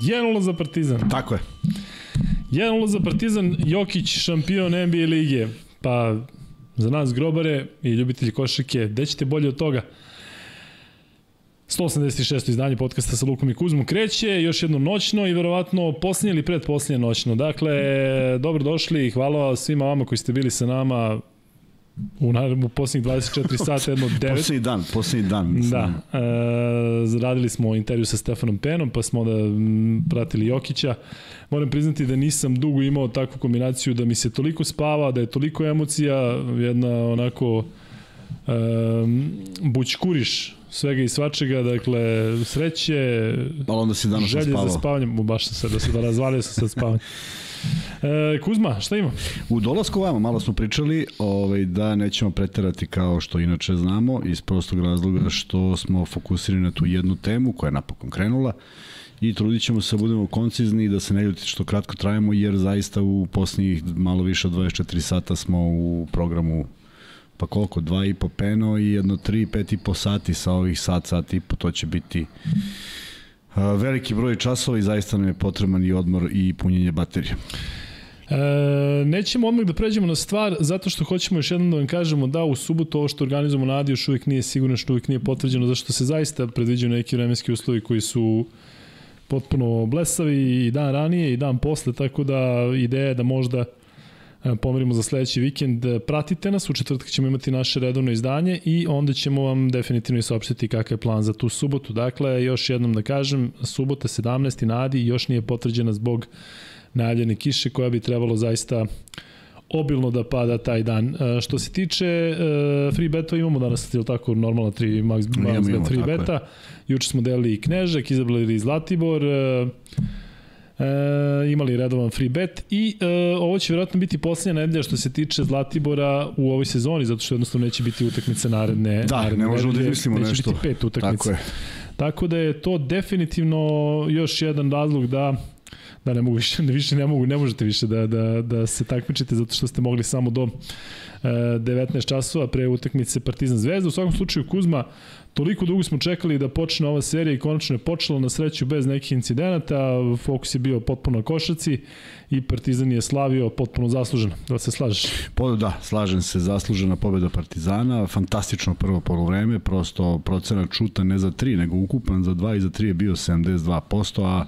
1-0 za Partizan. Tako je. 1-0 za Partizan, Jokić šampion NBA lige. Pa za nas grobare i ljubitelji košarke, gde ćete bolje od toga? 186. izdanje podcasta sa Lukom i Kuzmom kreće, još jedno noćno i verovatno posljednje ili predposljednje noćno. Dakle, dobrodošli i hvala svima vama koji ste bili sa nama u, u posljednjih 24 sata, jedno 9. Posljednji dan, posljednji dan. Mislim. Da, e, radili smo intervju sa Stefanom Penom, pa smo da pratili Jokića. Moram priznati da nisam dugo imao takvu kombinaciju da mi se toliko spava, da je toliko emocija, jedna onako e, bućkuriš svega i svačega, dakle, sreće, Ali onda si danas želje spavao. za spavanjem, baš sam se, da se da razvalio sam se spavanja. E, Kuzma, šta ima? U dolasku vama malo smo pričali ovaj, da nećemo preterati kao što inače znamo iz prostog razloga što smo fokusirani na tu jednu temu koja je napokon krenula i trudit ćemo se da budemo koncizni i da se ne ljuti što kratko trajemo jer zaista u posljednjih malo više od 24 sata smo u programu pa koliko, dva i po peno i jedno tri, pet i po sati sa ovih sat, sat i po, to će biti veliki broj časova i zaista nam je potreban i odmor i punjenje baterije. E, nećemo odmah da pređemo na stvar, zato što hoćemo još jednom da vam kažemo da u subotu ovo što organizujemo na Adi još uvijek nije sigurno, što uvijek nije potvrđeno, zašto se zaista predviđaju neki vremenski uslovi koji su potpuno blesavi i dan ranije i dan posle, tako da ideja je da možda pomerimo za sledeći vikend. Pratite nas, u četvrtak ćemo imati naše redovno izdanje i onda ćemo vam definitivno i saopštiti kakav je plan za tu subotu. Dakle, još jednom da kažem, subota 17. na Adi još nije potvrđena zbog najavljene kiše koja bi trebalo zaista obilno da pada taj dan. E, što se tiče e, free beta, imamo danas, je tako, normalno 3 max, max Imamo, bet free je. beta. Juče smo delili i Knežak, izabrali i Zlatibor, e, e, imali redovan free bet i e, ovo će vjerojatno biti posljednja nedelja što se tiče Zlatibora u ovoj sezoni, zato što jednostavno neće biti utakmice naredne. Da, naredne ne možemo da izmislimo neće nešto. biti pet utakmica. Tako je. Tako da je to definitivno još jedan razlog da da ne mogu više, ne više ne mogu, ne možete više da, da, da se takmičite zato što ste mogli samo do e, 19 časova pre utakmice Partizan Zvezda. U svakom slučaju Kuzma, toliko dugo smo čekali da počne ova serija i konačno je počela na sreću bez nekih incidenata. Fokus je bio potpuno na košaci i Partizan je slavio potpuno zasluženo. Da se slažeš? Po, da, slažem se, zaslužena pobeda Partizana, fantastično prvo polovreme, prosto procenat šuta ne za 3, nego ukupan za 2 i za 3 je bio 72%, a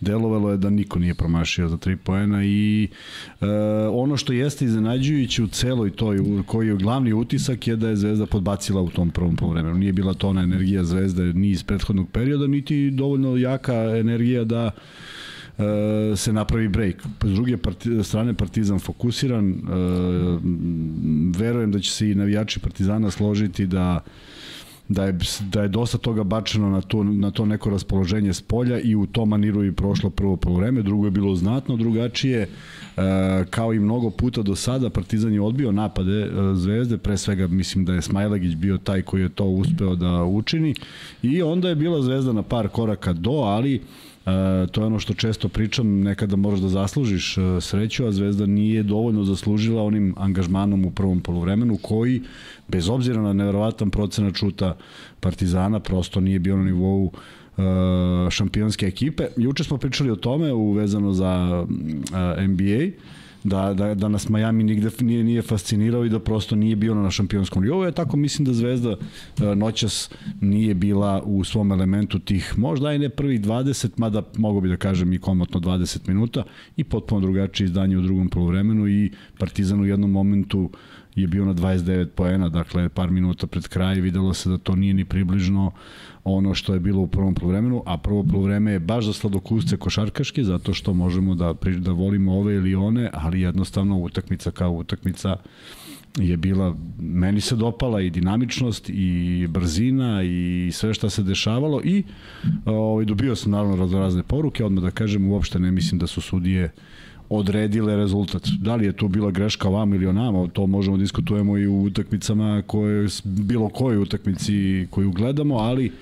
delovalo je da niko nije promašio za 3 poena i e, ono što jeste iznenađujuće u celoj toj, koji je glavni utisak je da je Zvezda podbacila u tom prvom polovremenu. Nije bila to ona energija Zvezde ni iz prethodnog perioda, niti dovoljno jaka energija da e, se napravi break. S druge strane Partizan fokusiran, e, verujem da će se i navijači Partizana složiti da da je, da je dosta toga bačeno na to, na to neko raspoloženje s polja i u tom maniru i prošlo prvo polovreme, drugo je bilo znatno drugačije, e, kao i mnogo puta do sada, Partizan je odbio napade e, Zvezde, pre svega mislim da je Smajlagić bio taj koji je to uspeo da učini i onda je bila Zvezda na par koraka do, ali E, to je ono što često pričam, nekada moraš da zaslužiš e, sreću, a Zvezda nije dovoljno zaslužila onim angažmanom u prvom polovremenu koji, bez obzira na neverovatan procenat šuta Partizana, prosto nije bio na nivou e, šampionske ekipe. Juče smo pričali o tome uvezano za e, NBA, da, da, da nas Miami nigde nije, nije fascinirao i da prosto nije bio na šampionskom nivou. Ja tako mislim da Zvezda e, noćas nije bila u svom elementu tih, možda i ne prvih 20, mada mogu bi da kažem i komotno 20 minuta i potpuno drugačije izdanje u drugom polovremenu i Partizan u jednom momentu je bio na 29 poena, dakle par minuta pred kraj videlo se da to nije ni približno ono što je bilo u prvom polovremenu, a prvo polovreme je baš za sladokusce košarkaške, zato što možemo da, da volimo ove ili one, ali jednostavno utakmica kao utakmica je bila, meni se dopala i dinamičnost i brzina i sve šta se dešavalo i ovaj, dobio sam naravno raznorazne poruke, odmah da kažem uopšte ne mislim da su sudije odredile rezultat. Da li je to bila greška vam ili o nama, to možemo da diskutujemo i u utakmicama koje, bilo kojoj utakmici koju gledamo, ali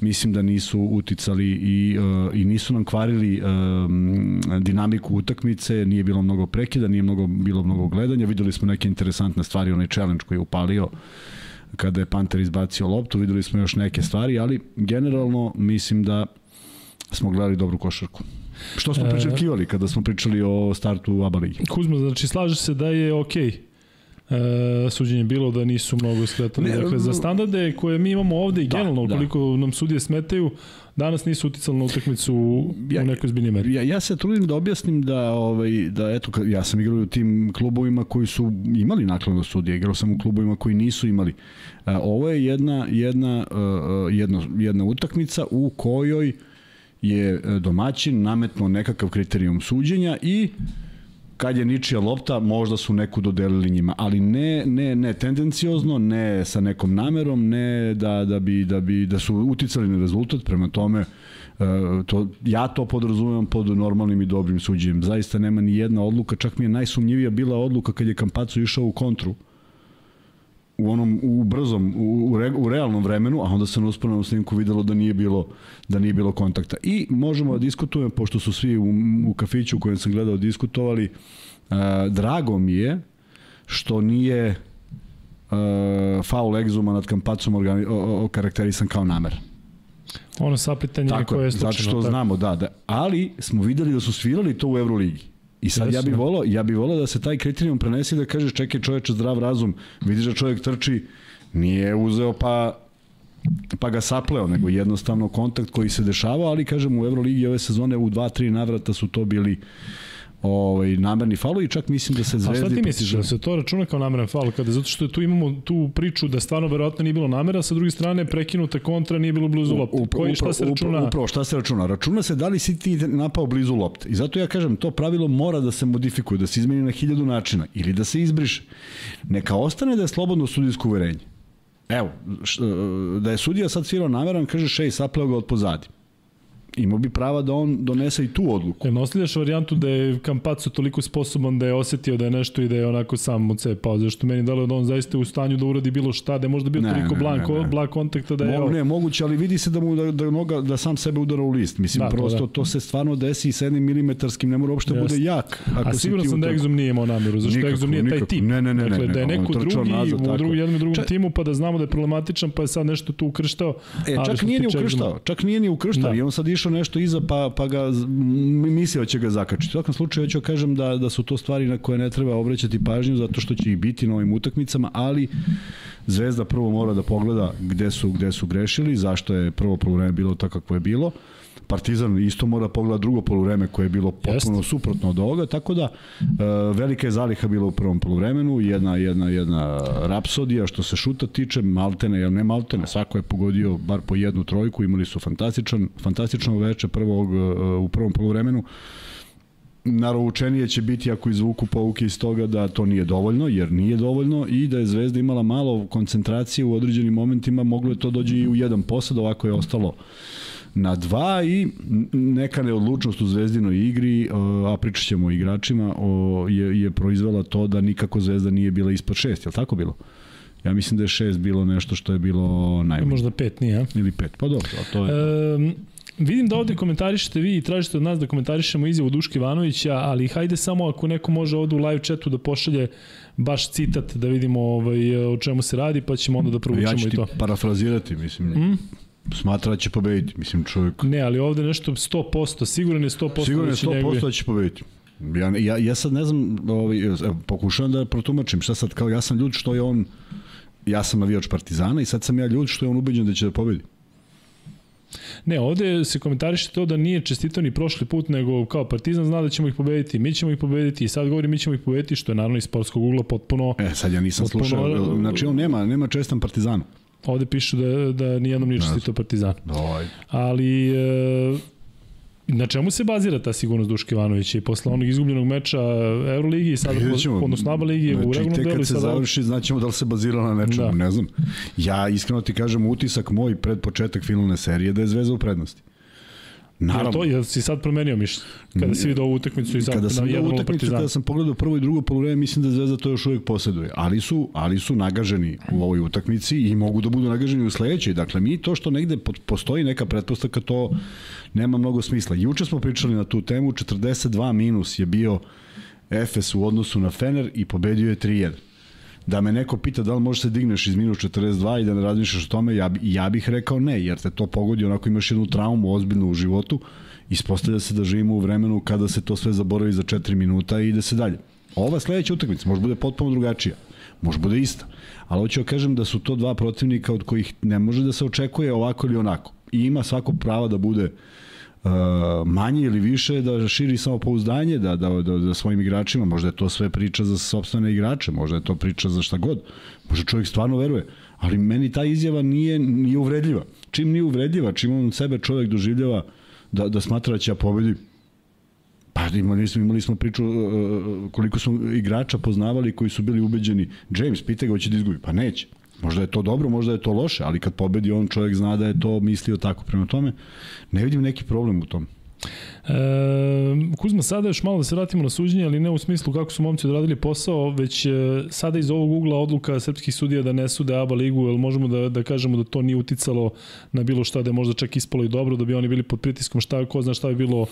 mislim da nisu uticali i, uh, i nisu nam kvarili um, dinamiku utakmice, nije bilo mnogo prekida, nije mnogo, bilo mnogo gledanja, videli smo neke interesantne stvari, onaj challenge koji je upalio kada je Panter izbacio loptu, videli smo još neke stvari, ali generalno mislim da smo gledali dobru košarku. Što smo pričakivali kada smo pričali o startu ABA ligi? Kuzma, znači slaže se da je okej okay e, suđenje bilo da nisu mnogo skretali. Dakle, za standarde koje mi imamo ovde i da, generalno, da. ukoliko da. nam sudije smetaju, danas nisu uticali na utakmicu u, ja, u nekoj zbiljnoj meri. Ja, ja se trudim da objasnim da, ovaj, da eto, ja sam igrao u tim klubovima koji su imali nakladno sudije, igrao sam u klubovima koji nisu imali. E, ovo je jedna, jedna, uh, jedna, jedna utakmica u kojoj je domaćin nametno nekakav kriterijum suđenja i kad je ničija lopta, možda su neku dodelili njima, ali ne, ne, ne tendenciozno, ne sa nekom namerom, ne da, da, bi, da, bi, da su uticali na rezultat, prema tome uh, to, ja to podrazumem pod normalnim i dobrim suđenjem. Zaista nema ni jedna odluka, čak mi je najsumnjivija bila odluka kad je Kampacu išao u kontru, u onom u brzom u, u, re, u realnom vremenu, a onda se na usporenom snimku videlo da nije bilo da nije bilo kontakta. I možemo da diskutujemo pošto su svi u, u kafiću u kojem sam gledao diskutovali, uh, drago mi je što nije uh, faul egzuma nad Kampacom organi, o, o, karakterisan kao namer. Ono sapitanje koje je slučajno. Zato što tako. znamo, da, da. Ali smo videli da su svirali to u Euroligi. I sad ja bih volao, ja bih volao da se taj kriterijum prenese da kažeš čekaj čoveče zdrav razum, vidiš da čovjek trči, nije uzeo pa pa ga sapleo, nego jednostavno kontakt koji se dešavao, ali kažem u Euroligi ove sezone u 2-3 navrata su to bili ovaj namerni faul i čak mislim da se Zvezdi A šta ti misliš da se to računa kao nameran faul kada zato što tu imamo tu priču da stvarno verovatno nije bilo namera, sa druge strane prekinuta kontra nije bilo blizu lopte. Koji šta se računa? Upravo šta se računa? Računa se da li si ti napao blizu lopte. I zato ja kažem to pravilo mora da se modifikuje, da se izmeni na hiljadu načina ili da se izbriše. Neka ostane da je slobodno sudijsko uverenje. Evo, da je sudija sad svirao nameran, kaže šej, sapleo ga od pozadi imao bi prava da on donese i tu odluku. E, ostavljaš varijantu da je Kampaco toliko sposoban da je osetio da je nešto i da je onako sam od sebe pao, zašto meni dalo da on zaista u stanju da uradi bilo šta, da je možda bio ne, toliko ne, blanko, ne, ne. blag kontakta da je... Mo, ne, moguće, ali vidi se da mu da, da, noga, da sam sebe udara u list. Mislim, da, prosto da. to se stvarno desi i sa jednim milimetarskim, ne mora uopšte da bude jak. Ako A sigurno sam da Exum nije imao nameru, zašto nikako, Exum nije nikako. taj tip. Ne, ne, ne, dakle, ne, da je neko drugi nazad, u drugu, jednom drugom timu, pa da znamo da je problematičan, pa je sad nešto tu ukrštao. E, čak nije ni ukrštao, čak nije ni ukrštao, da. i on sad išao nešto iza, pa pa, ga mislio će ga zakačiti. U svakom slučaju da kažem da, da su to stvari na koje ne treba obraćati pažnju zato što će ih biti na ovim utakmicama, ali Zvezda prvo mora da pogleda gde su, gde su grešili, zašto je prvo polovreme bilo tako kako je bilo. Partizan isto mora pogleda drugo poluvreme koje je bilo potpuno Jest. suprotno od ovoga, tako da e, velika je zaliha bila u prvom poluvremenu, jedna, jedna, jedna rapsodija što se šuta tiče, maltene, jel ne maltene, svako je pogodio bar po jednu trojku, imali su fantastičan, fantastično veče prvog, e, u prvom poluvremenu, naroučenije će biti ako izvuku pouke iz toga da to nije dovoljno, jer nije dovoljno i da je Zvezda imala malo koncentracije u određenim momentima, moglo je to dođe i u jedan posad, ovako je ostalo na dva i neka neodlučnost u zvezdinoj igri, a pričat ćemo o igračima, je, je proizvela to da nikako zvezda nije bila ispod šest, je li tako bilo? Ja mislim da je šest bilo nešto što je bilo najbolje. Možda pet nije, Ili pet, pa dobro, a to je... E, vidim da ovde komentarišete vi i tražite od nas da komentarišemo izjavu Duške Ivanovića, ali hajde samo ako neko može ovde u live chatu da pošalje baš citat da vidimo ovaj, o čemu se radi, pa ćemo onda da provučemo i to. Ja ću ti parafrazirati, mislim. Mm? Smatra da će pobediti, mislim čovjek. Ne, ali ovde nešto 100%, siguran je 100% Siguran je 100% da će, njegove... da će pobediti. Ja, ja, ja sad ne znam, ovaj, pokušavam da protumačim, šta sad, kao ja sam ljud što je on, ja sam navijač Partizana i sad sam ja ljud što je on ubeđen da će da pobedi. Ne, ovde se komentariše to da nije čestito ni prošli put, nego kao Partizan zna da ćemo ih pobediti, mi ćemo ih pobediti i sad govori mi ćemo ih pobediti, što je naravno iz sportskog ugla potpuno... E, sad ja nisam potpuno, slušao, znači on nema, nema čestan Partizanu. Ovde pišu da, da nijednom nije čestito Partizan. Ali... E, Na čemu se bazira ta sigurnost Duške Ivanovića i posle onog izgubljenog meča Euroligi i sada Vidjećemo. odnosno ABA ligi znači, u regulnom delu i sada... kad se završi znaćemo da li se bazira na nečemu, da. ne znam. Ja iskreno ti kažem utisak moj pred početak finalne serije da je Zvezda u prednosti. Naravno. to, jel si sad promenio mišljenje? Kada si vidio ovu utakmicu i sad kada sam ovu utakmicu, kada sam pogledao prvo i drugo polovreme, mislim da Zvezda to još uvijek posjeduje. Ali su, ali su nagaženi u ovoj utakmici i mogu da budu nagaženi u sledećoj. Dakle, mi to što negde postoji neka pretpostavka, to nema mnogo smisla. Juče smo pričali na tu temu, 42 minus je bio Efes u odnosu na Fener i pobedio je 3-1. Da me neko pita da li možeš se digneš iz minus 42 i da ne razmišljaš o tome, ja, ja bih rekao ne, jer te to pogodi onako imaš jednu traumu ozbiljnu u životu, ispostavlja se da živimo u vremenu kada se to sve zaboravi za 4 minuta i ide se dalje. Ova sledeća utakmica može bude potpuno drugačija, može bude ista, ali hoću da kažem da su to dva protivnika od kojih ne može da se očekuje ovako ili onako. I ima svako prava da bude uh, manje ili više, da širi samopouzdanje, da, da, da, da svojim igračima, možda je to sve priča za sobstvene igrače, možda je to priča za šta god, možda čovjek stvarno veruje, ali meni ta izjava nije, nije uvredljiva. Čim nije uvredljiva, čim on sebe čovjek doživljava da, da smatra da će ja pobedi, Pa imali smo, imali smo priču uh, koliko smo igrača poznavali koji su bili ubeđeni. James, pita ga hoće da izgubi. Pa neće. Možda je to dobro, možda je to loše, ali kad pobedi on čovjek zna da je to mislio tako. Prema tome, ne vidim neki problem u tom. E, Kuzma, sada još malo da se vratimo na suđenje, ali ne u smislu kako su momci odradili posao, već e, sada iz ovog ugla odluka srpskih sudija da ne sude ABA ligu, jer možemo da, da kažemo da to nije uticalo na bilo šta, da je možda čak ispalo i dobro, da bi oni bili pod pritiskom, šta, ko zna šta bi bilo,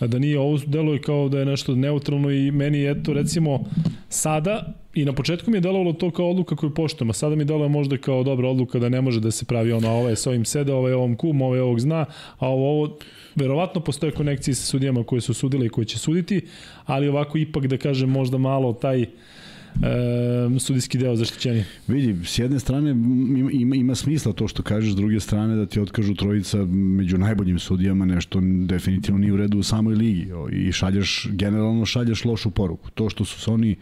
da nije, ovo deluje kao da je nešto neutralno i meni, eto, recimo, sada, I na početku mi je delovalo to kao odluka koju poštujem, a sada mi deluje možda kao dobra odluka da ne može da se pravi ono, ovaj s ovim sede, ovaj ovom kum, ovaj ovog zna, a ovo, ovo verovatno postoje konekcije sa sudijama koje su sudile i koje će suditi, ali ovako ipak da kažem možda malo taj e, sudijski deo zaštićenja. Vidi, s jedne strane ima, ima smisla to što kažeš, s druge strane da ti otkažu trojica među najboljim sudijama nešto definitivno nije u redu u samoj ligi i šalješ, generalno šalješ lošu poruku. To što su se oni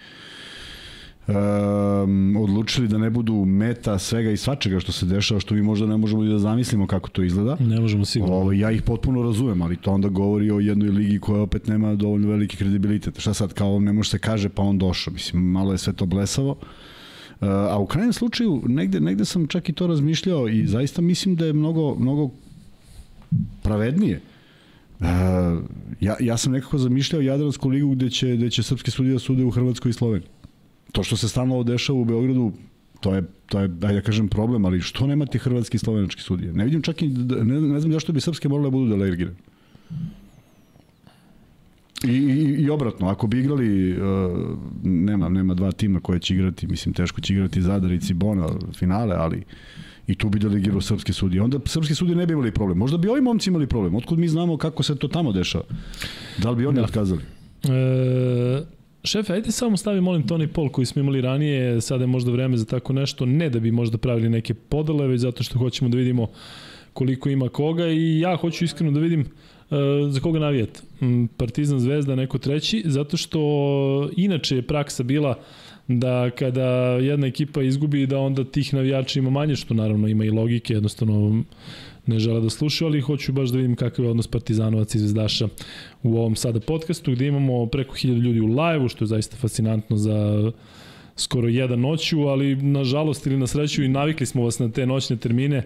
um, odlučili da ne budu meta svega i svačega što se dešava, što mi možda ne možemo da zamislimo kako to izgleda. Ne možemo sigurno. Ovo, ja ih potpuno razumem, ali to onda govori o jednoj ligi koja opet nema dovoljno veliki kredibilitet. Šta sad, kao ne može se kaže pa on došao. Mislim, malo je sve to blesavo. Uh, a u krajnjem slučaju, negde, negde sam čak i to razmišljao i zaista mislim da je mnogo, mnogo pravednije. Uh, ja, ja sam nekako zamišljao Jadransku ligu gde će, gde će srpski sudija da sude u Hrvatskoj i Sloveniji to što se stalno dešava u Beogradu, to je, to je, da ja kažem, problem, ali što nemate hrvatski i slovenački sudije? Ne vidim čak i, ne, ne znam zašto bi srpske morale da budu delegirane. I, i, I obratno, ako bi igrali, uh, nema, nema dva tima koje će igrati, mislim, teško će igrati Zadar i Cibona finale, ali i tu bi delegirao srpske sudije. Onda srpski sudije ne bi imali problem. Možda bi ovi momci imali problem. Otkud mi znamo kako se to tamo dešava? Da li bi oni da. otkazali? E, Šefe, ajde samo stavi, molim, Tony Paul koji smo imali ranije, sada je možda vreme za tako nešto, ne da bi možda pravili neke podele, već zato što hoćemo da vidimo koliko ima koga. I ja hoću iskreno da vidim uh, za koga navijete. Partizan Zvezda, neko treći, zato što inače je praksa bila da kada jedna ekipa izgubi da onda tih navijača ima manje, što naravno ima i logike, jednostavno ne žele da slušaju, ali hoću baš da vidim kakav je odnos Partizanovaca i Zvezdaša u ovom sada podcastu, gde imamo preko 1000 ljudi u live-u, što je zaista fascinantno za skoro jedan noću, ali nažalost ili na sreću i navikli smo vas na te noćne termine,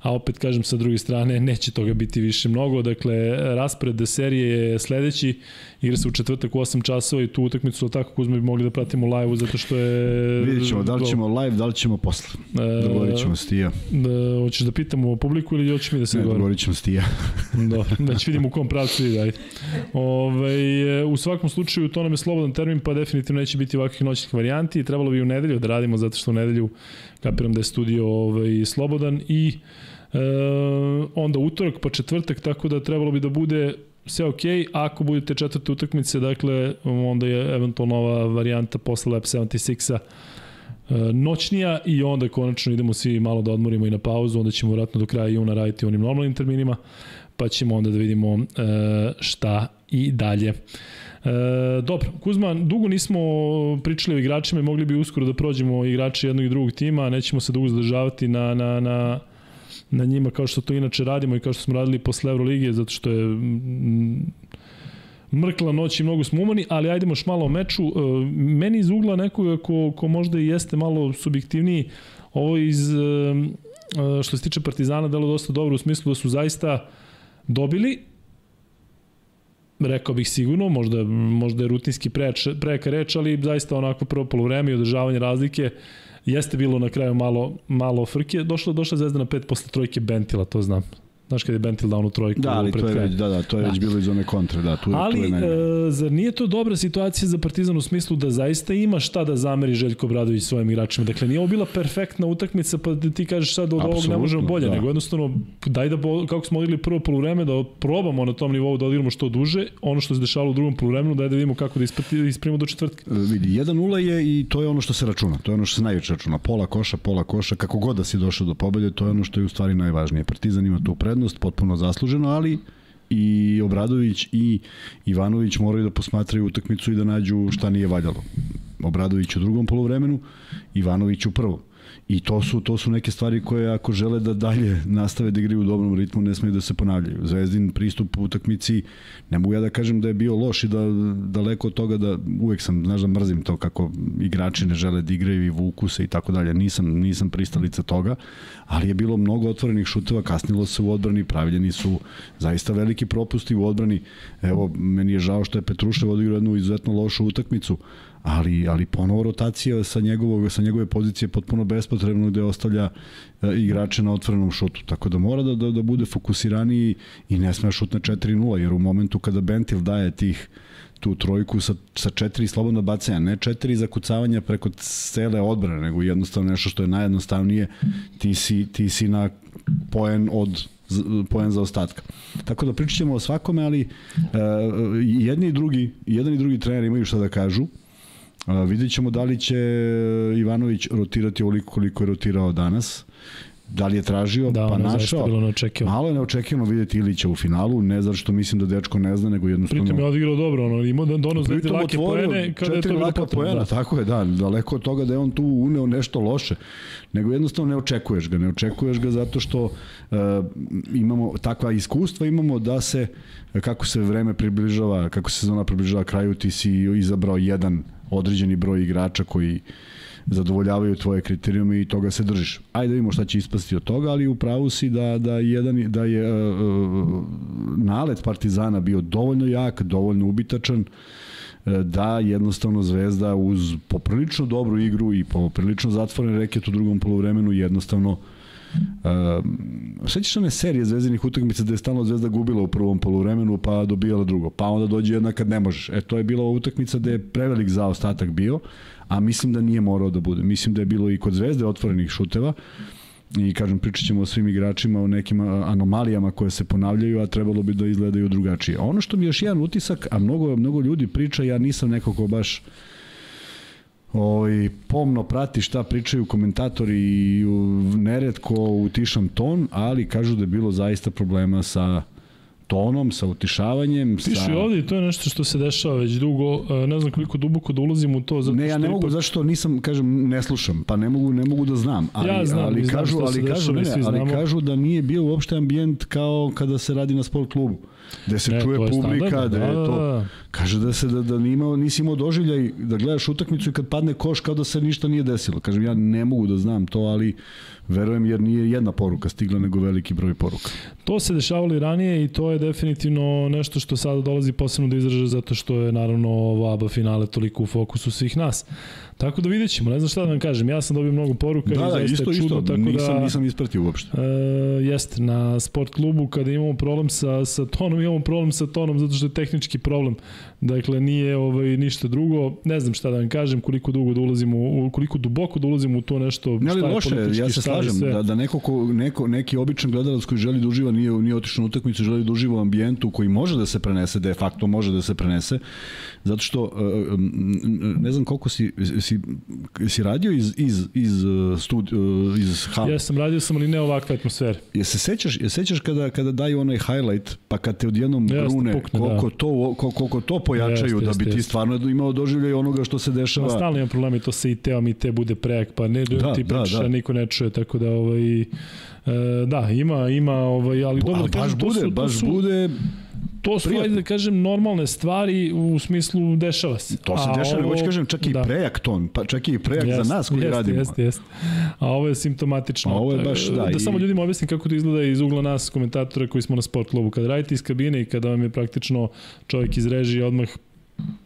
a opet kažem sa druge strane neće toga biti više mnogo, dakle raspored serije je sledeći, igra se u četvrtak u 8 časova i tu utakmicu tako Kuzma bi mogli da pratimo live zato što je... Vidjet ćemo, da li ćemo live, da li ćemo posle. E, Dogovorit ćemo s Tija. Da, hoćeš da pitamo publiku ili hoćeš mi da se ne, dogovorit ćemo s Tija. da, da će vidimo u kom pravcu ide, ajde. Ove, u svakom slučaju to nam je slobodan termin, pa definitivno neće biti ovakvih noćnih varijanti. Trebalo bi u nedelju da radimo, zato što u nedelju kapiram da je studio ovaj, slobodan i e, onda utorak pa četvrtak, tako da trebalo bi da bude sve ok, ako budete četvrte utakmice, dakle, onda je eventualno ova varijanta posle Lab 76-a e, noćnija i onda konačno idemo svi malo da odmorimo i na pauzu, onda ćemo vratno do kraja juna raditi onim normalnim terminima, pa ćemo onda da vidimo e, šta i dalje. E, dobro, Kuzma, dugo nismo pričali o igračima i mogli bi uskoro da prođemo igrače jednog i drugog tima, nećemo se dugo zadržavati na, na, na na njima kao što to inače radimo i kao što smo radili posle Euroligije, zato što je mrkla noć i mnogo smo umani, ali ajdemo još malo o meču. E, meni iz ugla nekoga ko, ko možda i jeste malo subjektivniji, ovo iz, e, e, što se tiče Partizana, delo dosta dobro u smislu da su zaista dobili, rekao bih sigurno, možda, možda je rutinski preč, preka reč, ali zaista onako prvo polovreme i održavanje razlike, Jeste bilo na kraju malo, malo frke. Došla, došla Zvezda na pet posle trojke Bentila, to znam. Znaš kada je Bentil dao u trojku da, ali to je već, da, da, to je da. već bilo iz one kontre, da, tu, ali, tu je meni. e, zar nije to dobra situacija za Partizan u smislu da zaista ima šta da zameri Željko Bradović svojim igračima? Dakle, nije ovo bila perfektna utakmica pa da ti kažeš sad od ovog ne možemo bolje, da. nego jednostavno daj da, kako smo odigli prvo poluvreme, da probamo na tom nivou da odigramo što duže, ono što se dešavalo u drugom poluvremenu, daj da vidimo kako da isprimo do četvrtka. E, vidi, 1-0 je i to je ono što se računa, to je ono što se najveće računa, pola koša, pola koša, kako god da si došao do pobede, to je ono što je u stvari najvažnije. Partizan ima tu prednost, potpuno zasluženo, ali i Obradović i Ivanović moraju da posmatraju utakmicu i da nađu šta nije valjalo. Obradović u drugom polovremenu, Ivanović u prvom. I to su, to su neke stvari koje ako žele da dalje nastave da igraju u dobrom ritmu ne smeju da se ponavljaju. Zvezdin pristup u utakmici, ne mogu ja da kažem da je bio loš i da daleko od toga da uvek sam, znaš da mrzim to kako igrači ne žele da igraju i vuku se i tako dalje. Nisam, nisam pristalica toga, ali je bilo mnogo otvorenih šuteva, kasnilo se u odbrani, pravljeni su zaista veliki propusti u odbrani. Evo, meni je žao što je Petrušev odigrao jednu izuzetno lošu utakmicu, ali, ali ponovo rotacija sa, njegovog, sa njegove pozicije potpuno bespotrebno gde ostavlja e, igrače na otvorenom šutu. Tako da mora da, da, da bude fokusiraniji i ne sme šut na 4-0, jer u momentu kada Bentil daje tih tu trojku sa, sa četiri slobodno bacanja, ne četiri zakucavanja preko cele odbrane, nego jednostavno nešto što je najjednostavnije, ti si, ti si na poen od poen za ostatka. Tako da pričat ćemo o svakome, ali uh, jedni i drugi, jedan i drugi trener imaju šta da kažu. Vidjet ćemo da li će Ivanović rotirati ovoliko koliko je rotirao danas. Da li je tražio, da, pa našao. Bilo neočekivano. Malo je neočekivano videti Ilića u finalu, ne zato što mislim da dečko ne zna, nego jednostavno... Pritom je odigrao dobro, ono, imao da donos dve lake poene, kada je to bilo potrebno. Poena, da. Tako je, da, daleko od toga da je on tu uneo nešto loše, nego jednostavno ne očekuješ ga, ne očekuješ ga zato što uh, imamo takva iskustva, imamo da se, kako se vreme približava, kako se sezona približava kraju, ti si izabrao jedan određeni broj igrača koji zadovoljavaju tvoje kriterijume i toga se držiš. Ajde da vidimo šta će ispasti od toga, ali u pravu si da, da, jedan, da je uh, nalet Partizana bio dovoljno jak, dovoljno ubitačan, da jednostavno Zvezda uz poprilično dobru igru i poprilično zatvoren reket u drugom polovremenu jednostavno uh, sećaš one serije zvezdinih utakmica da je stalno Zvezda gubila u prvom poluvremenu pa dobijala drugo, pa onda dođe jedna kad ne možeš. E to je bila utakmica da je prevelik zaostatak bio, a mislim da nije morao da bude. Mislim da je bilo i kod Zvezde otvorenih šuteva i kažem pričat ćemo o svim igračima, o nekim anomalijama koje se ponavljaju, a trebalo bi da izgledaju drugačije. Ono što mi je još jedan utisak, a mnogo, mnogo ljudi priča, ja nisam neko ko baš ovaj, pomno prati šta pričaju komentatori i neretko utišam ton, ali kažu da je bilo zaista problema sa tonom, sa utišavanjem. Piše sa... ovde i to je nešto što se dešava već dugo, e, ne znam koliko duboko da ulazim u to. Zato ne, ja ne mogu, ipak... zašto nisam, kažem, ne slušam, pa ne mogu, ne mogu da znam. Ali, ja znam, ali, znam kažu, ali, kažu, ne, ali kažu da nije bio uopšte ambijent kao kada se radi na sport klubu. Gde se ne, čuje publika, da, da je to... Da, da. Kaže da se da, da nima, nisi imao doživljaj da gledaš utakmicu i kad padne koš kao da se ništa nije desilo. Kažem, ja ne mogu da znam to, ali verujem jer nije jedna poruka stigla, nego veliki broj poruka. To se dešavalo i ranije i to je definitivno nešto što sada dolazi posebno do izražaja zato što je naravno ova ABA finale toliko u fokusu svih nas. Tako da vidjet ćemo, ne znam šta da vam kažem, ja sam dobio mnogo poruka da, i da, isto, isto, čudno, tako nisam, da... Nisam ispratio uopšte. E, jeste, na sport klubu kada imamo problem sa, sa tonom, imamo problem sa tonom zato što je tehnički problem. Dakle, nije ovaj, ništa drugo. Ne znam šta da vam kažem, koliko dugo da ulazimo, u, koliko duboko da ulazimo u to nešto, ne, ali šta je loše, ja se slažem, sve. da, da neko, ko, neko, neki običan gledalac koji želi da uživa, nije, nije otišao na utakmicu, želi da uživa u ambijentu koji može da se prenese, de facto može da se prenese, zato što e, ne znam koliko si, si si radio iz, iz, iz, uh, studi, iz hala? Ja sam radio sam, ali ne ovakve atmosfere. Je se sećaš, je sećaš kada, kada daju onaj highlight, pa kad te odjednom brune, pukne, koliko, da. to, koliko to pojačaju, jeste, da bi jeste, ti stvarno imao doživljaj onoga što se dešava. Ma stalno imam problemi, to se i teo, i te bude prejak, pa ne, da, ti da, priča, da. niko ne čuje, tako da ovaj, E, da, ima, ima, ovaj, ali dobro da kažem, baš bude, su, baš su, bude to su, ajde da kažem, normalne stvari u smislu dešava se. To se dešava, ovo, kažem, čak i da. prejak ton, pa čak i prejak jest, za nas koji jest, radimo. Jeste, jeste. A ovo je simptomatično. A ovo je baš, da. Da i... samo ljudima objasnim kako to izgleda iz ugla nas, komentatora koji smo na sport klubu. Kada radite iz kabine i kada vam je praktično čovjek iz režije odmah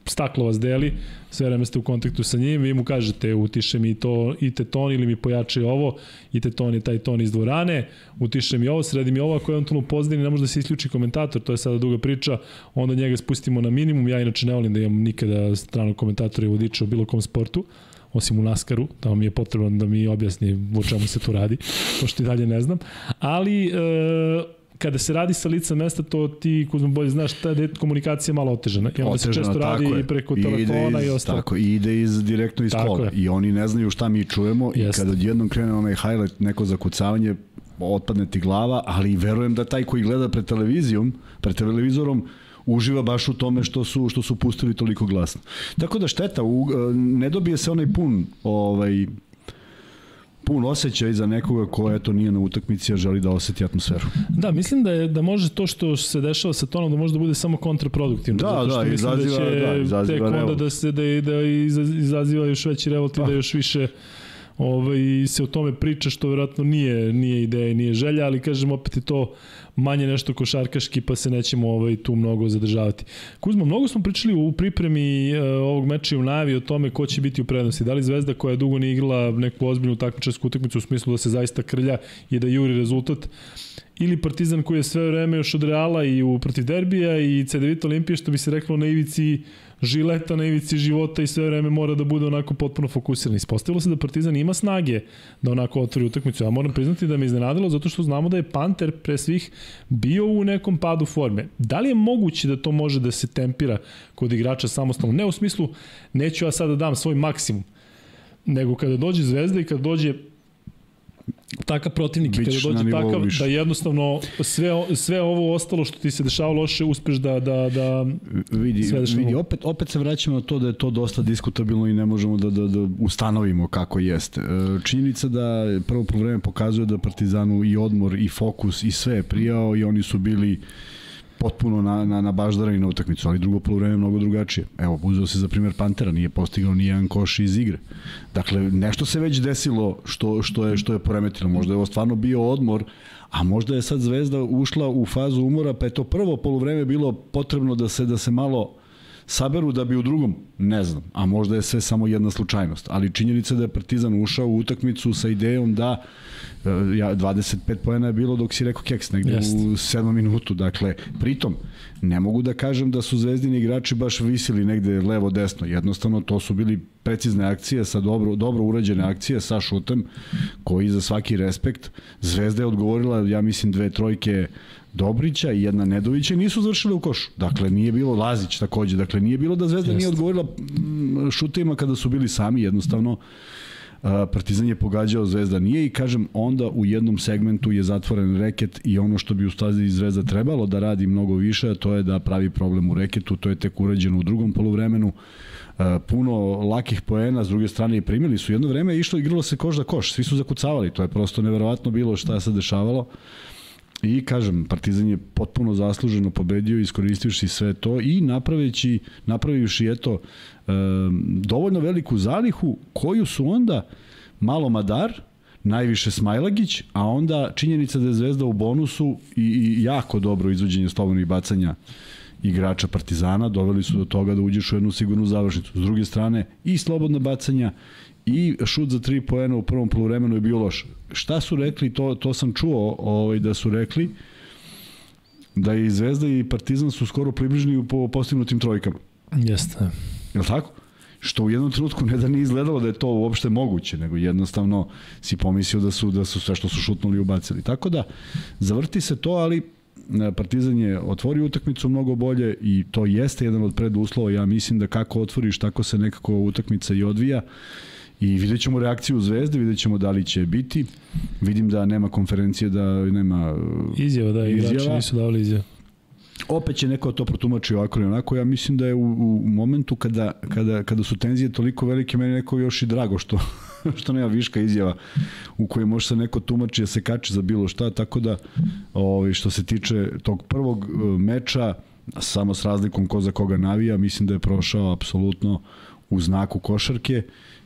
staklo vas deli, sve vreme ste u kontaktu sa njim, vi mu kažete utiše mi to i te ton ili mi pojače ovo, i te ton je taj ton iz dvorane, utiše mi ovo, sredi mi ovo, ako je tonu pozdini, ne može da se isključi komentator, to je sada duga priča, onda njega spustimo na minimum, ja inače ne volim da imam nikada stranog komentatora i vodiča u bilo kom sportu, osim u Naskaru, tamo mi je potrebno da mi objasni o čemu se tu radi, pošto i dalje ne znam. Ali, e, kada se radi sa lica mesta, to ti, Kuzma, bolje znaš, ta je komunikacija malo otežana. I onda otežana, se često radi je. preko I telefona iz, i ostalo. Tako, i ide iz, direktno iz kola. I oni ne znaju šta mi čujemo Jeste. i kada odjednom krene onaj highlight, neko zakucavanje, otpadne ti glava, ali verujem da taj koji gleda pred televizijom, pred televizorom, uživa baš u tome što su što su pustili toliko glasno. Tako da šteta, u, ne dobije se onaj pun ovaj pun osjećaj za nekoga ko eto nije na utakmici a želi da oseti atmosferu. Da, mislim da je da može to što se dešava sa tonom da može da bude samo kontraproduktivno. Da, zato što da, izaziva, da, će da, izaziva tek onda da se da, da izaziva još veći revolt i da pa. još više ovaj, se o tome priča što verovatno nije, nije ideja i nije želja, ali kažem opet je to manje nešto košarkaški pa se nećemo ovaj, tu mnogo zadržavati. Kuzmo, mnogo smo pričali u pripremi e, ovog meča i u najavi o tome ko će biti u prednosti. Da li Zvezda koja dugo nije igrala neku ozbiljnu takmičarsku utakmicu u smislu da se zaista krlja i da juri rezultat ili Partizan koji je sve vreme još od Reala i u protiv derbija i CDVita Olimpije što bi se reklo na ivici žileta na ivici života i sve vreme mora da bude onako potpuno fokusiran. Ispostavilo se da Partizan ima snage da onako otvori utakmicu. Ja moram priznati da me iznenadilo zato što znamo da je Panter pre svih bio u nekom padu forme. Da li je moguće da to može da se tempira kod igrača samostalno? Ne u smislu, neću ja sad da dam svoj maksimum, nego kada dođe Zvezda i kada dođe takav protivnik i kada dođe takav više. da jednostavno sve, sve ovo ostalo što ti se dešava loše uspeš da, da, da vidi, sve vidi opet, opet se vraćamo na to da je to dosta diskutabilno i ne možemo da, da, da ustanovimo kako jeste. E, činjenica da prvo vreme pokazuje da Partizanu i odmor i fokus i sve je prijao i oni su bili uh, potpuno na, na, na baždarani na utakmicu, ali drugo polovreme mnogo drugačije. Evo, uzeo se za primjer Pantera, nije postigao ni jedan koš iz igre. Dakle, nešto se već desilo što, što, je, što je poremetilo. Možda je ovo stvarno bio odmor, a možda je sad Zvezda ušla u fazu umora, pa je to prvo polovreme bilo potrebno da se da se malo saberu da bi u drugom, ne znam, a možda je sve samo jedna slučajnost, ali činjenica da je Partizan ušao u utakmicu sa idejom da Eh, ja, 25 poena je bilo dok si rekao keks, negde Jest. u 7 minutu. Dakle, pritom, ne mogu da kažem da su zvezdini igrači baš visili negde levo-desno. Jednostavno, to su bili precizne akcije sa dobro, dobro urađene akcije sa šutem, koji za svaki respekt. Zvezda je odgovorila, ja mislim, dve trojke Dobrića i jedna Nedovića nisu završile u košu. Dakle, nije bilo Lazić takođe. Dakle, nije bilo da Zvezda Jest. nije odgovorila mm, šutima kada su bili sami, jednostavno Partizan je pogađao, Zvezda nije i kažem onda u jednom segmentu je zatvoren reket i ono što bi u stazi Zvezda trebalo da radi mnogo više, to je da pravi problem u reketu, to je tek urađeno u drugom poluvremenu puno lakih poena, s druge strane i primili su. Jedno vreme je išlo, igralo se koš za koš, svi su zakucavali, to je prosto neverovatno bilo šta se dešavalo. I kažem, Partizan je potpuno zasluženo pobedio, iskoristivši sve to i napraveći, napravivši eto e, dovoljno veliku zalihu koju su onda malo Madar, najviše Smajlagić, a onda činjenica da je Zvezda u bonusu i, i jako dobro izvođenje slobodnih bacanja igrača Partizana doveli su do toga da uđeš u jednu sigurnu završnicu. S druge strane, i slobodna bacanja i šut za tri poena u prvom poluvremenu je bio loš. Šta su rekli, to, to sam čuo ovaj, da su rekli da i Zvezda i Partizan su skoro približni po postignutim trojkama. Jeste. Je li tako? Što u jednom trenutku ne da nije izgledalo da je to uopšte moguće, nego jednostavno si pomislio da su, da su sve što su šutnuli ubacili. Tako da, zavrti se to, ali Partizan je otvorio utakmicu mnogo bolje i to jeste jedan od preduslova. Ja mislim da kako otvoriš, tako se nekako utakmica i odvija. I vidjet ćemo reakciju Zvezde, vidjet ćemo da li će biti. Vidim da nema konferencije, da nema izjava, da, izjava. igrači nisu davali izjava. Opet će neko to protumači ovako ili onako. Ja mislim da je u, u momentu kada, kada, kada su tenzije toliko velike, meni neko još i drago što, što nema viška izjava u kojoj može se neko tumači da se kači za bilo šta, tako da ovaj, što se tiče tog prvog e, meča, samo s razlikom ko za koga navija, mislim da je prošao apsolutno u znaku košarke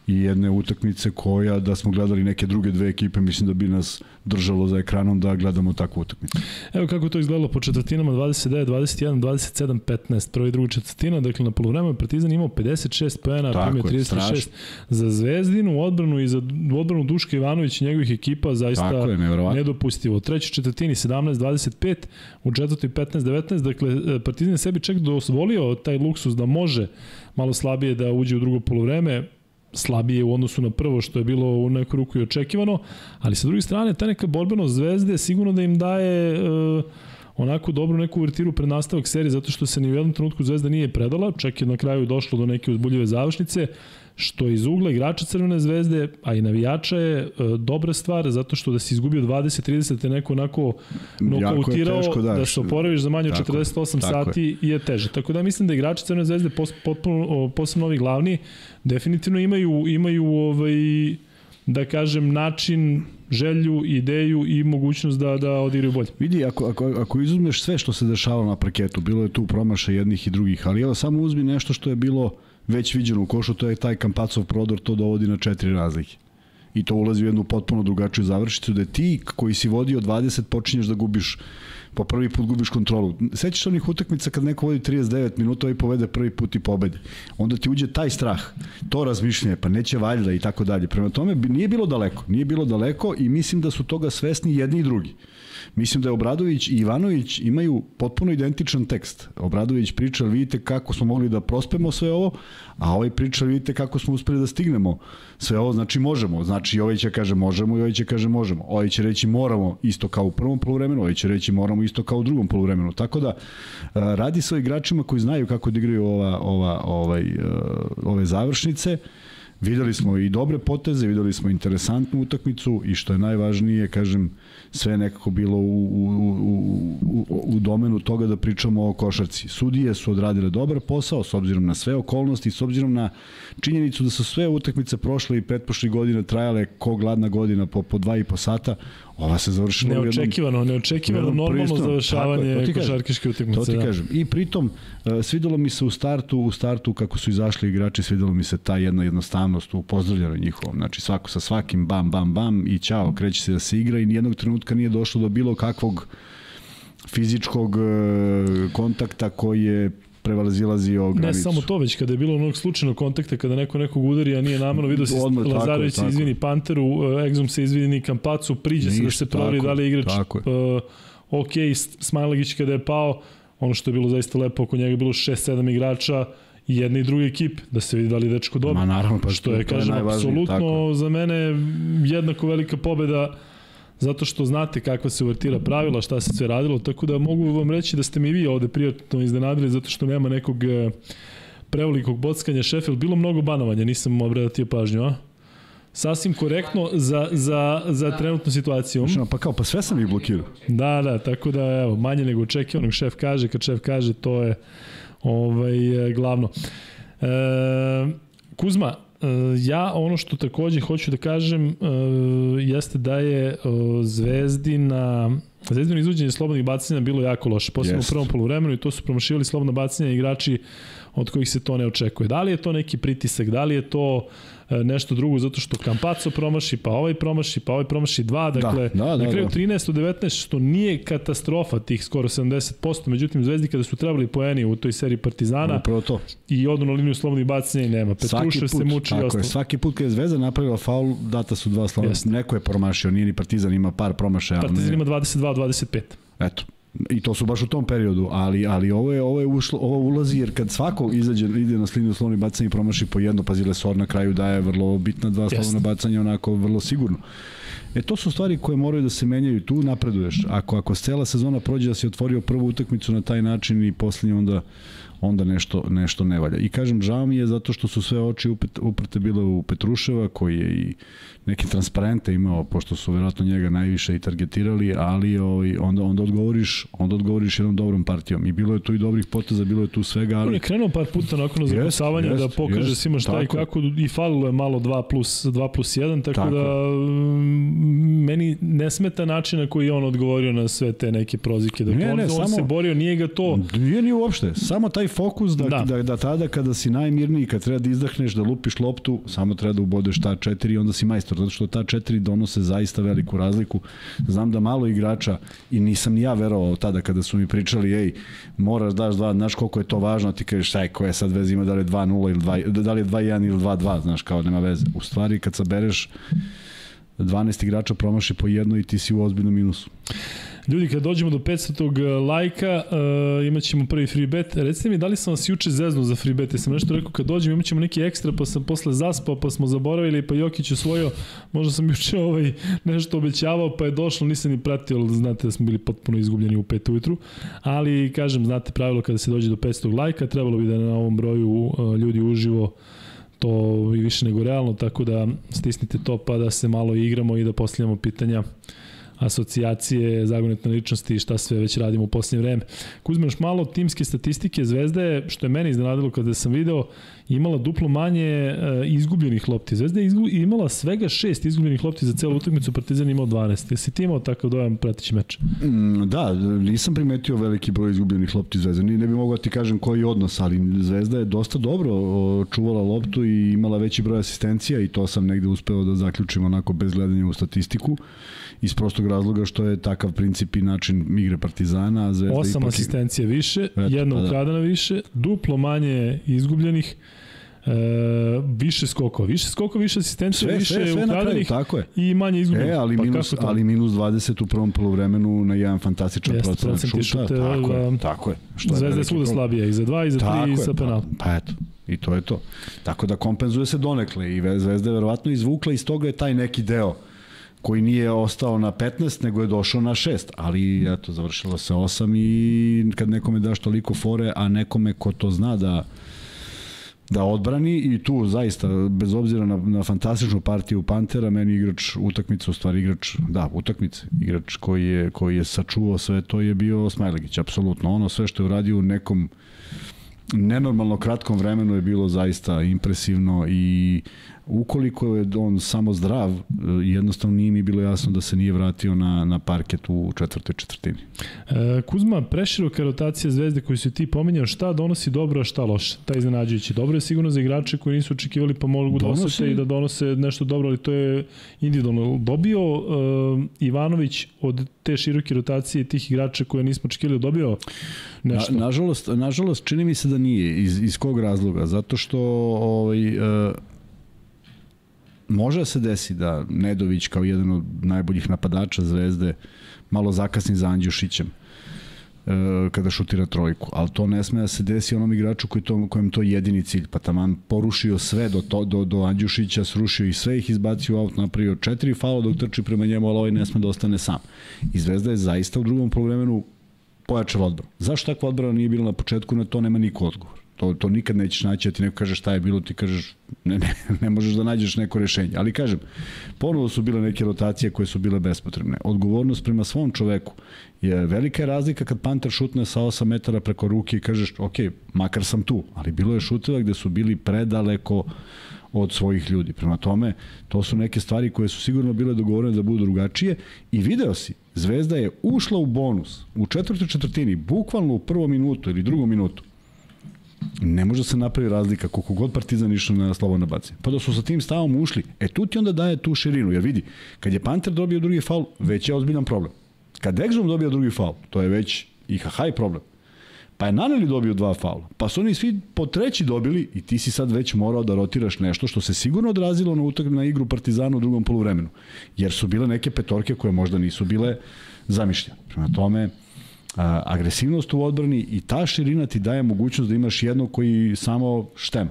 i jedne utakmice koja da smo gledali neke druge dve ekipe, mislim da bi nas držalo za ekranom da gledamo takvu utakmicu. Evo kako to izgledalo po četvrtinama 29, 21, 27, 15, prva i druga četvrtina, dakle na polovremenu Partizan imao 56 poena, primio 36 strašno. za Zvezdinu, odbranu i za odbranu Duška Ivanović i njegovih ekipa zaista je, nedopustivo. U trećoj četvrtini 17, 25, u četvrtoj 15, 19, dakle Partizan je sebi čak dozvolio taj luksus da može malo slabije da uđe u drugo polovreme, slabije u odnosu na prvo što je bilo u neku ruku i očekivano, ali sa druge strane ta neka borbenost zvezde sigurno da im daje uh, onako dobru neku uvertiru pred nastavak serije zato što se ni u jednom trenutku Zvezda nije predala, čak je na kraju došlo do neke uzbuljive završnice što iz ugla igrača Crvene zvezde, a i navijača je e, dobra stvar, zato što da si izgubio 20-30 te neko onako nokautirao, teško, da, da se oporaviš za manje od 48 tako sati je. je teže. Tako da mislim da igrači Crvene zvezde, pos, potpuno, posebno ovi glavni, definitivno imaju, imaju ovaj, da kažem, način želju, ideju i mogućnost da da odigraju bolje. Vidi, ako, ako, ako izuzmeš sve što se dešavalo na parketu, bilo je tu promaša jednih i drugih, ali evo samo uzmi nešto što je bilo već viđeno u košu, to je taj Kampacov prodor, to dovodi na četiri razlike. I to ulazi u jednu potpuno drugačiju završicu, da ti koji si vodio 20 počinješ da gubiš po prvi put gubiš kontrolu. Sećaš onih utakmica kad neko vodi 39 minuta i povede prvi put i pobede. Onda ti uđe taj strah, to razmišljanje, pa neće valjda i tako dalje. Prema tome nije bilo daleko, nije bilo daleko i mislim da su toga svesni jedni i drugi. Mislim da je Obradović i Ivanović imaju potpuno identičan tekst. Obradović priča, vidite kako smo mogli da prospemo sve ovo, a ovaj priča, vidite kako smo uspeli da stignemo sve ovo, znači možemo. Znači ovaj će kaže možemo i ovaj će kaže možemo. Ovaj će reći moramo isto kao u prvom poluvremenu, ovaj će reći moramo isto kao u drugom poluvremenu. Tako da radi sa igračima koji znaju kako da igraju ova, ova, ovaj, ove završnice. Videli smo i dobre poteze, videli smo interesantnu utakmicu i što je najvažnije, kažem, sve nekako bilo u, u, u, u, u domenu toga da pričamo o košarci. Sudije su odradile dobar posao s obzirom na sve okolnosti, s obzirom na činjenicu da su sve utakmice prošle i pretpošli godine trajale ko gladna godina po, po dva i po sata, ova se završila neočekivano, jednom, neočekivano normalno pristup. završavanje košarkaške utakmice. To ti da. kažem. I pritom uh, svidelo mi se u startu, u startu kako su izašli igrači, svidelo mi se ta jedna jednostavnost u pozdravljanju njihovom. Znači svako sa svakim bam bam bam i ćao, kreće se da se igra i nijednog trenutka nije došlo do bilo kakvog fizičkog uh, kontakta koji je prevalazilazio granicu. Ne samo to, već kada je bilo onog slučajnog kontakta, kada neko nekog udari, a nije namerno, vidio se Odmah, Lazarević se izvini Panteru, Egzum se izvini Kampacu, priđe se da se proveri da li je igrač tako uh, ok, Smajlagić kada je pao, ono što je bilo zaista lepo, oko njega je bilo 6-7 igrača, i jedne i druge ekipe, da se vidi da li dečko dobro. Ma naravno, pa što je, kažem, apsolutno tako. za mene jednako velika pobeda zato što znate kakva se uvertira pravila, šta se sve radilo, tako da mogu vam reći da ste mi vi ovde prijatno iznenadili zato što nema nekog e, prevelikog bockanja Sheffield, bilo mnogo banovanja, nisam obratio pažnju, a? Sasvim korektno za, za, za trenutnu situaciju. Pa kao, pa sve sam ih blokirao. Da, da, tako da, evo, manje nego očekivanog šef kaže, kad šef kaže, to je ovaj, e, glavno. E, Kuzma, ja ono što takođe hoću da kažem e, jeste da je e, Zvezdina Zvezdino izvođenje slobodnih bacanja bilo jako loše, posebno yes. u prvom poluvremenu i to su promašivali slobodna bacanja igrači od kojih se to ne očekuje. Da li je to neki pritisak, da li je to uh, E, nešto drugo zato što Kampaco promaši, pa ovaj promaši, pa ovaj promaši dva, da, dakle da, da, da, na kraju da. 13 od 19 što nije katastrofa tih skoro 70%, međutim Zvezdi kada su trebali poeni u toj seriji Partizana Upravo to. i odu na liniju slobodnih bacanja i nema. Petrušev se muči i ostalo. Je, svaki put kada je Zvezda napravila faul, data su dva slobodna. Neko je promašio, nije ni Partizan, ima par promašaja. Partizan ima 22-25. Eto, I to su baš u tom periodu, ali ali ovo je ovo je ušlo, ovo ulazi jer kad svako izađe ide na slinu slovni bacanje i promaši po jedno, pa Sor na kraju daje vrlo bitna dva slovna bacanja onako vrlo sigurno. E to su stvari koje moraju da se menjaju, tu napreduješ. Ako ako cela sezona prođe da si otvorio prvu utakmicu na taj način i poslednje onda onda nešto, nešto ne valja. I kažem, žao mi je zato što su sve oči uprte bile u Petruševa, koji je i neke transparente imao, pošto su verovatno njega najviše i targetirali, ali ovaj, onda, onda, odgovoriš, onda odgovoriš jednom dobrom partijom. I bilo je tu i dobrih poteza, bilo je tu svega, ali... On je krenuo par puta nakon zakucavanja da pokaže jest, svima šta i kako i falilo je malo 2 plus, 2 plus 1, tako, tako da meni ne smeta način na koji je on odgovorio na sve te neke prozike. Dakle, Ne, on, ne, on samo- se borio, nije ga to... Nije ni uopšte, samo taj fokus da, Da. da. da, da tada kada si najmirniji, kad treba da izdahneš, da lupiš loptu, samo treba da ubodeš ta četiri i onda si majstor, zato što ta četiri donose zaista veliku razliku. Znam da malo igrača, i nisam ni ja verovao tada kada su mi pričali, ej, moraš daš dva, znaš koliko je to važno, ti kažeš, aj, koja sad veze ima da li je 2-0 ili 2, da li je 2-1 ili 2-2, znaš, kao nema veze. U stvari, kad sabereš 12 igrača promaši po jedno i ti si u ozbiljnom minusu. Ljudi, kad dođemo do 500. lajka, uh, imat ćemo prvi free bet. Recite mi, da li sam vas juče zeznuo za free bet? Jesam nešto rekao, kad dođemo imat ćemo neki ekstra, pa sam posle zaspao, pa smo zaboravili, pa Jokić osvojio. Možda sam juče ovaj, nešto obećavao, pa je došlo, nisam ni pratio, ali znate da smo bili potpuno izgubljeni u 5 ujutru. Ali, kažem, znate pravilo kada se dođe do 500. lajka, trebalo bi da na ovom broju uh, ljudi uživo to i više nego realno, tako da stisnite to pa da se malo igramo i da postavljamo pitanja asocijacije, zagonetne ličnosti i šta sve već radimo u posljednje vreme. Kuzme, još malo timske statistike Zvezda je, što je mene iznenadilo kada sam video, imala duplo manje e, izgubljenih lopti. Zvezda je imala svega šest izgubljenih lopti za celu utakmicu, Partizan imao 12. Jesi ti imao takav dojam pratići meč? Mm, da, nisam primetio veliki broj izgubljenih lopti Zvezde. Ni, ne bi mogao da ti kažem koji odnos, ali Zvezda je dosta dobro čuvala loptu i imala veći broj asistencija i to sam negde uspeo da zaključim onako bez gledanja u statistiku iz prostog razloga što je takav princip i način igre Partizana. Zvezda Osam ipak je- asistencija više, Eto, jedna pa da. ukradena više, duplo manje izgubljenih, e, više skokova, više skokova, više asistencija, Sve, više sve, sve ukradenih tako je. i manje izgubljenih. E, ali, pa minus, ali minus 20 u prvom polovremenu na jedan fantastičan Jeste, procenat procenti šuta. šuta, tako da. je, tako je. Što Zvezda je svuda slabija, i za dva, i za tri, Tako i je, sa penal. Pa, pa eto, i to je to. Tako da kompenzuje se donekle i Ve- Zvezda je verovatno izvukla iz toga je taj neki deo koji nije ostao na 15, nego je došao na 6, ali eto, završilo se 8 i kad nekome daš toliko fore, a nekome ko to zna da da odbrani i tu zaista bez obzira na, na fantastičnu partiju Pantera meni igrač utakmice u stvari igrač da utakmice igrač koji je koji je sačuvao sve to je bio Smajlegić apsolutno. Ono sve što je uradio u nekom nenormalno kratkom vremenu je bilo zaista impresivno i ukoliko je on samo zdrav, e, jednostavno nije mi bilo jasno da se nije vratio na, na parket u četvrtoj četvrtini. E, Kuzma, preširoka rotacija zvezde koju si ti pominjao, šta donosi dobro, a šta loše? Ta iznenađujući. Dobro je sigurno za igrače koji nisu očekivali pa mogu da osete i da donose nešto dobro, ali to je individualno. Dobio e, Ivanović od te široke rotacije tih igrača koje nismo očekivali, dobio nešto? Na, nažalost, nažalost, čini mi se da nije. Iz, iz kog razloga? Zato što ovaj, e, može da se desi da Nedović kao jedan od najboljih napadača Zvezde malo zakasni za Andjušićem e, kada šutira trojku, ali to ne sme da se desi onom igraču koji to, kojem to je jedini cilj, pa taman porušio sve do, to, do, do Andjušića, srušio ih sve, ih izbacio u aut, napravio četiri faula dok trči prema njemu, ali ovaj ne sme da ostane sam. I Zvezda je zaista u drugom polovremenu pojačala odbranu. Zašto takva odbrana nije bila na početku, na to nema niko odgovor. To, to nikad nećeš naći, a ti neko kaže šta je bilo, ti kažeš ne, ne, ne možeš da nađeš neko rešenje. Ali kažem, ponovo su bile neke rotacije koje su bile bespotrebne. Odgovornost prema svom čoveku je velika je razlika kad Panter šutne sa 8 metara preko ruke i kažeš, ok, makar sam tu, ali bilo je šuteva gde su bili predaleko od svojih ljudi. Prema tome, to su neke stvari koje su sigurno bile dogovorene da budu drugačije i video si, Zvezda je ušla u bonus u četvrtoj četvrtini, bukvalno u prvom minutu ili drugom minutu. Ne može da se napravi razlika koliko god Partizan išao na slobodno bacanje. Pa da su sa tim stavom ušli, e tu ti onda daje tu širinu, jer vidi, kad je Panter dobio drugi faul, već je ozbiljan problem. Kad Ekstrom dobio drugi faul, to je već i haj problem. Pa je Naneli dobio dva faula. Pa su oni svi po treći dobili i ti si sad već morao da rotiraš nešto što se sigurno odrazilo na utak na igru Partizana u drugom poluvremenu. Jer su bile neke petorke koje možda nisu bile zamišljene. Prema tome, agresivnost u odbrani i ta širina ti daje mogućnost da imaš jednog koji samo štema.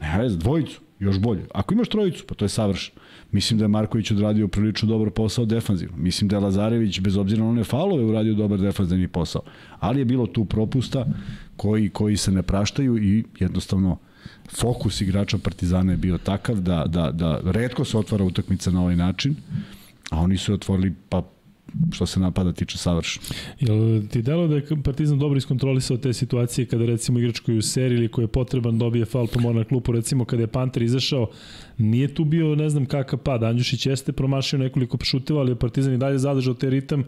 Ne vez, dvojicu, još bolje. Ako imaš trojicu, pa to je savršeno. Mislim da je Marković odradio prilično dobar posao defanzivno. Mislim da je Lazarević, bez obzira na one falove, uradio dobar defanzivni posao. Ali je bilo tu propusta koji, koji se ne praštaju i jednostavno fokus igrača Partizana je bio takav da, da, da redko se otvara utakmica na ovaj način, a oni su je otvorili pa što se napada tiče savršen. Jel ti delo da je Partizan dobro iskontrolisao te situacije kada recimo igrač koji je u seriji ili koji je potreban dobije faul pa mora na klupu, recimo kada je Panter izašao, nije tu bio ne znam kakav pad, Andjušić jeste promašio nekoliko šuteva, ali je Partizan i dalje zadržao te ritam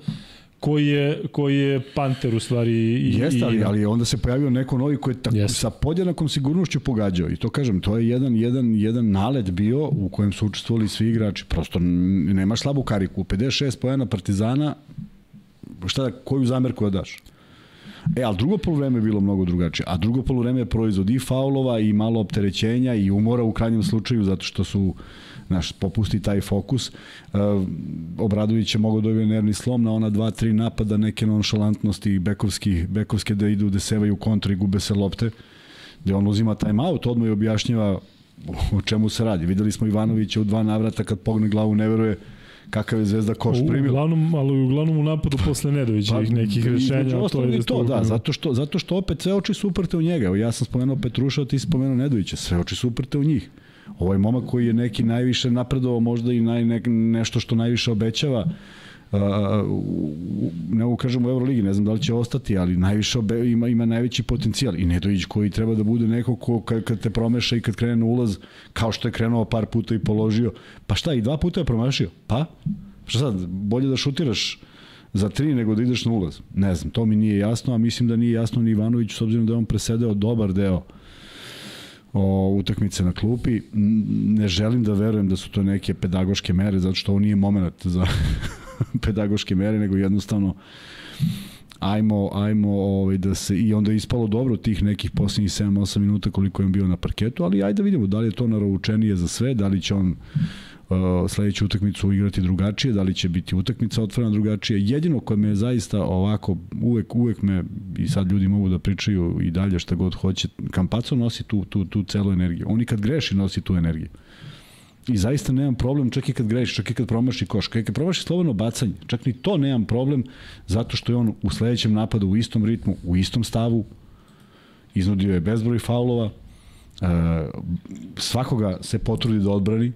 koji je, koji je Panter u stvari. I, Jeste, ali, ali onda se pojavio neko novi koji je tako, yes. sa podjednakom sigurnošću pogađao. I to kažem, to je jedan, jedan, jedan nalet bio u kojem su učestvovali svi igrači. Prosto nema slabu kariku. 56 pojena Partizana, šta da, koju zamerku da daš? E, ali drugo polovreme je bilo mnogo drugačije. A drugo polovreme je proizvod i faulova i malo opterećenja i umora u krajnjem slučaju zato što su naš, popusti taj fokus. Uh, Obradović je mogao dobiti nervni slom na ona dva, tri napada, neke nonšalantnosti bekovski, bekovske da idu, da sevaju kontra i gube se lopte, gde on uzima time out, odmah i objašnjava o čemu se radi. Videli smo Ivanovića u dva navrata kad pogne glavu, ne veruje kakav je Zvezda koš primio. Uglavnom, ali uglavnom u napadu posle Nedovićevih pa, nekih rešenja. To je to, da, zato što, zato što opet sve oči su uprte u njega. Ja sam spomenuo Petruša, ti si spomenuo Nedovića, sve oči su uprte u njih. Ovo je momak koji je neki najviše napredovao, možda i naj, ne, nešto što najviše obećava, Uh, ne mogu kažem u Euroligi, ne znam da li će ostati, ali najviše obe, ima, ima najveći potencijal i Nedović koji treba da bude neko ko kad, kad te promeša i kad krene na ulaz, kao što je krenuo par puta i položio, pa šta i dva puta je promašio, pa? Šta sad, bolje da šutiraš za tri nego da ideš na ulaz? Ne znam, to mi nije jasno, a mislim da nije jasno ni Ivanović s obzirom da je on presedeo dobar deo uh, o, utakmice na klupi. Ne želim da verujem da su to neke pedagoške mere, zato što ovo nije moment za pedagoške mere, nego jednostavno ajmo, ajmo ovaj, da se, i onda je ispalo dobro tih nekih posljednjih 7-8 minuta koliko je bio na parketu, ali ajde da vidimo da li je to naroučenije za sve, da li će on sledeću utakmicu igrati drugačije, da li će biti utakmica otvorena drugačije. Jedino koje me zaista ovako, uvek, uvek me, i sad ljudi mogu da pričaju i dalje šta god hoće, Kampaco nosi tu, tu, tu celu energiju. On i kad greši nosi tu energiju. I zaista nemam problem čak i kad greši, čak i kad promaši koš, čak i kad promaši slobodno bacanje, čak ni to nemam problem zato što je on u sledećem napadu u istom ritmu, u istom stavu, iznudio je bezbroj faulova, uh, svakoga se potrudi da odbrani,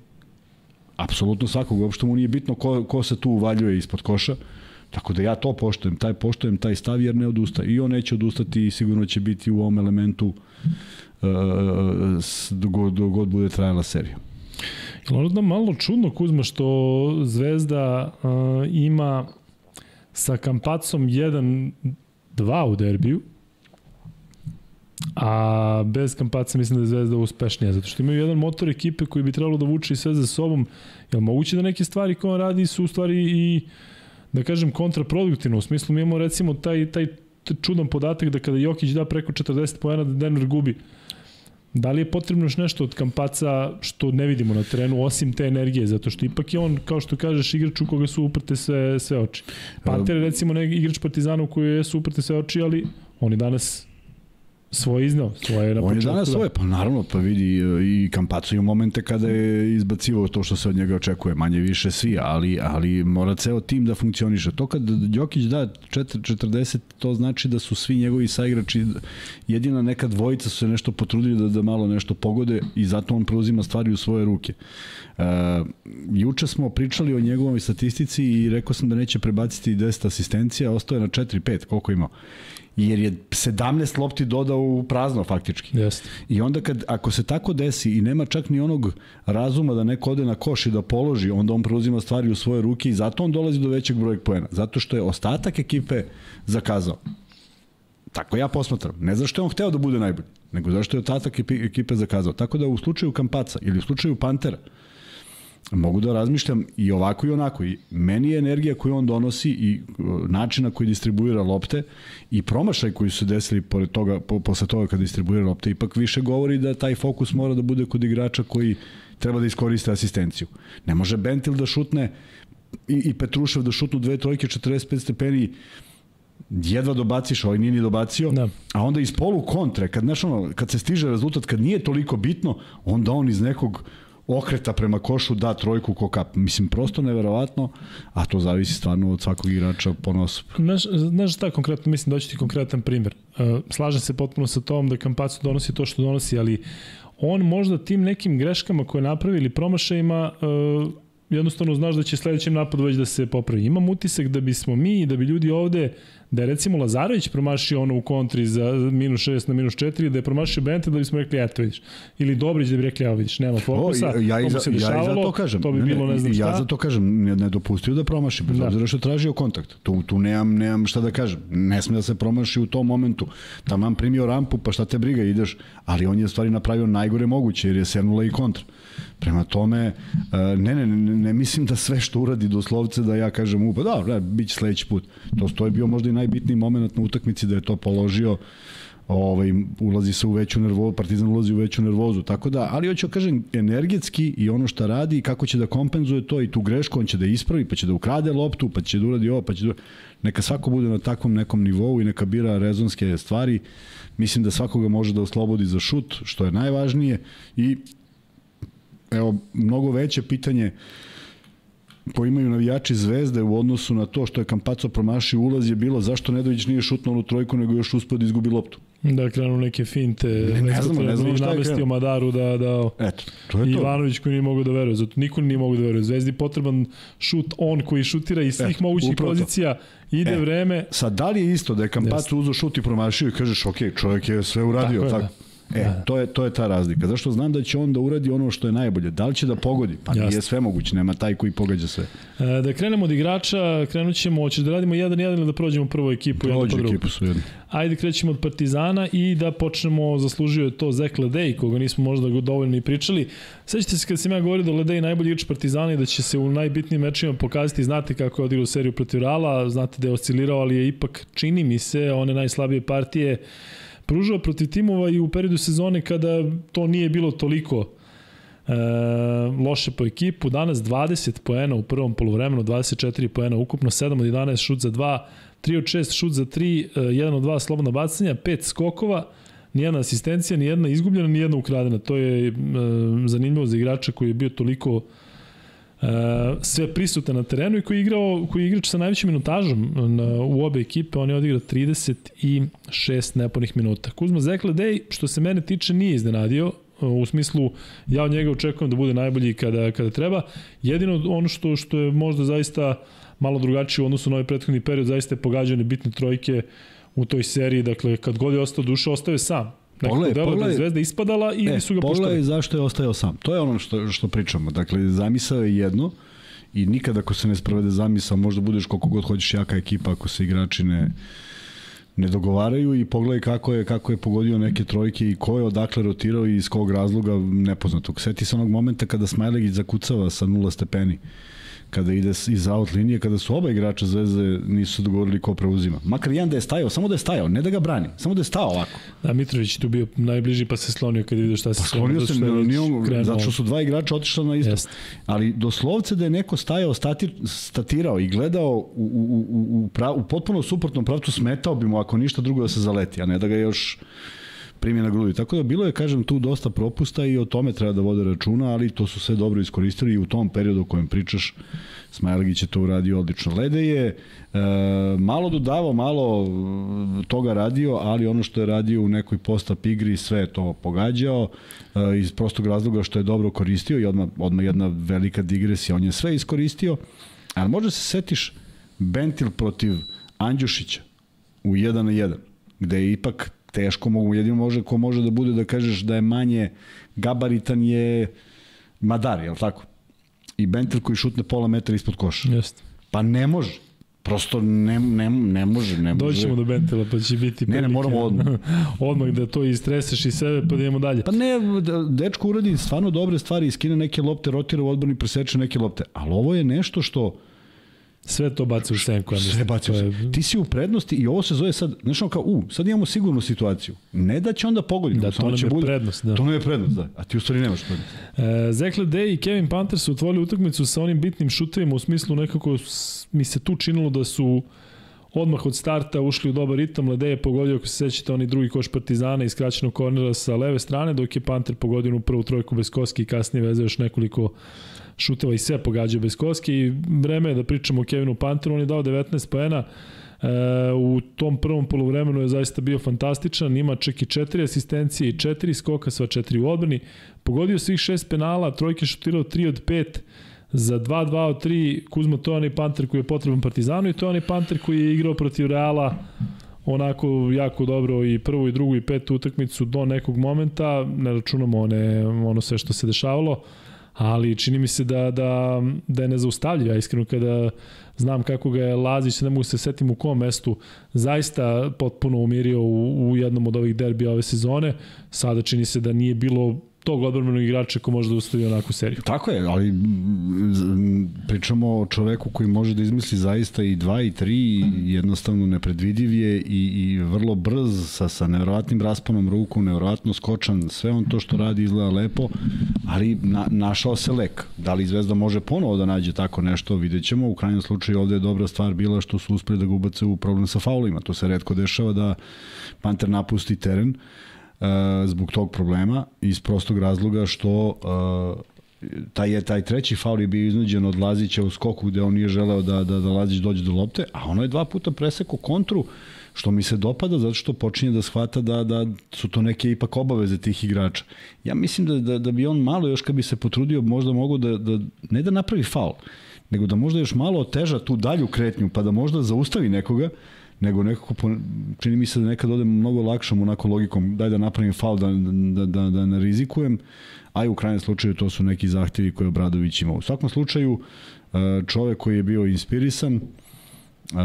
apsolutno svakog, uopšte mu nije bitno ko, ko se tu uvaljuje ispod koša, tako da ja to poštojem, taj poštojem taj stav jer ne odustaje. I on neće odustati i sigurno će biti u ovom elementu uh, dogod, god bude trajala serija. Je ono da malo čudno Kuzma što Zvezda uh, ima sa Kampacom 1-2 u derbiju, A bez Kampaca mislim da je Zvezda uspešnija, zato što imaju jedan motor ekipe koji bi trebalo da vuče i sve za sobom. Je li moguće da neke stvari koje on radi su u stvari i, da kažem, kontraproduktivno? U smislu mi imamo recimo taj, taj čudan podatak da kada Jokić da preko 40 pojena da Denver gubi. Da li je potrebno još nešto od Kampaca što ne vidimo na terenu, osim te energije, zato što ipak je on, kao što kažeš, igrač u koga su uprte sve, sve oči. Panter je recimo ne, igrač Partizana u kojoj su uprte sve oči, ali on je danas svoje izneo, svoje na početku. On je danas da. svoje, pa naravno, pa vidi i Kampaco u momente kada je izbacivao to što se od njega očekuje, manje više svi, ali, ali mora ceo tim da funkcioniše. To kad Đokić da 40, to znači da su svi njegovi saigrači, jedina neka dvojica su se nešto potrudili da, da malo nešto pogode i zato on preuzima stvari u svoje ruke. Uh, juče smo pričali o njegovoj statistici i rekao sam da neće prebaciti 10 asistencija, ostao je na 4-5, koliko imao jer je 17 lopti dodao u prazno faktički. Jeste. I onda kad, ako se tako desi i nema čak ni onog razuma da neko ode na koš i da položi, onda on preuzima stvari u svoje ruke i zato on dolazi do većeg broja poena. Zato što je ostatak ekipe zakazao. Tako ja posmatram. Ne zašto je on hteo da bude najbolji, nego zašto je ostatak ekipe zakazao. Tako da u slučaju Kampaca ili u slučaju Pantera, mogu da razmišljam i ovako i onako. I meni je energija koju on donosi i uh, načina koji distribuira lopte i promašaj koji su desili pored toga, po, posle toga kad distribuira lopte, ipak više govori da taj fokus mora da bude kod igrača koji treba da iskoriste asistenciju. Ne može Bentil da šutne i, i Petrušev da šutnu dve trojke 45 stepeni jedva dobaciš, ovaj nije ni dobacio, da. a onda iz polu kontre, kad, znaš ono, kad se stiže rezultat, kad nije toliko bitno, onda on iz nekog okreta prema košu da trojku ko kap. Mislim, prosto neverovatno, a to zavisi stvarno od svakog igrača po nosu. Znaš, znaš šta konkretno, mislim, doći ti konkretan primjer. Uh, slažem se potpuno sa tom da Kampacu donosi to što donosi, ali on možda tim nekim greškama koje napravi ili promašajima uh, jednostavno znaš da će sledećem napadu već da se popravi. Imam utisak da bismo mi i da bi ljudi ovde da je recimo Lazarević promašio ono u kontri za minus 6 na minus 4, da je promašio Bente da bismo rekli, eto vidiš. Ili Dobrić da bi rekli, evo vidiš, nema fokusa, o, ja, ja, mu se dešavalo, ja za to kažem. to bi ne, bilo ne znam šta. Ja za to kažem, ne, ne dopustio da promaši, bez da. obzira što je tražio kontakt. Tu, tu nemam, nemam šta da kažem. Ne sme da se promaši u tom momentu. Taman primio rampu, pa šta te briga, ideš. Ali on je stvari napravio najgore moguće, jer je sernula i kontra. Prema tome, e, ne, ne, ne, ne mislim da sve što uradi doslovce da ja kažem upa, da, da, bit će sledeći put. To, to je bio možda i najbitniji moment na utakmici da je to položio ovaj, ulazi se u veću nervozu, Partizan ulazi u veću nervozu, tako da, ali hoću da kažem, energetski i ono što radi i kako će da kompenzuje to i tu grešku, on će da ispravi, pa će da ukrade loptu, pa će da uradi ovo, pa će da... Neka svako bude na takvom nekom nivou i neka bira rezonske stvari. Mislim da svakoga može da oslobodi za šut, što je najvažnije i evo, mnogo veće pitanje koje imaju navijači Zvezde u odnosu na to što je Kampaco promašio ulaz je bilo zašto Nedović nije šutnuo u trojku nego još uspio da izgubi loptu. Da krenu neke finte. Ne, ne znamo, ne znamo šta je. Madaru da, da Eto, to je Ivanović koji nije mogao da veruje. Zato niko nije mogao da veruje. Zvezdi potreban šut on koji šutira iz svih Eto, mogućih pozicija. Ide e, vreme. Sad, da li je isto da je Kampaco uzao šut i promašio i kažeš, ok, čovjek je sve uradio. Tako, tako. Je, da. E, da. to je, to je ta razlika. Zašto znam da će on da uradi ono što je najbolje. Da li će da pogodi? Pa Jasne. nije sve moguće, nema taj koji pogađa sve. E, da krenemo od igrača, krenut ćemo, hoćeš da radimo jedan jedan ili da prođemo prvu ekipu? Prođe ekipu su jedno. Ajde, krećemo od Partizana i da počnemo, zaslužio je to Zek Ledej, koga nismo možda dovoljno i pričali. Sećate se kad sam ja govorio da Ledej najbolji igrač Partizana i da će se u najbitnijim mečima pokazati, znate kako je odigrao seriju protiv Rala, znate da je oscilirao, ali je ipak, čini mi se, one najslabije partije pružao protiv timova i u periodu sezone kada to nije bilo toliko e, loše po ekipu. Danas 20 poena u prvom polovremenu, 24 poena ukupno, 7 od 11 šut za 2, 3 od 6 šut za 3, 1 od 2 slobodna bacanja, 5 skokova, nijedna asistencija, nijedna izgubljena, nijedna ukradena. To je e, zanimljivo za igrača koji je bio toliko sve prisutan na terenu i koji je igrao koji je igrač sa najvećim minutažom na, u obe ekipe, on je odigrao 36 nepunih minuta. Kuzma Zekledej, što se mene tiče, nije iznenadio, u smislu ja od njega očekujem da bude najbolji kada, kada treba. Jedino ono što, što je možda zaista malo drugačije u odnosu na ovaj prethodni period, zaista je pogađao nebitne trojke u toj seriji, dakle kad god je ostao duša, ostao je sam. Pogledaj, delo pogledaj, da je Zvezda ispadala i e, su ga puštali. Pogledaj zašto je ostajao sam. To je ono što, što pričamo. Dakle, zamisao je jedno i nikad ako se ne sprovede zamisao, možda budeš koliko god hoćeš jaka ekipa ako se igrači ne ne dogovaraju i pogledaj kako je kako je pogodio neke trojke i ko je odakle rotirao i iz kog razloga nepoznatog. Seti se onog momenta kada Smajlegić zakucava sa nula stepeni kada ide iz out linije, kada su oba igrača Zvezde nisu dogovorili ko preuzima. Makar jedan da je stajao, samo da je stajao, ne da ga brani, samo da je stao ovako. Da, Mitrović tu bio najbliži pa se slonio kad vidio šta se pa slonio. se, nije on, zato što su dva igrača otišla na isto. Jest. Ali doslovce da je neko stajao, statir, statirao i gledao u, u, u, u, prav, u potpuno suprotnom pravcu, smetao bi mu ako ništa drugo da se zaleti, a ne da ga još primi na grudi. Tako da bilo je, kažem, tu dosta propusta i o tome treba da vode računa, ali to su sve dobro iskoristili i u tom periodu o kojem pričaš, Smajlegić je to uradio odlično. Lede je e, malo dodavao, malo toga radio, ali ono što je radio u nekoj post-up igri, sve je to pogađao e, iz prostog razloga što je dobro koristio i odmah, odmah jedna velika digresija. On je sve iskoristio, ali možda se setiš Bentil protiv Andjušića u 1 na 1, gde je ipak teško mogu, jedino može, ko može da bude da kažeš da je manje gabaritan je Madar, je li tako? I Bentel koji šutne pola metra ispod koša. Jeste. Pa ne može. Prosto ne, ne, ne može, ne može. Doćemo do Bentela, pa će biti Ne, ne, moramo odmah. odmah da to istreseš i sebe, pa da idemo dalje. Pa ne, dečko uradi stvarno dobre stvari, iskine neke lopte, rotira u odbrani, preseče neke lopte. Ali ovo je nešto što Sve to baci u senku. Sve baci u senku. Ti si u prednosti i ovo se zove sad, znaš kao, u, sad imamo sigurnu situaciju. Ne da će onda pogoditi. Da, to nam je bude, prednost. Da. To nam je prednost, da. A ti u stvari nemaš prednost. E, Zekle Day i Kevin Panter su otvorili utakmicu sa onim bitnim šutevima u smislu nekako mi se tu činilo da su odmah od starta ušli u dobar ritam. Lede je pogodio, ako se sećate, oni drugi koš Partizana iz kraćenog kornera sa leve strane, dok je Panter pogodio u prvu trojku bez koski i kasnije vezao još nekoliko šuteva i sve pogađao bez koske i vreme je da pričamo o Kevinu Panteru, on je dao 19 poena, E, u tom prvom polovremenu je zaista bio fantastičan, ima čak i četiri asistencije i četiri skoka, sva četiri u odbrani. Pogodio svih šest penala, trojke šutirao 3 od 5, Za 2-2 od 3 Kuzma to je onaj panter koji je potreban Partizanu i to je onaj panter koji je igrao protiv Reala onako jako dobro i prvu i drugu i petu utakmicu do nekog momenta, ne računamo one, ono sve što se dešavalo, ali čini mi se da, da, da je nezaustavljiv. Ja iskreno kada znam kako ga je Lazić, ne mogu se setim u kom mestu, zaista potpuno umirio u, u jednom od ovih derbija ove sezone. Sada čini se da nije bilo tog odbrmenog igrača ko može da ustavi onakvu seriju. Tako je, ali pričamo o čoveku koji može da izmisli zaista i dva i tri jednostavno nepredvidiv je i, i vrlo brz sa, sa nevrovatnim rasponom ruku, nevrovatno skočan, sve on to što radi izgleda lepo, ali na, našao se lek. Da li Zvezda može ponovo da nađe tako nešto, vidjet ćemo. U krajnjem slučaju ovde je dobra stvar bila što su uspeli da ga ubace u problem sa faulima. To se redko dešava da Panter napusti teren. Uh, zbog tog problema iz prostog razloga što uh, taj je taj treći faul je bio iznuđen od Lazića u skoku gde on nije želeo da da da Lazić dođe do lopte, a ono je dva puta presekao kontru što mi se dopada zato što počinje da shvata da da su to neke ipak obaveze tih igrača. Ja mislim da da da bi on malo još kad bi se potrudio možda mogu da da ne da napravi faul, nego da možda još malo oteža tu dalju kretnju pa da možda zaustavi nekoga nego nekako, čini mi se da nekad odem mnogo lakšom onako logikom, daj da napravim faul, da, da, da, da ne rizikujem, a i u krajnjem slučaju to su neki zahtevi koje Obradović ima. U svakom slučaju, e, čovek koji je bio inspirisan, Uh,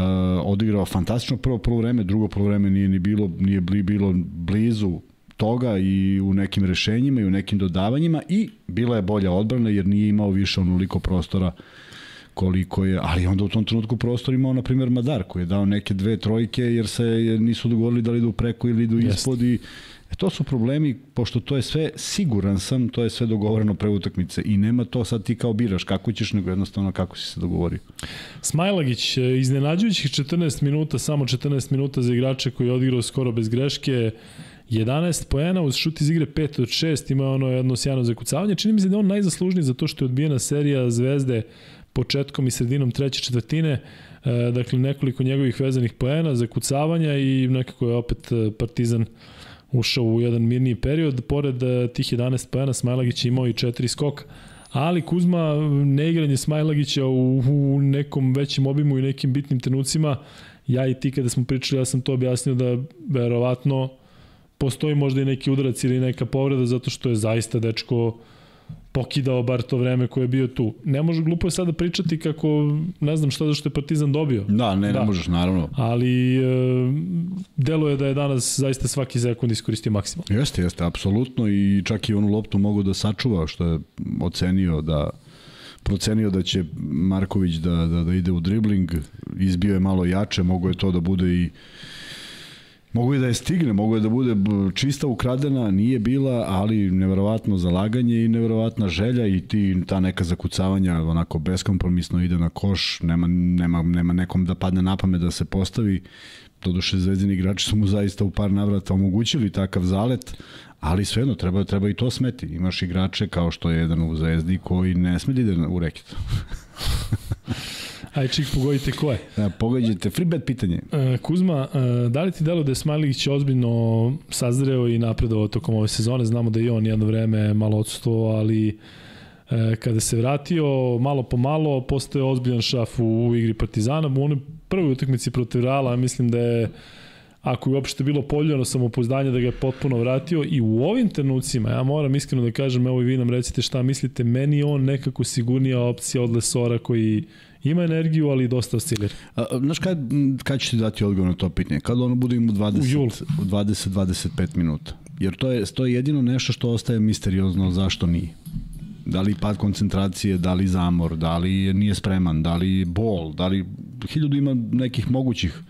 odigrao fantastično prvo prvo vreme, drugo prvo vreme nije ni bilo nije bilo blizu toga i u nekim rešenjima i u nekim dodavanjima i bila je bolja odbrana jer nije imao više onoliko prostora uh, koliko je, ali onda u tom trenutku prostor imao, na primjer, Madar, koji je dao neke dve trojke, jer se nisu dogovorili da li idu preko ili idu ispod i E, to su problemi, pošto to je sve, siguran sam, to je sve dogovoreno pre utakmice i nema to sad ti kao biraš kako ćeš, nego jednostavno kako si se dogovorio. Smajlagić, e, iznenađujućih 14 minuta, samo 14 minuta za igrače koji je odigrao skoro bez greške, 11 poena uz šut iz igre 5 od 6, ima ono jedno sjajno zakucavanje. Čini mi se da on najzaslužniji za to što je odbijena serija Zvezde početkom i sredinom treće četvrtine, e, dakle nekoliko njegovih vezanih poena, zakucavanja i nekako je opet e, Partizan ušao u jedan mirniji period. Pored e, tih 11 poena Smajlagić imao i 4 skoka, ali Kuzma neigranje Smajlagića u, u nekom većem obimu i nekim bitnim trenucima, ja i ti kada smo pričali, ja sam to objasnio da verovatno postoji možda i neki udarac ili neka povreda zato što je zaista dečko pokidao bar to vreme koje je bio tu. Ne može glupo je sada pričati kako ne znam šta zašto je Partizan dobio. Da, ne, da. ne možeš, naravno. Ali e, delo je da je danas zaista svaki sekund iskoristio maksimalno. Jeste, jeste, apsolutno i čak i onu loptu mogu da sačuva što je ocenio da procenio da će Marković da, da, da ide u dribling, izbio je malo jače, mogo je to da bude i Mogu je da je stigne, mogu je da bude čista ukradena, nije bila, ali neverovatno zalaganje i neverovatna želja i ti ta neka zakucavanja onako beskompromisno ide na koš, nema, nema, nema nekom da padne na pamet da se postavi. Doduše zvezdini igrači su mu zaista u par navrata omogućili takav zalet, ali svejedno treba, treba i to smeti. Imaš igrače kao što je jedan u zvezdi koji ne sme da ide u reket. Aj, čik, pogodite ko je. Da, pogodite. Free bet pitanje. Uh, Kuzma, uh, da li ti delo da je Smajlić ozbiljno sazreo i napredovao tokom ove sezone? Znamo da je on jedno vreme malo odsutovao, ali uh, kada se vratio malo po malo, postoje ozbiljan šaf u, u igri Partizana. U onoj prvoj utakmici protiv Reala, mislim da je ako je uopšte bilo poljeno samopouzdanje da ga je potpuno vratio i u ovim trenucima, ja moram iskreno da kažem, evo i vi nam recite šta mislite, meni on nekako sigurnija opcija od Lesora koji Ima energiju, ali dosta oscilir. Znaš, kad, kad ću ti dati odgovor na to pitanje? Kad ono bude imao 20, 20-25 minuta? Jer to je, to je jedino nešto što ostaje misteriozno zašto nije. Da li pad koncentracije, da li zamor, da li nije spreman, da li bol, da li hiljadu ima nekih mogućih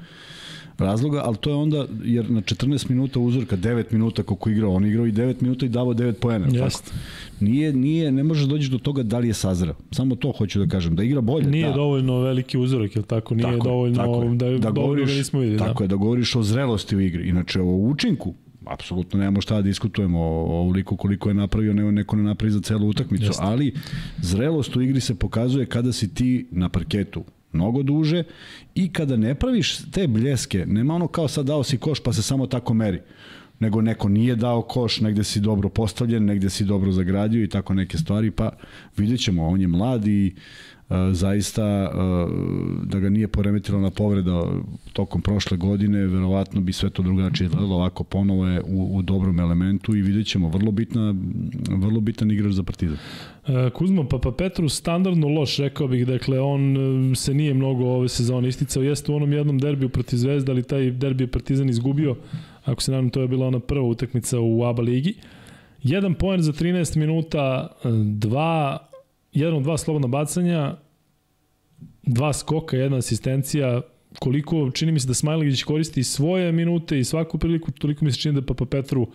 razloga, ali to je onda, jer na 14 minuta uzorka, 9 minuta kako igrao, on igrao i 9 minuta i davo 9 poena. Jeste. Nije, nije, ne može doći do toga da li je sazreo. Samo to hoću da kažem, da igra bolje. Nije da. dovoljno veliki uzorak, je tako? Nije tako, dovoljno tako da, da govoriš, da nismo videli. Tako da. je, da govoriš o zrelosti u igri. Inače, o učinku, apsolutno nemamo šta da diskutujemo o ovoliko koliko je napravio, ne, neko ne napravi za celu utakmicu, Jeste. ali zrelost u igri se pokazuje kada si ti na parketu mnogo duže i kada ne praviš te bljeske, nema ono kao sad dao si koš pa se samo tako meri nego neko nije dao koš, negde si dobro postavljen, negde si dobro zagradio i tako neke stvari, pa vidjet ćemo, on je mlad i zaista uh, da ga nije poremetila na povreda tokom prošle godine, verovatno bi sve to drugačije izgledalo, ovako ponovo je u, u dobrom elementu i vidjet ćemo, vrlo, bitna, vrlo bitan igrač za partizan. E, Kuzma Papa Petru standardno loš, rekao bih, dakle on e, se nije mnogo ove sezone isticao, jeste u onom jednom derbiju protiv Zvezda, ali taj derbi je Partizan izgubio, ako se nadam to je bila ona prva utakmica u ABA ligi. Jedan poen za 13 minuta, e, dva, jedan od dva slobodna bacanja, dva skoka, jedna asistencija, koliko čini mi se da Smajlegić koristi svoje minute i svaku priliku, toliko mi se čini da Papa Petru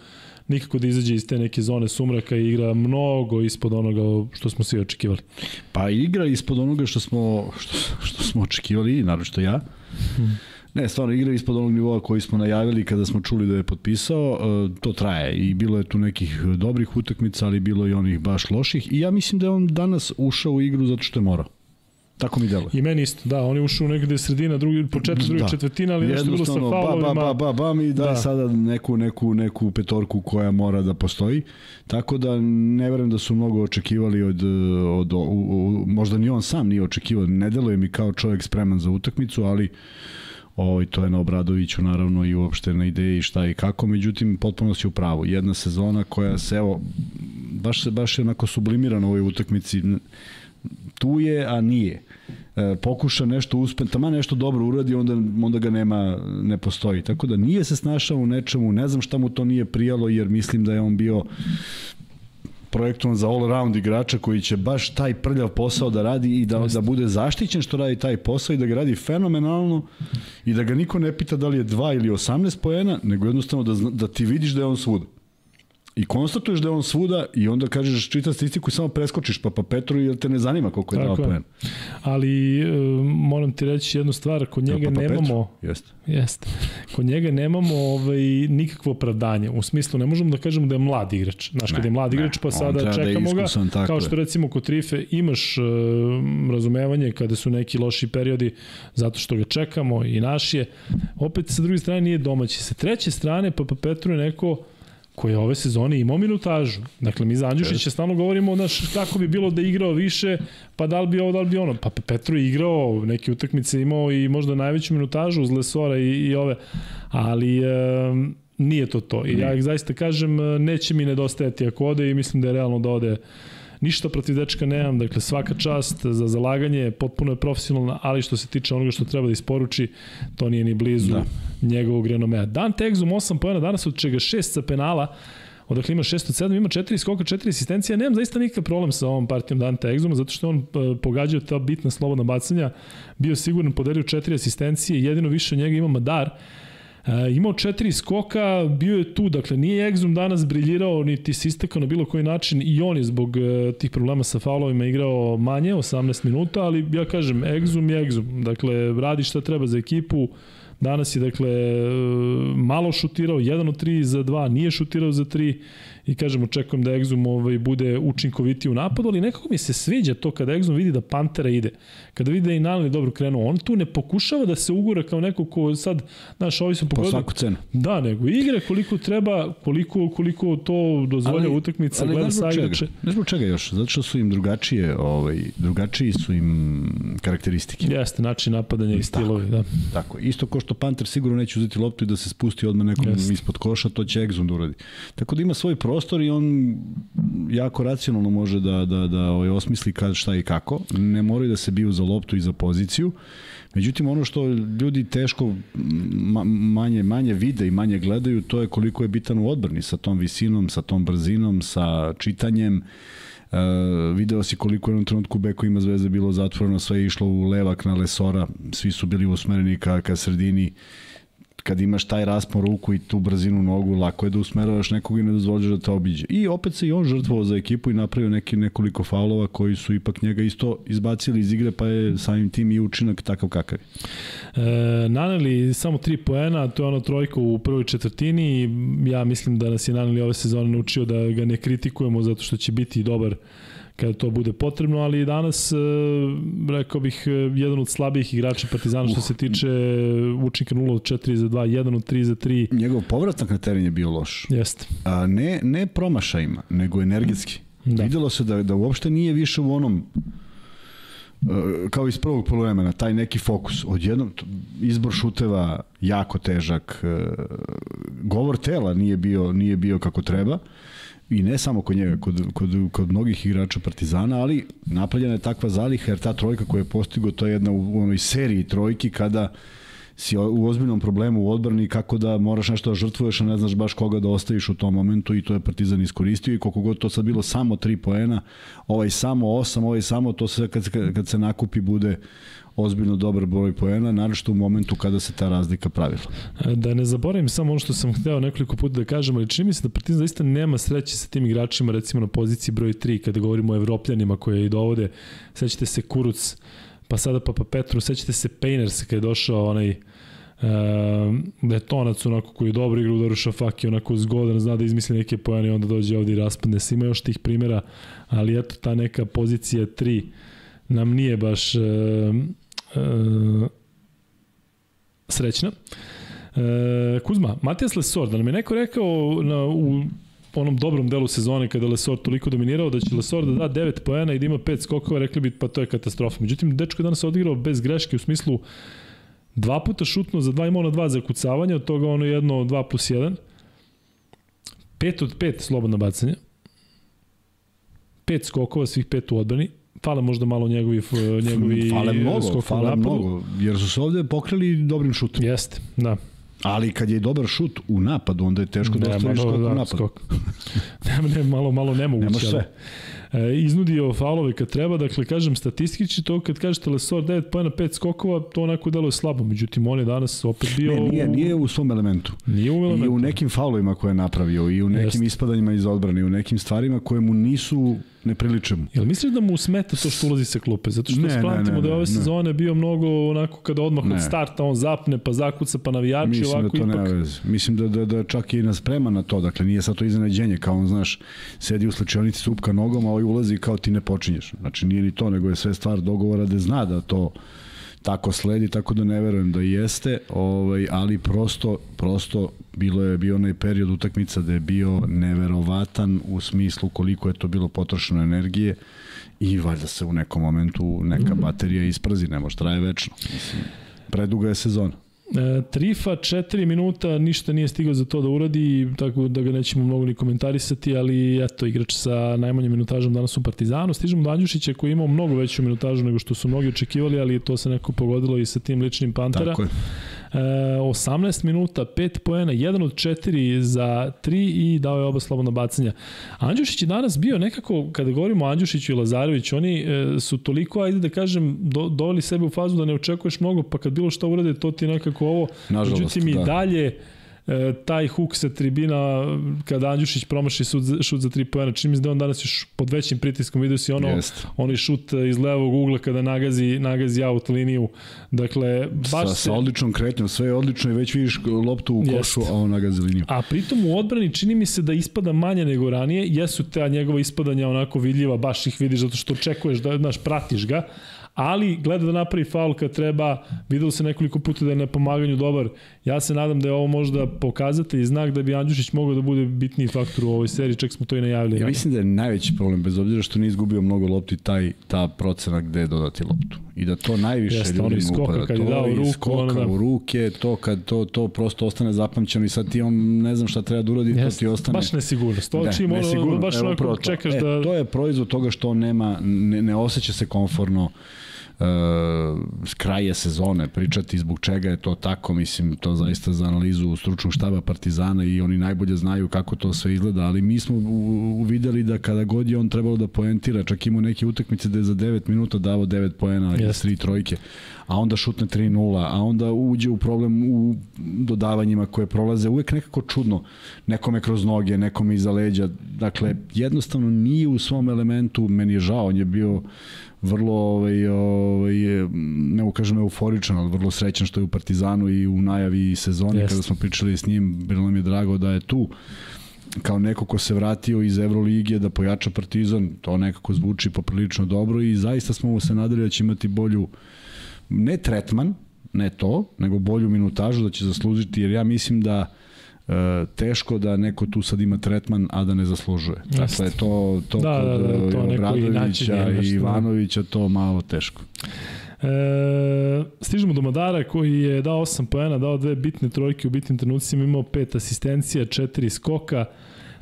nikako da izađe iz te neke zone sumraka i igra mnogo ispod onoga što smo svi očekivali. Pa igra ispod onoga što smo, što, što smo očekivali, naravno što ja. Hmm. Ne, stvarno igra ispod onog nivoa koji smo najavili kada smo čuli da je potpisao, e, to traje i bilo je tu nekih dobrih utakmica, ali bilo i onih baš loših i ja mislim da je on danas ušao u igru zato što je morao. Tako mi deluje. I meni isto, da, oni ušao negde sredina, drugi, početak druge da. četvrtina, ali nešto bilo sa faulovima. Ba, ba, ba, ba, mi daje da. sada neku, neku, neku petorku koja mora da postoji. Tako da ne verujem da su mnogo očekivali od, od, od, od možda ni on sam nije očekivao. Ne deluje mi kao čovjek spreman za utakmicu, ali Ovaj, to je na Obradoviću naravno i uopšte na ideji šta i kako, međutim potpuno si u pravu. Jedna sezona koja se evo baš baš je onako sublimirana u ovoj utakmici tu je, a nije. E, pokuša nešto uspe, tamo nešto dobro uradi, onda, onda ga nema, ne postoji. Tako da nije se snašao u nečemu, ne znam šta mu to nije prijalo, jer mislim da je on bio projektovan za all-around igrača koji će baš taj prljav posao da radi i da, da bude zaštićen što radi taj posao i da ga radi fenomenalno i da ga niko ne pita da li je 2 ili 18 poena, nego jednostavno da, da ti vidiš da je on svuda i konstatuješ da je on svuda i onda kažeš čita statistiku i samo preskočiš pa pa Petru jer te ne zanima koliko je dao poen. Ali e, moram ti reći jednu stvar, kod njega pa, pa nemamo jeste. Jeste. Kod njega nemamo ovaj nikakvo opravdanje. U smislu ne možemo da kažemo da je mlad igrač. Znaš, kad je mlad igrač pa sada da čekamo da ga, kao što recimo kod Trife imaš uh, razumevanje kada su neki loši periodi zato što ga čekamo i naš je. Opet sa druge strane nije domaći. Sa treće strane pa pa Petru je neko koji je ove sezone imao minutažu. Dakle, mi za Andjušića stalno govorimo znaš, kako bi bilo da je igrao više, pa da li bi ovo, da li bi ono. Pa Petru je igrao, neke utakmice imao i možda najveću minutažu uz Lesora i, i ove, ali e, nije to to. I ja zaista kažem, neće mi nedostajati ako ode i mislim da je realno da ode Ništa protiv dečka nemam, dakle svaka čast za zalaganje, potpuno je profesionalna, ali što se tiče onoga što treba da isporuči, to nije ni blizu da. njegovog renomea. Dan Tegzum 8 pojena danas, od čega 6 sa penala, odakle ima 6 od 7, ima 4 skoka, 4 asistencija. Nemam zaista nikakav problem sa ovom partijom Dante Exuma, zato što on uh, pogađao ta bitna slobodna bacanja, bio siguran, podelio 4 asistencije, jedino više od njega ima Madar, E, imao četiri skoka, bio je tu, dakle nije Exum danas briljirao, niti se istekao na bilo koji način i on je zbog e, tih problema sa faulovima igrao manje, 18 minuta, ali ja kažem, Exum je Exum, dakle radi šta treba za ekipu, danas je dakle e, malo šutirao, 1 od 3 za 2, nije šutirao za 3, i kažem očekujem da Exum ovaj, bude učinkovitiji u napadu, ali nekako mi se sviđa to kada Exum vidi da Pantera ide, kada vidi da i Nalni dobro krenuo, on tu ne pokušava da se ugura kao neko ko sad, znaš, ovi su pogodili. Po svaku cenu. Da, nego igra koliko treba, koliko, koliko to dozvolja ali, utakmica, ali gleda sa igrače. Ne zbog čega još, zato što su im drugačije, ovaj, drugačiji su im karakteristike. Jeste, način napadanja i stilovi, da. Tako, isto ko što Panter sigurno neće uzeti loptu i da se spusti odmah nekom Jeste. ispod koša, to će Exum da uradi. Tako da ima svoj pro prostor i on jako racionalno može da, da, da ovaj, osmisli kad, šta i kako. Ne moraju da se biju za loptu i za poziciju. Međutim, ono što ljudi teško manje, manje vide i manje gledaju, to je koliko je bitan u odbrani sa tom visinom, sa tom brzinom, sa čitanjem. Uh, video si koliko je u jednom trenutku Beko ima zvezda bilo zatvoreno, sve je išlo u levak na Lesora, svi su bili usmereni ka, ka sredini. Kad imaš taj raspon ruku i tu brzinu nogu, lako je da usmeravaš nekog i ne dozvoliš da te obiđe. I opet se i on žrtvovao za ekipu i napravio neki nekoliko faulova koji su ipak njega isto izbacili iz igre, pa je samim tim i učinak takav kakav je. E, naneli samo tri poena, to je ono trojka u prvoj četvrtini ja mislim da nas je Naneli ove sezone naučio da ga ne kritikujemo zato što će biti dobar kada to bude potrebno, ali danas, e, rekao bih, e, jedan od slabijih igrača Partizana što se tiče učinka 0 od 4 za 2, 1 od 3 za 3. Njegov povratak na teren je bio loš. Jeste. A ne, ne promašajima, nego energetski. Da. Videlo se da, da uopšte nije više u onom e, kao iz prvog polovremena, taj neki fokus. Odjednom, izbor šuteva jako težak, govor tela nije bio, nije bio kako treba i ne samo kod njega, kod, kod, kod mnogih igrača Partizana, ali napravljena je takva zaliha jer ta trojka koja je postigo, to je jedna u onoj seriji trojki kada si u ozbiljnom problemu u odbrani kako da moraš nešto da žrtvuješ, a ne znaš baš koga da ostaviš u tom momentu i to je Partizan iskoristio. I koliko god to sad bilo samo 3 poena, ovaj samo 8, ovaj samo to se kad, kad se nakupi bude ozbiljno dobar broj poena, naravno u momentu kada se ta razlika pravila. Da ne zaboravim samo ono što sam hteo nekoliko puta da kažem, ali čini mi se da Partizan zaista nema sreće sa tim igračima, recimo na poziciji broj 3, kada govorimo o evropljanima koje i dovode, sećate se Kuruc, pa sada Papa Petru, sećate se Painters kada je došao onaj uh, da je tonac onako koji je dobro igra u Šafaki, onako zgodan, zna da izmisli neke pojene i onda dođe ovde i raspadne se. Ima još tih primjera, ali eto ta neka pozicija 3 nam nije baš uh, uh, srećna. Uh, Kuzma, Matijas Lesor, da nam je neko rekao na, u onom dobrom delu sezone kada Lesor toliko dominirao da će Lesor da da 9 poena i da ima 5 skokova, rekli bi pa to je katastrofa. Međutim, dečko je danas odigrao bez greške u smislu dva puta šutno za dva imao na dva zakucavanja, od toga ono jedno 2 plus 1. 5 od 5 slobodna bacanja. 5 skokova, svih 5 u odbrani fale možda malo njegovi njegovi fale mnogo, fale mnogo, jer su se ovde pokrili dobrim šutom. Jeste, da. Ali kad je dobar šut u napadu, onda je teško da ostaviš skok da, u napadu. Skok. ne, ne, malo, malo nemoguće. Nemaš sve. E, iznudio faulove kad treba, dakle, kažem, statistički to kad kažete Lesor 9 pojena 5 skokova, to onako deluje slabo, međutim, on je danas opet bio... Ne, nije, nije u svom elementu. Nije u elementu. I u nekim faulovima koje je napravio, i u nekim Jest. ispadanjima iz odbrane, i u nekim stvarima koje mu nisu ne priliče mu. Jel misliš da mu smeta to što ulazi sa klupe? Zato što ne, spratimo da je ove sezone bio mnogo onako kada odmah ne. od starta on zapne, pa zakuca, pa navijači Mislim ovako da to ipak... ne veze. Mislim da, da, da čak i nas sprema na to, dakle nije sad to iznenađenje, kao on znaš, sedi u slučajnici supka nogom, a ovaj ulazi kao ti ne počinješ. Znači nije ni to, nego je sve stvar dogovora da zna da to tako sledi, tako da ne verujem da jeste, ovaj, ali prosto, prosto bilo je bio onaj period utakmica da je bio neverovatan u smislu koliko je to bilo potrošeno energije i valjda se u nekom momentu neka baterija isprazi, ne može traje večno. Mislim, preduga je sezona. E, Trifa 4 minuta, ništa nije stigao za to da uradi, tako da ga nećemo mnogo ni komentarisati, ali eto, igrač sa najmanjim minutažom danas u Partizanu. Stižemo do Anđušića koji je imao mnogo veću minutažu nego što su mnogi očekivali, ali to se neko pogodilo i sa tim ličnim Pantera. Tako je. 18 minuta, 5 poena, 1 od 4 za 3 i dao je oba slobodna bacanja. Andjušić je danas bio nekako, kada govorimo o Andjušiću i Lazareviću, oni e, su toliko, ajde da kažem, do, doveli sebe u fazu da ne očekuješ mnogo, pa kad bilo šta urade, to ti nekako ovo. Nažalost, Međutim, da. i dalje e, taj huk sa tribina kada Andjušić promaši šut, šut za 3 poena, čini mi se da on danas još pod većim pritiskom vidio si ono, Jest. onaj šut iz levog ugla kada nagazi, nagazi out liniju. Dakle, baš sa, se... sa odličnom kretnjom, sve je odlično i već vidiš loptu u košu, Jest. a on nagazi liniju. A pritom u odbrani čini mi se da ispada manje nego ranije, jesu te njegova ispadanja onako vidljiva, baš ih vidiš zato što očekuješ da, znaš, pratiš ga, ali gleda da napravi faul kad treba, videlo se nekoliko puta da je na pomaganju dobar. Ja se nadam da je ovo možda pokazatelj i znak da bi Andjušić mogao da bude bitniji faktor u ovoj seriji, čak smo to i najavili. Ja mislim da je najveći problem, bez obzira što nije izgubio mnogo lopti, taj, ta procena gde je dodati loptu. I da to najviše Jeste, ljudi mu upada. Kad je dao ruku, skoka da... u ruke, to kad to, to prosto ostane zapamćeno i sad ti on ne znam šta treba da uradi, Jeste, to ti ostane... Baš nesigurnost. To čim ono, baš onako čekaš e, da... To je proizvod toga što on nema, ne, ne osjeća se konforno uh, kraje sezone pričati zbog čega je to tako, mislim, to zaista za analizu stručnog štaba Partizana i oni najbolje znaju kako to sve izgleda, ali mi smo uvideli da kada god je on trebalo da poentira, čak imao neke utakmice da je za 9 minuta davo 9 poena yes. 3 trojke, a onda šutne 3-0, a onda uđe u problem u dodavanjima koje prolaze, uvek nekako čudno, nekome kroz noge, nekome iza leđa, dakle, jednostavno nije u svom elementu, meni je žao, on je bio vrlo ovaj, ovaj, ne ukažem euforičan, ali vrlo srećan što je u Partizanu i u najavi sezone Jest. kada smo pričali s njim, bilo nam je drago da je tu kao neko ko se vratio iz Evroligije da pojača Partizan, to nekako zvuči poprilično dobro i zaista smo mu se nadali da će imati bolju ne tretman, ne to, nego bolju minutažu da će zaslužiti, jer ja mislim da teško da neko tu sad ima tretman, a da ne zaslužuje. Dakle, to, to da, kod da, da, to Obradovića i Ivanovića to malo teško. E, stižemo do Madara koji je dao 8 poena, dao dve bitne trojke u bitnim trenucima, imao pet asistencija, četiri skoka,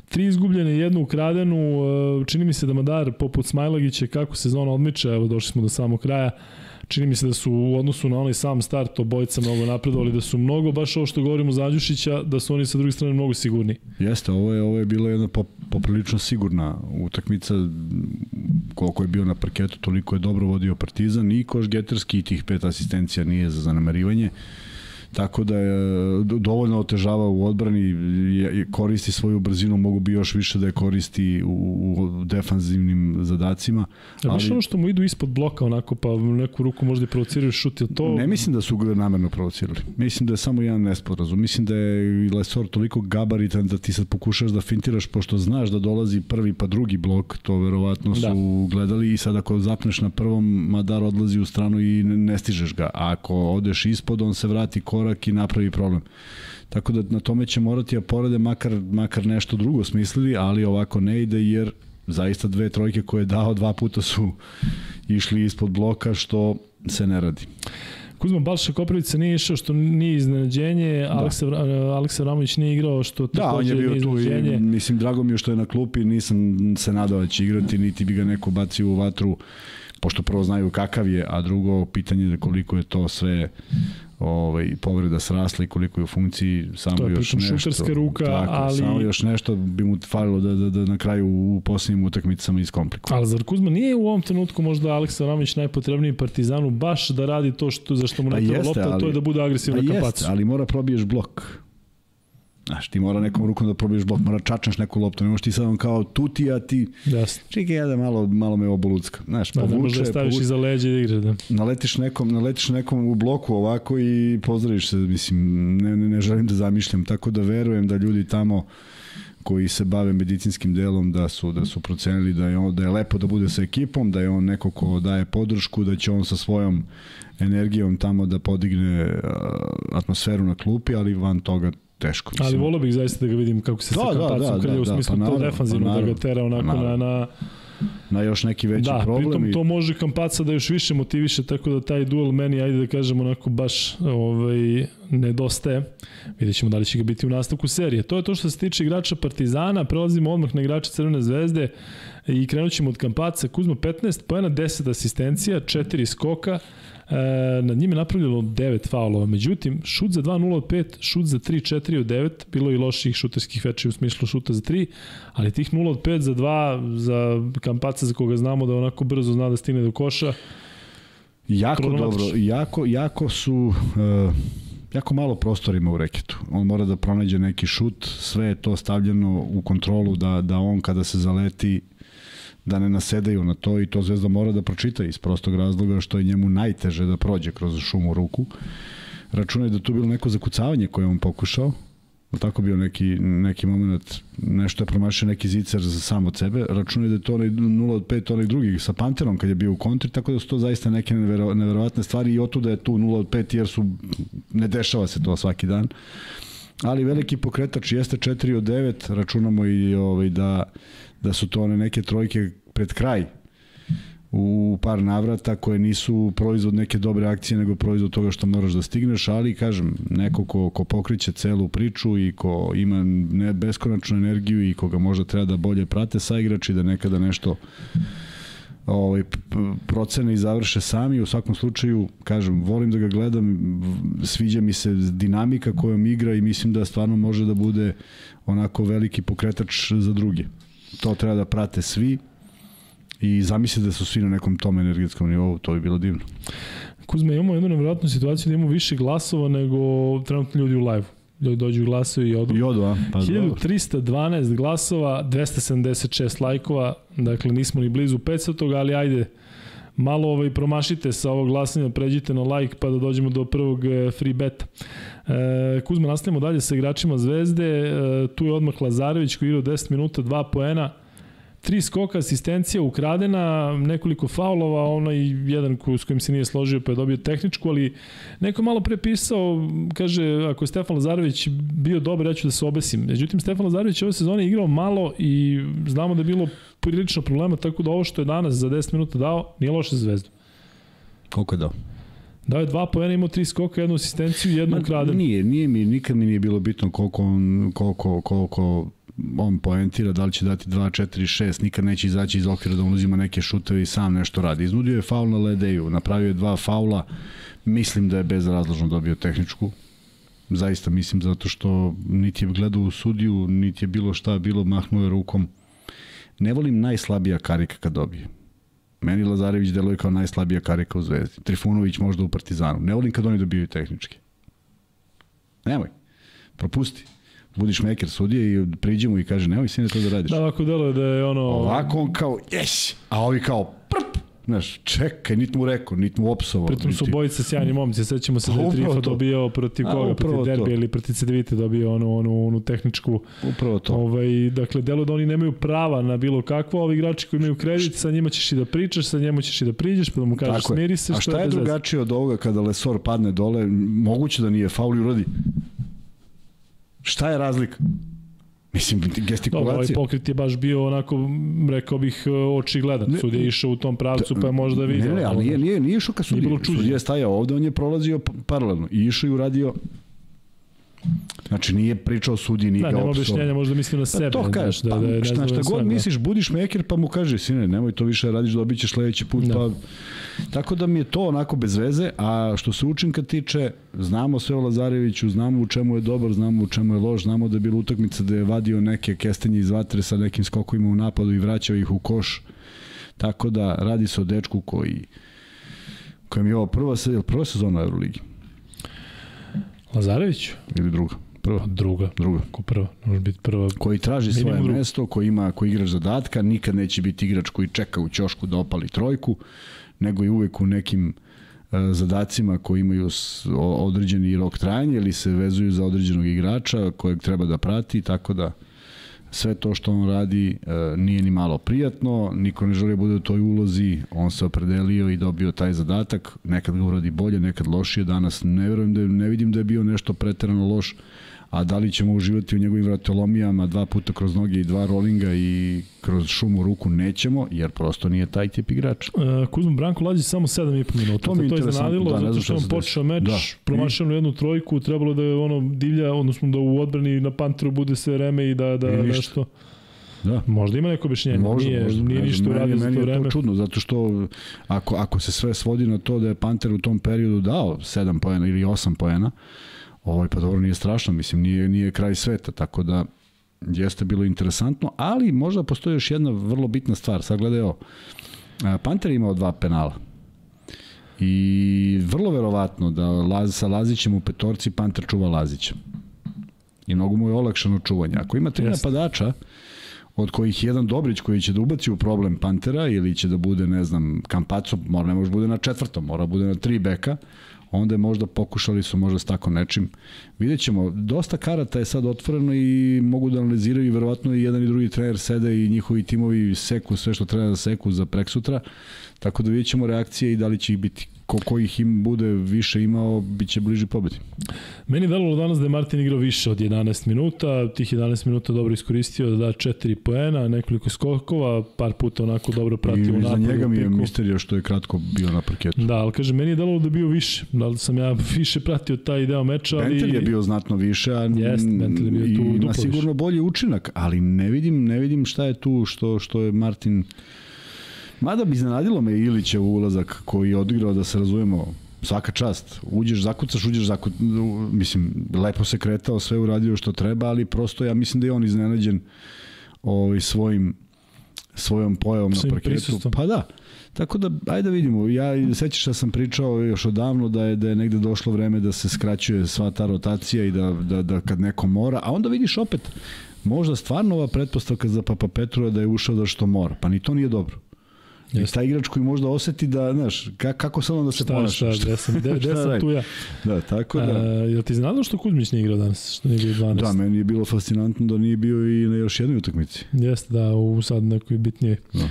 tri izgubljene, jednu ukradenu. E, čini mi se da Madar, poput Smajlagića, kako sezona odmiče, evo došli smo do samog kraja, čini mi se da su u odnosu na onaj sam start obojca mnogo napredovali, da su mnogo, baš ovo što govorimo za Andjušića, da su oni sa druge strane mnogo sigurni. Jeste, ovo je, ovo je bila jedna poprilično sigurna utakmica, koliko je bio na parketu, toliko je dobro vodio Partizan i Koš Geterski i tih pet asistencija nije za zanemarivanje. Uh, tako da je dovoljno otežava u odbrani, koristi svoju brzinu, mogu bi još više da je koristi u, u defanzivnim zadacima. Ali... Baš ono što mu idu ispod bloka onako, pa neku ruku možda i provociraju šut, je to... Ne mislim da su ga namerno provocirali. Mislim da je samo jedan nesporazum. Mislim da je Lesor toliko gabaritan da ti sad pokušaš da fintiraš, pošto znaš da dolazi prvi pa drugi blok, to verovatno su da. gledali i sad ako zapneš na prvom, Madar odlazi u stranu i ne stižeš ga. A ako odeš ispod, on se vrati kor korak i napravi problem. Tako da na tome će morati da porade makar, makar nešto drugo smislili, ali ovako ne ide jer zaista dve trojke koje je dao dva puta su išli ispod bloka što se ne radi. Kuzma Balša Koprivica nije išao što nije iznenađenje, da. Aleksa, Aleksa Vramović nije igrao što da, on je bio tu i mislim drago mi je što je na klupi, nisam se nadao da će igrati, niti bi ga neko bacio u vatru pošto prvo znaju kakav je, a drugo pitanje je koliko je to sve ovaj, povreda srasla i koliko je u funkciji samo to je još nešto. šuterska ruka, tako, ali... Samo još nešto bi mu falilo da, da, da na kraju u posljednjim utakmicama iskomplikuje. Ali zar Kuzma nije u ovom trenutku možda Aleksa Ramić najpotrebniji Partizanu baš da radi to što, za što mu ne pa treba lopta, ali, to je da bude agresivna pa kapacu. ali mora probiješ blok. Znaš, ti mora nekom rukom da probiješ blok, mora čačneš neku loptu, ne možeš ti sad on kao tuti, a ti... Jasno. Čekaj, ja da malo, malo me obolucka. Znaš, da, povuče, ne možeš da staviš povuče, iza leđa i igre, da. Naletiš nekom, naletiš nekom u bloku ovako i pozdraviš se, mislim, ne, ne, ne želim da zamišljam, tako da verujem da ljudi tamo koji se bave medicinskim delom da su da su procenili da je on da je lepo da bude sa ekipom, da je on neko ko daje podršku, da će on sa svojom energijom tamo da podigne atmosferu na klupi, ali van toga teško. Mislim. Ali volio bih zaista da ga vidim kako se da, sa kampacom da, da, krlja, da, u smislu da, pa to defanzivno, pa da ga tera onako pa na, na na još neki veći da, problem. Da, pritom to može Kampaca da još više motiviše, tako da taj duel meni, ajde da kažemo, onako baš ovaj, nedostaje. Vidjet ćemo da li će ga biti u nastavku serije. To je to što se tiče igrača Partizana, prelazimo odmah na igrača Crvene zvezde i krenut ćemo od Kampaca. Kuzmo 15 pojena, 10 asistencija, 4 skoka, E, nad njime napravljeno 9 faulova. Međutim, šut za 2-0 od 5, šut za 3-4 od 9, bilo i loših šuterskih veče u smislu šuta za 3, ali tih 0 od 5 za 2, za kampaca za koga znamo da onako brzo zna da stigne do koša, Jako dobro, jako, jako su... Uh, jako malo prostora ima u reketu. On mora da pronađe neki šut, sve je to stavljeno u kontrolu da, da on kada se zaleti da ne nasedaju na to i to Zvezda mora da pročita iz prostog razloga što je njemu najteže da prođe kroz šumu ruku. Računaj da tu bilo neko zakucavanje koje on pokušao, tako bio neki, neki moment, nešto je promašio neki zicer za sam od sebe, računaj da je to onaj 0 od 5 onaj drugi sa Panterom kad je bio u kontri, tako da su to zaista neke nevero, neverovatne stvari i otuda je tu 0 od 5 jer su, ne dešava se to svaki dan. Ali veliki pokretač jeste 4 od 9, računamo i ovaj, da da su to one neke trojke pred kraj u par navrata koje nisu proizvod neke dobre akcije nego proizvod toga što moraš da stigneš, ali kažem, neko ko, ko pokriće celu priču i ko ima ne, beskonačnu energiju i koga možda treba da bolje prate sa igrači, da nekada nešto ovaj, procene i završe sami. U svakom slučaju, kažem, volim da ga gledam, sviđa mi se dinamika kojom igra i mislim da stvarno može da bude onako veliki pokretač za druge to treba da prate svi i zamislite da su svi na nekom tom energetskom nivou, to bi bilo divno. Kuzme, imamo jednu nevjerojatnu situaciju da imamo više glasova nego trenutno ljudi u live ljudi dođu glasovi i odu. I odu, a? Pa 1312 glasova, 276 lajkova, dakle nismo ni blizu 500 toga, ali ajde, malo ovaj, promašite sa ovog glasanja, pređite na like pa da dođemo do prvog e, free beta. E, Kuzma, nastavimo dalje sa igračima Zvezde, e, tu je odmah Lazarević koji igrao 10 minuta, 2 poena, tri skoka, asistencija ukradena, nekoliko faulova, onaj jedan ko, s kojim se nije složio pa je dobio tehničku, ali neko malo pre pisao, kaže, ako je Stefan Lazarević bio dobar, ja ću da se obesim. Međutim, Stefan Lazarević ove sezone igrao malo i znamo da je bilo prilično problema, tako da ovo što je danas za 10 minuta dao, nije loše za zvezdu. Koliko je dao? Dao je dva pojena, imao tri skoka, jednu asistenciju i jednu ukradenu. Nije, nije mi, nikad mi nije bilo bitno koliko, on, koliko, koliko on poentira, da li će dati 2, 4, 6, nikad neće izaći iz okvira da on uzima neke šuteve i sam nešto radi. Iznudio je faul na Ledeju, napravio je dva faula, mislim da je bezrazložno dobio tehničku, zaista mislim zato što niti je gledao u sudiju, niti je bilo šta bilo, mahnuo je rukom. Ne volim najslabija karika kad dobije. Meni Lazarević deluje kao najslabija karika u Zvezdi. Trifunović možda u Partizanu. Ne volim kad oni dobijaju tehnički. Nemoj. Propusti budiš meker sudije i priđemo i kaže nemoj sine to da radiš. Da, ovako deluje da je ono... Ovako on kao, jes, a ovi kao, Znaš, čekaj, nit mu rekao, nit mu opsovao. Pritom su bojice sjajni momci, sećamo se da je Trifa dobio protiv koga, protiv Derbija ili protiv Cedevite dobio onu, onu, onu tehničku. Upravo to. Ovaj, dakle, delo da oni nemaju prava na bilo kakvo, ovi igrači koji imaju kredit, sa njima ćeš i da pričaš, sa njemu ćeš i da priđeš, pa da mu kažeš Tako smiri se. A šta je, je drugačije od ovoga kada Lesor padne dole, moguće da nije faul i uradi? Šta je razlika? Mislim, gestikulacija. Dobro, ovaj pokret je baš bio onako, rekao bih, očigledan. Sud je išao u tom pravcu, pa je možda vidio. Ne, ne, ali nije, nije, nije išao ka sudije. Sudija je stajao ovde, on je prolazio paralelno i išao i uradio Znači nije pričao sudi, nije da, ga nema objašnjenja, možda mislim na sebe. Pa to kažeš, da, da, da, šta, šta god da. misliš, budiš meker pa mu kaže, sine, nemoj to više radiš, dobit ćeš sledeći put. Da. Pa... Tako da mi je to onako bez veze, a što se učinka tiče, znamo sve o Lazareviću, znamo u čemu je dobar, znamo u čemu je loš, znamo da je bila utakmica da je vadio neke kestenje iz vatre sa nekim skokovima u napadu i vraćao ih u koš. Tako da radi se o dečku koji kojem je ovo prva, prva sezona Euroligi. Lazarević? Ili druga? Prva. Pa druga. Druga. Ko prva? Može biti prva. Koji traži svoje druga. mesto, koji ima, koji igrač zadatka, nikad neće biti igrač koji čeka u ćošku da opali trojku, nego i uvek u nekim uh, zadacima koji imaju određeni rok trajanja ili se vezuju za određenog igrača kojeg treba da prati, tako da sve to što on radi e, nije ni malo prijatno, niko ne želi da bude u toj ulozi, on se opredelio i dobio taj zadatak, nekad ga uradi bolje, nekad lošije, danas ne verujem da ne vidim da je bio nešto preterano loš, a da li ćemo uživati u njegovim vratolomijama dva puta kroz noge i dva rolinga i kroz šumu ruku nećemo, jer prosto nije taj tip igrač. Uh, Kuzma Branko lazi samo 7,5 minuta. To mi je to iznenadilo, da, zato što on počeo meč, da. promašao I... jednu trojku, trebalo da je ono divlja, odnosno da u odbrani na Panteru bude sve vreme i da, da I nešto... Da. Možda ima neko objašnjenje, možda, nije, možda. nije ništa uradio za to vreme. Meni je to čudno, zato što ako, ako se sve svodi na to da je Panter u tom periodu dao 7 poena ili 8 poena, Ovaj, pa dobro, nije strašno, mislim, nije, nije kraj sveta, tako da jeste bilo interesantno, ali možda postoji još jedna vrlo bitna stvar. Sad gledaj ovo. Panter je imao dva penala. I vrlo verovatno da Laz, sa Lazićem u petorci Panter čuva Lazića. I mnogo mu je olakšano čuvanje. Ako ima tri Jeste. napadača, od kojih jedan Dobrić koji će da ubaci u problem Pantera ili će da bude, ne znam, Kampaco, mora ne može da bude na četvrtom, mora da bude na tri beka, onda je možda pokušali su možda s tako nečim. Vidjet ćemo, dosta karata je sad otvoreno i mogu da analiziraju i verovatno i jedan i drugi trener sede i njihovi timovi seku sve što treba da seku za preksutra, tako da vidjet ćemo reakcije i da li će ih biti ko, ko ih im bude više imao, bit će bliži pobedi. Meni je velovalo danas da je Martin igrao više od 11 minuta, tih 11 minuta dobro iskoristio da da 4 poena, nekoliko skokova, par puta onako dobro pratio u napadu. I za njega mi je misterija što je kratko bio na parketu. Da, ali kaže, meni je delovalo da je bio više, da li sam ja više pratio taj deo meča, ali... Bentel je bio znatno više, a Jest, Bentel je bio tu i na sigurno više. bolji učinak, ali ne vidim, ne vidim šta je tu što, što je Martin Mada bi iznenadilo me Ilićev ulazak koji je odigrao da se razumemo svaka čast. Uđeš, zakucaš, uđeš, zakucaš, mislim, lepo se kretao, sve uradio što treba, ali prosto ja mislim da je on iznenađen ovaj, svojim svojom pojavom Svim na parketu. Prisustom. Pa da. Tako da, ajde da vidimo. Ja sećaš da sam pričao još odavno da je da je negde došlo vreme da se skraćuje sva ta rotacija i da, da, da kad neko mora, a onda vidiš opet možda stvarno ova pretpostavka za Papa Petru je da je ušao da što mora. Pa ni to nije dobro. I taj igrač koji možda oseti da, znaš, kako sad onda se šta, ponaša? Šta, gde sam, gde, gde sam tu ja? Da, tako da. A, jel ti znalo što Kuzmić nije igrao danas? Što nije bio 12? Da, meni je bilo fascinantno da nije bio i na još jednoj utakmici. Jeste, da, u sad nekoj bitnije. Da.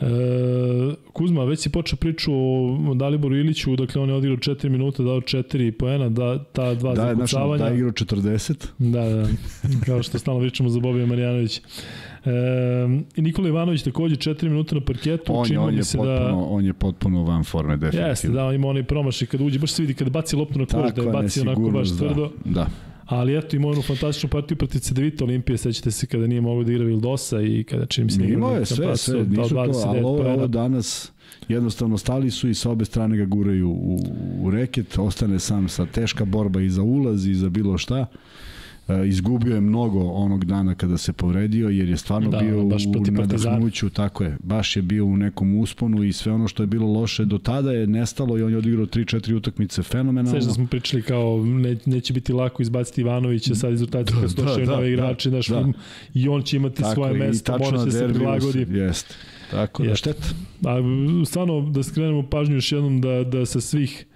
E, Kuzma, već si počeo priču o Daliboru Iliću, dakle on je odigrao 4 minuta, dao 4 poena, da, ta dva da, zakucavanja. Da, je igrao 40. Da, da, kao što stalno pričamo za Bobija Marjanovića. E, Nikola Ivanović takođe 4 minuta na parketu. On, on, je potpuno, da... on je potpuno van forme, definitivno. Jeste, da, on ima onaj promašaj kad uđe, baš se vidi kad baci loptu na koš, da je baci onako baš da, tvrdo. Da. Ali eto, imao onu fantastičnu partiju protiv Cedevita Olimpije, sećate se kada nije mogao da igra Vildosa i kada čini mi se... Imao je sve, sve, nisu to, ali ovo, ovo danas jednostavno stali su i sa obe strane ga guraju u, u reket, ostane sam sa teška borba i za ulaz i za bilo šta. E, izgubio je mnogo onog dana kada se povredio jer je stvarno da, bio baš u nadahnuću, tako je, baš je bio u nekom usponu i sve ono što je bilo loše do tada je nestalo i on je odigrao 3-4 utakmice fenomenalno. Sve da smo pričali kao ne, neće biti lako izbaciti Ivanovića sad iz rotacije kad da, da, novi igrači, da, da. i on će imati tako, svoje mesto, mora se prilagodi. Jeste. Tako da šteta. A stvarno da skrenemo pažnju još jednom da, da sa svih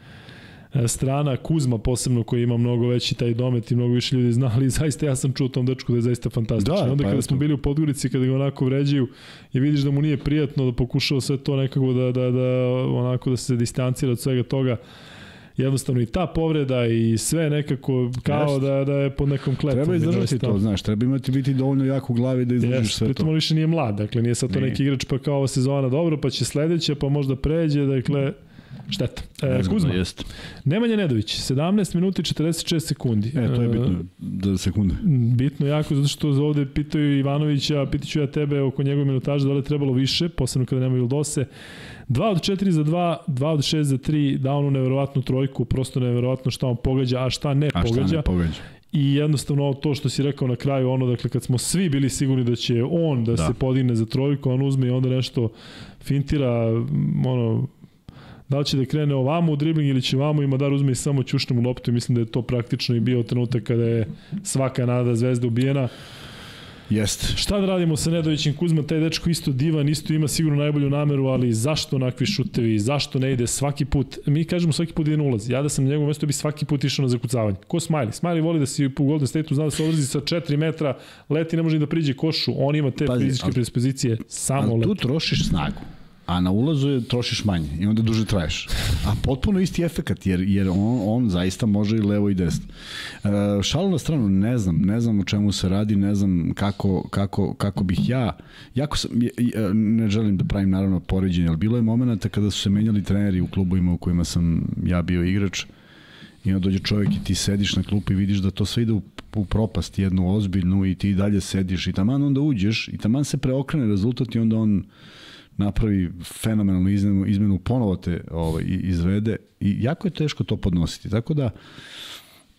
strana Kuzma posebno koji ima mnogo veći taj domet i mnogo više ljudi znali zaista ja sam čuo tom dečku da je zaista fantastično. Da, onda pa kada smo bili u Podgorici kada ga onako vređaju i vidiš da mu nije prijatno da pokušao sve to nekako da, da, da onako da se distancira od svega toga jednostavno i ta povreda i sve nekako kao da, da je pod nekom kletvom. Treba izdržati to, znaš, treba imati biti dovoljno jako u glavi da izdržiš Jest, sve to. Pritom on više nije mlad, dakle nije sad to nije. neki igrač pa kao ova sezona dobro, pa će sledeće, pa možda pređe, dakle Šteta. E, Kuzma. Jest. Nemanja Nedović, 17 minuta i 46 sekundi. E, to je bitno, da sekunde. Bitno jako, zato što ovde pitaju Ivanovića, pitaću ja tebe oko njegove minutaže, da li je trebalo više, posebno kada nema Vildose. 2 od 4 za 2, 2 od 6 za 3, da onu neverovatnu trojku, prosto neverovatno šta on pogađa, a šta ne a pogađa. Šta ne pogađa. I jednostavno to što si rekao na kraju, ono, dakle, kad smo svi bili sigurni da će on da, da. se podigne za trojku, on uzme i onda nešto fintira, ono, da li će da krene ovamo u dribling ili će ovamo i Madar uzme i samo ćušne mu loptu i mislim da je to praktično i bio trenutak kada je svaka nada zvezda ubijena. Jeste. Šta da radimo sa Nedovićem Kuzma, taj dečko isto divan, isto ima sigurno najbolju nameru, ali zašto onakvi šutevi, zašto ne ide svaki put? Mi kažemo svaki put ide na ulaz. Ja da sam na njegovom mestu bi svaki put išao na zakucavanje. Ko Smiley? Smiley voli da si u Golden State-u zna da se odlazi sa 4 metra, leti ne može da priđe košu, on ima te Pazi, fizičke predispozicije, samo leti. tu trošiš snagu a na ulazu je trošiš manje i onda duže traješ. A potpuno isti efekat, jer, jer on, on zaista može i levo i desno. E, šalu na stranu, ne znam, ne znam o čemu se radi, ne znam kako, kako, kako bih ja, jako sam, ne želim da pravim naravno poređenje, ali bilo je momenta kada su se menjali treneri u klubovima u kojima sam ja bio igrač, i onda dođe čovjek i ti sediš na klupi i vidiš da to sve ide u, u propast jednu ozbiljnu i ti dalje sediš i taman onda uđeš i taman se preokrene rezultat i onda on napravi fenomenalnu izmenu, izmenu ponovo te ovaj, izvede i jako je teško to podnositi. Tako da,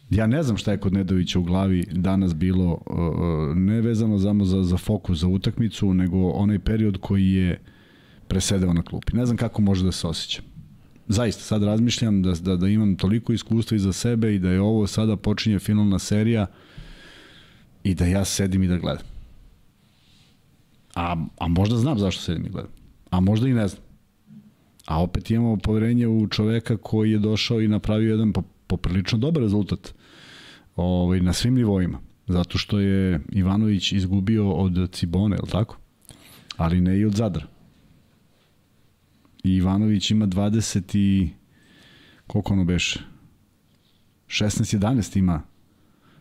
ja ne znam šta je kod Nedovića u glavi danas bilo uh, ne vezano samo za, za fokus za utakmicu, nego onaj period koji je presedeo na klupi. Ne znam kako može da se osjeća. Zaista, sad razmišljam da, da, da imam toliko iskustva iza sebe i da je ovo sada počinje finalna serija i da ja sedim i da gledam. A, a možda znam zašto sedim i gledam a možda i ne znam. A opet imamo poverenje u čoveka koji je došao i napravio jedan poprilično dobar rezultat ovaj, na svim nivoima. Zato što je Ivanović izgubio od Cibone, je li tako? Ali ne i od Zadra. I Ivanović ima 20 i... Koliko ono beše? 16-11 ima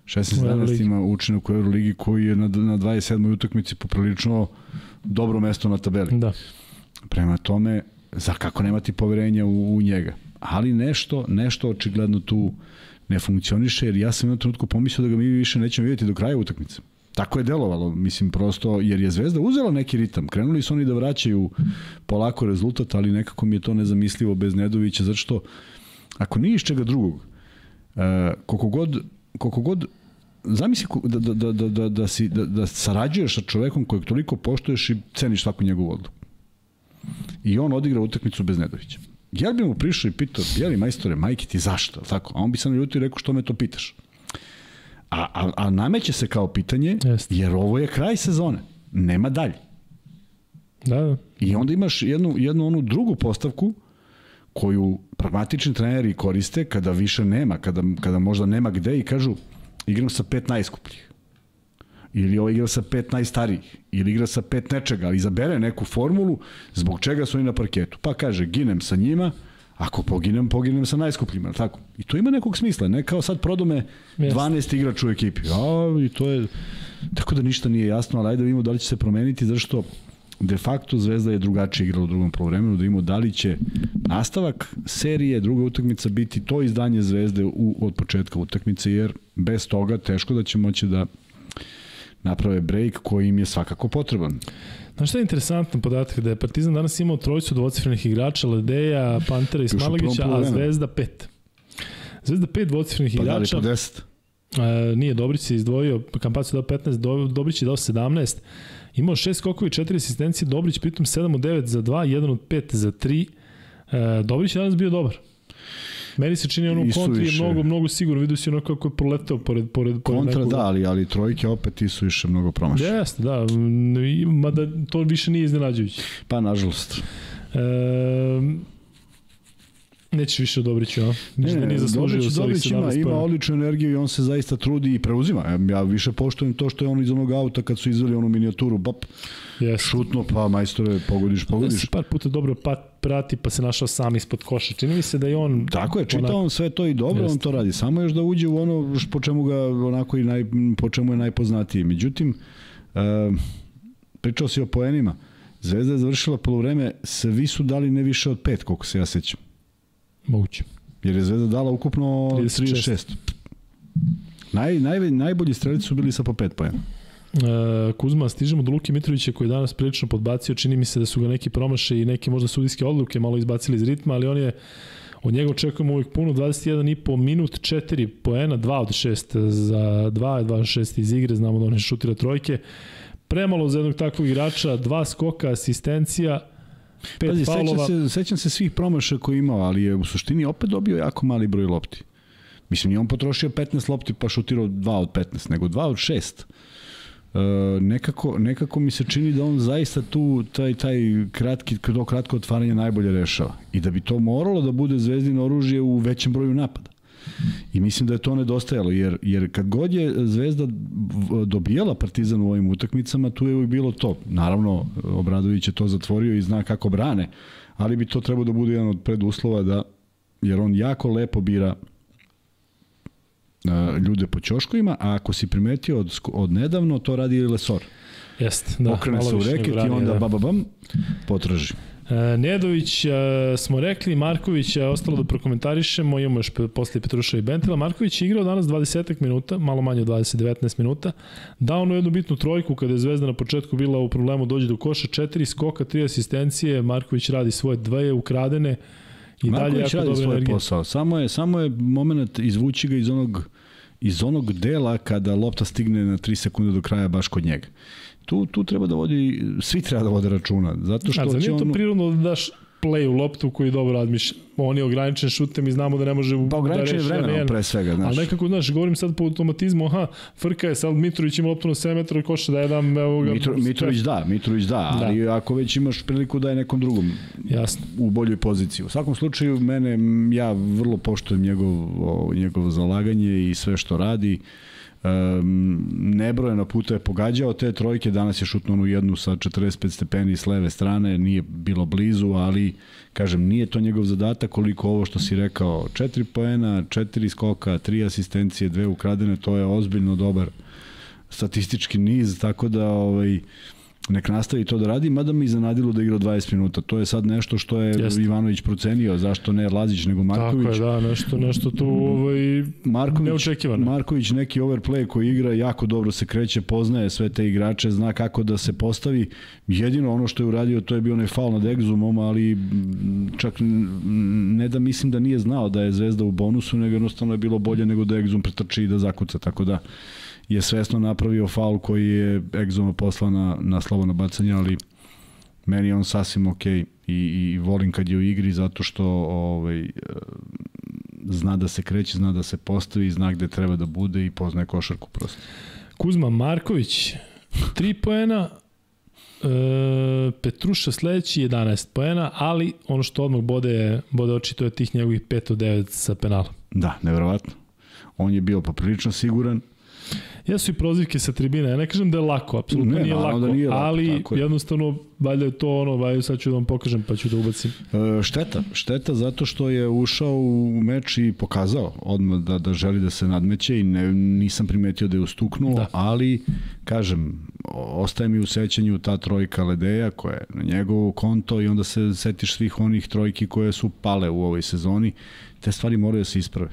16-11 ima učinak u Euroligi koji je na, na 27. utakmici poprilično dobro mesto na tabeli. Da. Prema tome, za kako nemati poverenja u, u njega. Ali nešto, nešto očigledno tu ne funkcioniše, jer ja sam jednom trenutku pomislio da ga mi više nećemo vidjeti do kraja utakmice. Tako je delovalo, mislim prosto, jer je Zvezda uzela neki ritam. Krenuli su oni da vraćaju polako rezultat, ali nekako mi je to nezamislivo bez Nedovića, zato što ako nije iz čega drugog, uh, koliko god, koliko god zamisli da, da, da, da, da, da, si, da, da sarađuješ sa čovekom kojeg toliko poštuješ i ceniš svaku njegovu odluku i on odigra utakmicu bez Nedovića. Ja bi mu prišao i pitao, jeli majstore, majke ti zašto? Tako, a on bi sam ljutio i rekao što me to pitaš. A, a, a nameće se kao pitanje, Jest. jer ovo je kraj sezone. Nema dalje. Da, da. I onda imaš jednu, jednu onu drugu postavku koju pragmatični treneri koriste kada više nema, kada, kada možda nema gde i kažu igram sa pet najskupljih. Ili ovo igra sa pet najstarijih. Ili igra sa pet nečega. Ali izabere neku formulu zbog čega su oni na parketu. Pa kaže, ginem sa njima, Ako poginem, poginem sa najskupljima, tako? I to ima nekog smisla, ne kao sad prodome 12 igrača u ekipi. Ja, i to je... Tako da ništa nije jasno, ali ajde da vidimo da li će se promeniti, zašto de facto Zvezda je drugačije igrala u drugom polovremenu, da vidimo da li će nastavak serije, druga utakmica biti to izdanje Zvezde u, od početka utakmice, jer bez toga teško da će moći da naprave break koji im je svakako potreban. Znaš šta je interesantan podatak, da je Partizan danas imao trojicu dvocifrenih igrača, Ledeja, Pantera i Smalagića, a Zvezda pet. Zvezda pet dvocifrenih pa igrača. Pa da li po 10? Uh, nije, Dobrić se izdvojio, Kampacu dao 15, Dobrić je dao 17. Imao šest skokova i četiri asistencije, Dobrić pritom 7 od 9 za 2, 1 od 5 za 3. Uh, Dobrić je danas bio dobar. Meni se čini ono u kontri je mnogo, mnogo sigurno. Vidio si ono kako je proletao pored, pored, pored Kontra nekog... da, ali, ali trojke opet i su više mnogo promašene. Jeste, da. Mada to više nije iznenađujuće. Pa, nažalost. E, Neće više Dobriću, a? Ne, ne, nije zaslužio Dobrić, Dobrić ima, ima odličnu energiju i on se zaista trudi i preuzima. Ja više poštujem to što je on iz onog auta kad su izveli onu minijaturu, bap, yes. šutno, pa majstore, pogodiš, pogodiš. Da par puta dobro pat, prati, pa se našao sam ispod koša. Čini mi se da je on... Tako je, čita on sve to i dobro, yes. on to radi. Samo još da uđe u ono po čemu ga onako i naj, po čemu je najpoznatiji. Međutim, uh, pričao si o poenima. Zvezda je završila polovreme, svi su dali ne više od pet, koliko se ja sećam. Moguće. Jer je Zvezda dala ukupno 36. 36. Naj, naj, najbolji strelici su bili sa po 5 pojena. Uh, Kuzma, stižemo do Luke Mitrovića koji je danas prilično podbacio, čini mi se da su ga neki promaše i neke možda sudijske odluke malo izbacili iz ritma, ali on je od njega očekujemo uvijek puno, 21,5 minut, 4 poena, 2 od 6 za 2, 2 od 6 iz igre, znamo da on je šutira trojke. Premalo za jednog takvog igrača, dva skoka, asistencija, Pet Pazi, faulova. Sećam se, sećam se svih promaša koje imao, ali je u suštini opet dobio jako mali broj lopti. Mislim, nije on potrošio 15 lopti pa šutirao 2 od 15, nego 2 od 6. Uh, e, nekako, nekako mi se čini da on zaista tu taj, taj kratki, to kratko otvaranje najbolje rešava. I da bi to moralo da bude zvezdino oružje u većem broju napada. I mislim da je to nedostajalo, jer, jer kad god je Zvezda dobijala Partizan u ovim utakmicama, tu je uvijek bilo to. Naravno, Obradović je to zatvorio i zna kako brane, ali bi to trebalo da bude jedan od preduslova da, jer on jako lepo bira ljude po ćoškovima, a ako si primetio od, od nedavno, to radi i Lesor. Jeste, da. Okrene se u reket i onda da. bababam, potraži. E, Nedović e, smo rekli, Marković je ostalo da prokomentarišemo, imamo još posle Petruša i Bentela. Marković je igrao danas 20 minuta, malo manje od 20-19 minuta. Dao ono jednu bitnu trojku kada je Zvezda na početku bila u problemu dođe do koša, četiri skoka, tri asistencije, Marković radi svoje dve ukradene i Marković dalje jako radi svoj energije. posao. Samo je, samo je moment izvući ga iz onog iz onog dela kada lopta stigne na 3 sekunde do kraja baš kod njega tu, tu treba da vodi, svi treba da vode računa. Zato što A, će on... to prirodno da daš play u loptu koji dobro razmišlja. On je ograničen šutem i znamo da ne može pa, ograničen da reši vremenom pre svega, znaš. Ali nekako, znaš, govorim sad po automatizmu, aha, frka je, sad Mitrović ima loptu na 7 metra koša da je dam, evo ga. Mitro, Mitrović da, Mitrović da, ali da. ako već imaš priliku da je nekom drugom Jasno. u boljoj poziciji. U svakom slučaju, mene, ja vrlo poštujem njegov, njegov zalaganje i sve što radi. Uh, Um, nebrojeno puta je pogađao te trojke, danas je šutno onu jednu sa 45 stepeni s leve strane, nije bilo blizu, ali kažem, nije to njegov zadatak koliko ovo što si rekao, 4 poena, 4 skoka, 3 asistencije, dve ukradene, to je ozbiljno dobar statistički niz, tako da ovaj, nek nastavi to da radi, mada mi iznenadilo da igra 20 minuta. To je sad nešto što je Jeste. Ivanović procenio, zašto ne Lazić nego Marković. Tako je, da, nešto, nešto tu ovaj, Marković, neočekivano. Marković neki overplay koji igra, jako dobro se kreće, poznaje sve te igrače, zna kako da se postavi. Jedino ono što je uradio, to je bio onaj faul nad Exumom, ali čak ne da mislim da nije znao da je Zvezda u bonusu, nego jednostavno je bilo bolje nego da Exum pretrči i da zakuca, tako da je svesno napravio faul koji je Exuma poslao na, na slobodno bacanje, ali meni je on sasvim ok i, i volim kad je u igri zato što ovaj, zna da se kreće, zna da se postavi, zna gde treba da bude i poznaje košarku prosto. Kuzma Marković, 3 poena, E, Petruša sledeći 11 poena, ali ono što odmah bode, bode oči, to je tih njegovih 5 od 9 sa penala. Da, nevjerovatno. On je bio poprilično siguran. Jesu i prozivke sa tribine, ja ne kažem da je lako, apsolutno Ne, nije, naravno lako, da nije lako, ali je. jednostavno valjda je to ono, valjda sad ću da vam pokažem pa ću da ubacim. E, šteta, šteta zato što je ušao u meč i pokazao odmah da, da želi da se nadmeće i ne, nisam primetio da je ustuknuo, Da. da. ali kažem, ostaje mi u sećanju ta trojka Ledeja koja je na njegovo konto i onda se setiš svih onih trojki koje su pale u ovoj sezoni, te stvari moraju da se isprave.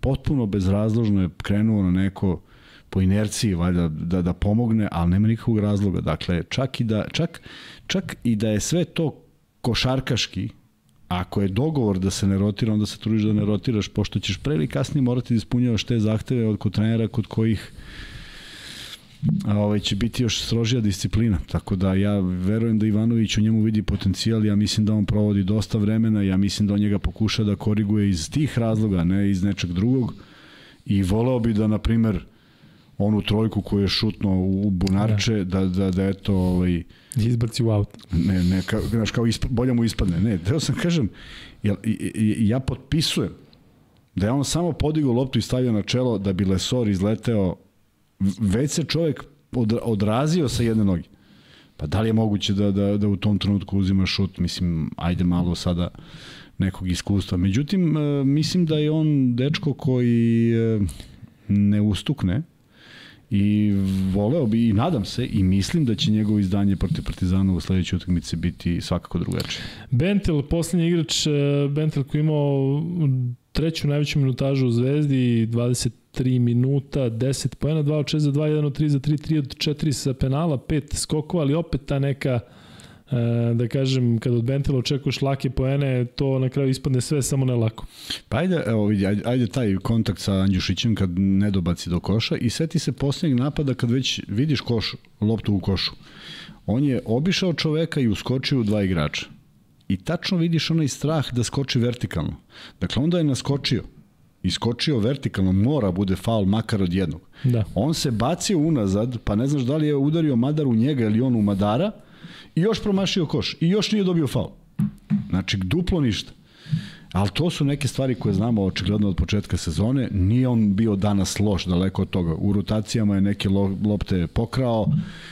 Potpuno bezrazložno je krenuo na neko po inerciji valjda da da pomogne, ali nema nikakvog razloga. Dakle, čak i da čak čak i da je sve to košarkaški, ako je dogovor da se ne rotira, onda se trudiš da ne rotiraš, pošto ćeš pre ili kasnije morati da ispunjavaš te zahteve od kod trenera kod kojih a ovaj će biti još strožija disciplina. Tako da ja verujem da Ivanović u njemu vidi potencijal, ja mislim da on provodi dosta vremena, ja mislim da on njega pokuša da koriguje iz tih razloga, ne iz nečeg drugog. I voleo bi da, na primer, onu trojku koju je šutno u bunarče, da, da, da eto, ovaj, Izbaci u aut. ne, ne, kao, znaš, kao isp, bolje mu ispadne. Ne, teo sam kažem, i, ja potpisujem da je on samo podigao loptu i stavio na čelo da bi Lesor izleteo, već se čovjek od, odrazio sa jedne noge. Pa da li je moguće da, da, da u tom trenutku uzima šut, mislim, ajde malo sada nekog iskustva. Međutim, e, mislim da je on dečko koji e, ne ustukne, i voleo bi i nadam se i mislim da će njegovo izdanje protiv Partizana u sledećoj utakmici biti svakako drugačije. Bentel, poslednji igrač, e, Bentel koji imao treću najveću minutažu u Zvezdi, 23 minuta, 10 pojena, 2 od 6 za 2, 1 od 3 za 3, 3 od 4 sa penala, 5 skokova, ali opet ta neka e, da kažem, kad od Bentela očekuješ lake poene, to na kraju ispadne sve samo ne lako. Pa ajde, evo vidi, ajde, ajde taj kontakt sa Andjušićem kad ne dobaci do koša i seti se posljednjeg napada kad već vidiš koš, loptu u košu. On je obišao čoveka i uskočio u dva igrača. I tačno vidiš onaj strah da skoči vertikalno. Dakle, onda je naskočio. Iskočio vertikalno, mora bude faul makar od jednog. Da. On se bacio unazad, pa ne znaš da li je udario Madar u njega ili on u Madara i još promašio koš i još nije dobio faul. Znači, duplo ništa. Ali to su neke stvari koje znamo očigledno od početka sezone. Nije on bio danas loš, daleko od toga. U rotacijama je neke lo, lopte pokrao,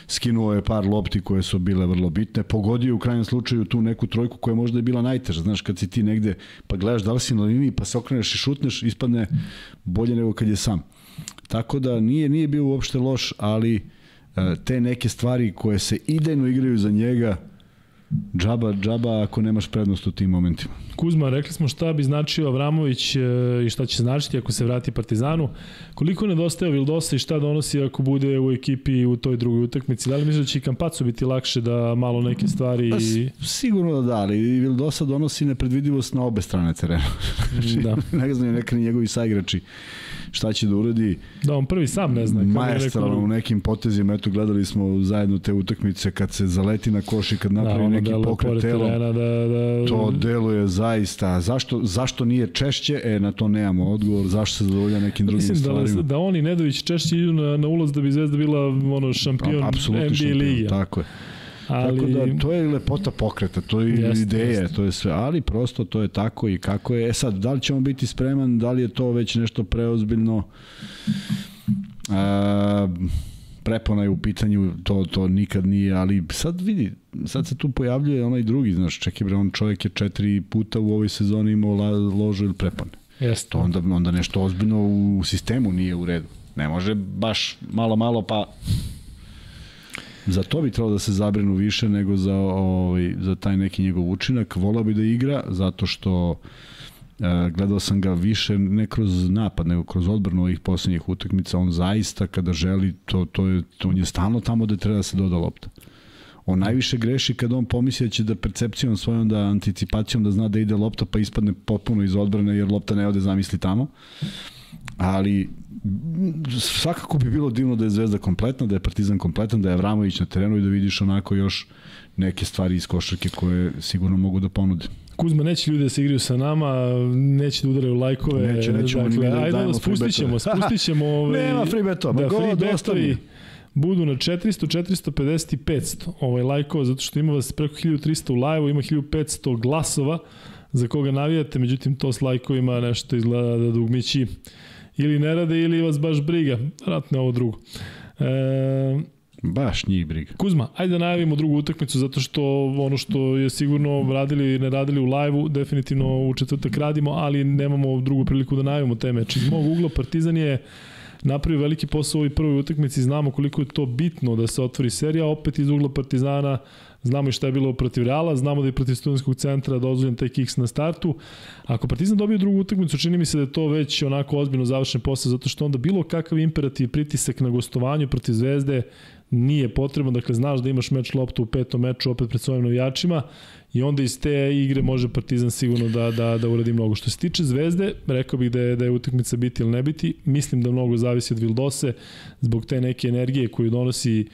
skinuo je par lopti koje su bile vrlo bitne, pogodio u krajnjem slučaju tu neku trojku koja možda je bila najteža. Znaš, kad si ti negde, pa gledaš da li si na liniji, pa se okreneš i šutneš, ispadne bolje nego kad je sam. Tako da nije nije bio uopšte loš, ali te neke stvari koje se idejno igraju za njega, džaba, džaba ako nemaš prednost u tim momentima. Kuzma, rekli smo šta bi značio Avramović e, i šta će značiti ako se vrati Partizanu. Koliko nedostaje Vildosa i šta donosi ako bude u ekipi u toj drugoj utakmici? Da li misliš da će i Kampacu biti lakše da malo neke stvari... Pa, sigurno da da, ali Vildosa donosi nepredvidivost na obe strane terena. Da. ne znaju neka ni njegovi saigrači šta će da uradi. Da, on prvi sam ne zna. Majestralno rekao- u nekim potezima, eto gledali smo zajedno te utakmice kad se zaleti na koš i kad napravi da, neki pokret telom. terena Da, da, To deluje zaista. Zašto, zašto nije češće? E, na to nemamo odgovor. Zašto se zadovolja nekim drugim Mislim da, stvarima? da on i Nedović češće idu na, na ulaz da bi Zvezda bila ono šampion A- NBA šampion, ligi. Tako je. Ali, Tako da to je lepota pokreta, to je Jeste, ideja, jeste. to je sve, ali prosto to je tako i kako je. E sad, da li ćemo biti spreman, da li je to već nešto preozbiljno? A, prepona je u pitanju, to, to nikad nije, ali sad vidi, sad se tu pojavljuje onaj drugi, znaš, čekaj bre, on čovjek je četiri puta u ovoj sezoni imao la, ložu ili prepone. Jeste. To onda, onda nešto ozbiljno u sistemu nije u redu. Ne može baš malo, malo pa Za to bi trebalo da se zabrinu više nego za, ovaj, za taj neki njegov učinak. Volao bi da igra zato što e, gledao sam ga više ne kroz napad nego kroz odbranu ovih poslednjih utakmica. On zaista kada želi, to, to je, to on je stalno tamo da treba da se doda lopta. On najviše greši kada on pomisli da će da percepcijom svojom, da anticipacijom da zna da ide lopta pa ispadne potpuno iz odbrane jer lopta ne ode zamisli tamo. Ali svakako bi bilo divno da je Zvezda kompletna, da je Partizan kompletan, da je Avramović na terenu i da vidiš onako još neke stvari iz košarke koje sigurno mogu da ponude. Kuzma, neće ljudi da se igraju sa nama, neće da udaraju lajkove. Neće, nećemo ni mi da ajde, dajemo spustit ćemo, spustit ćemo. Ovaj, Nema free betova, da, free betovi. budu na 400, 450 i 500 ovaj, lajkova, zato što ima vas preko 1300 u live ima 1500 glasova za koga navijate, međutim to s lajkovima nešto izgleda da dugmići ili ne rade ili vas baš briga, vratno ovo drugo. E, Baš njih briga. Kuzma, ajde da najavimo drugu utakmicu zato što ono što je sigurno radili ne radili u live-u, definitivno u četvrtak radimo, ali nemamo drugu priliku da najavimo te meče. Iz mog ugla Partizan je napravio veliki posao u ovoj prvoj utakmici, znamo koliko je to bitno da se otvori serija, opet iz ugla Partizana znamo i šta je bilo protiv Reala, znamo da je protiv studentskog centra dozvoljen taj kiks na startu. Ako Partizan dobije drugu utakmicu, čini mi se da je to već onako ozbiljno završen posao, zato što onda bilo kakav imperativ pritisak na gostovanju protiv Zvezde nije potrebno, dakle znaš da imaš meč loptu u petom meču opet pred svojim navijačima i onda iz te igre može Partizan sigurno da, da, da uradi mnogo. Što se tiče Zvezde, rekao bih da je, da je utakmica biti ili ne biti, mislim da mnogo zavisi od Vildose zbog te neke energije koju donosi uh,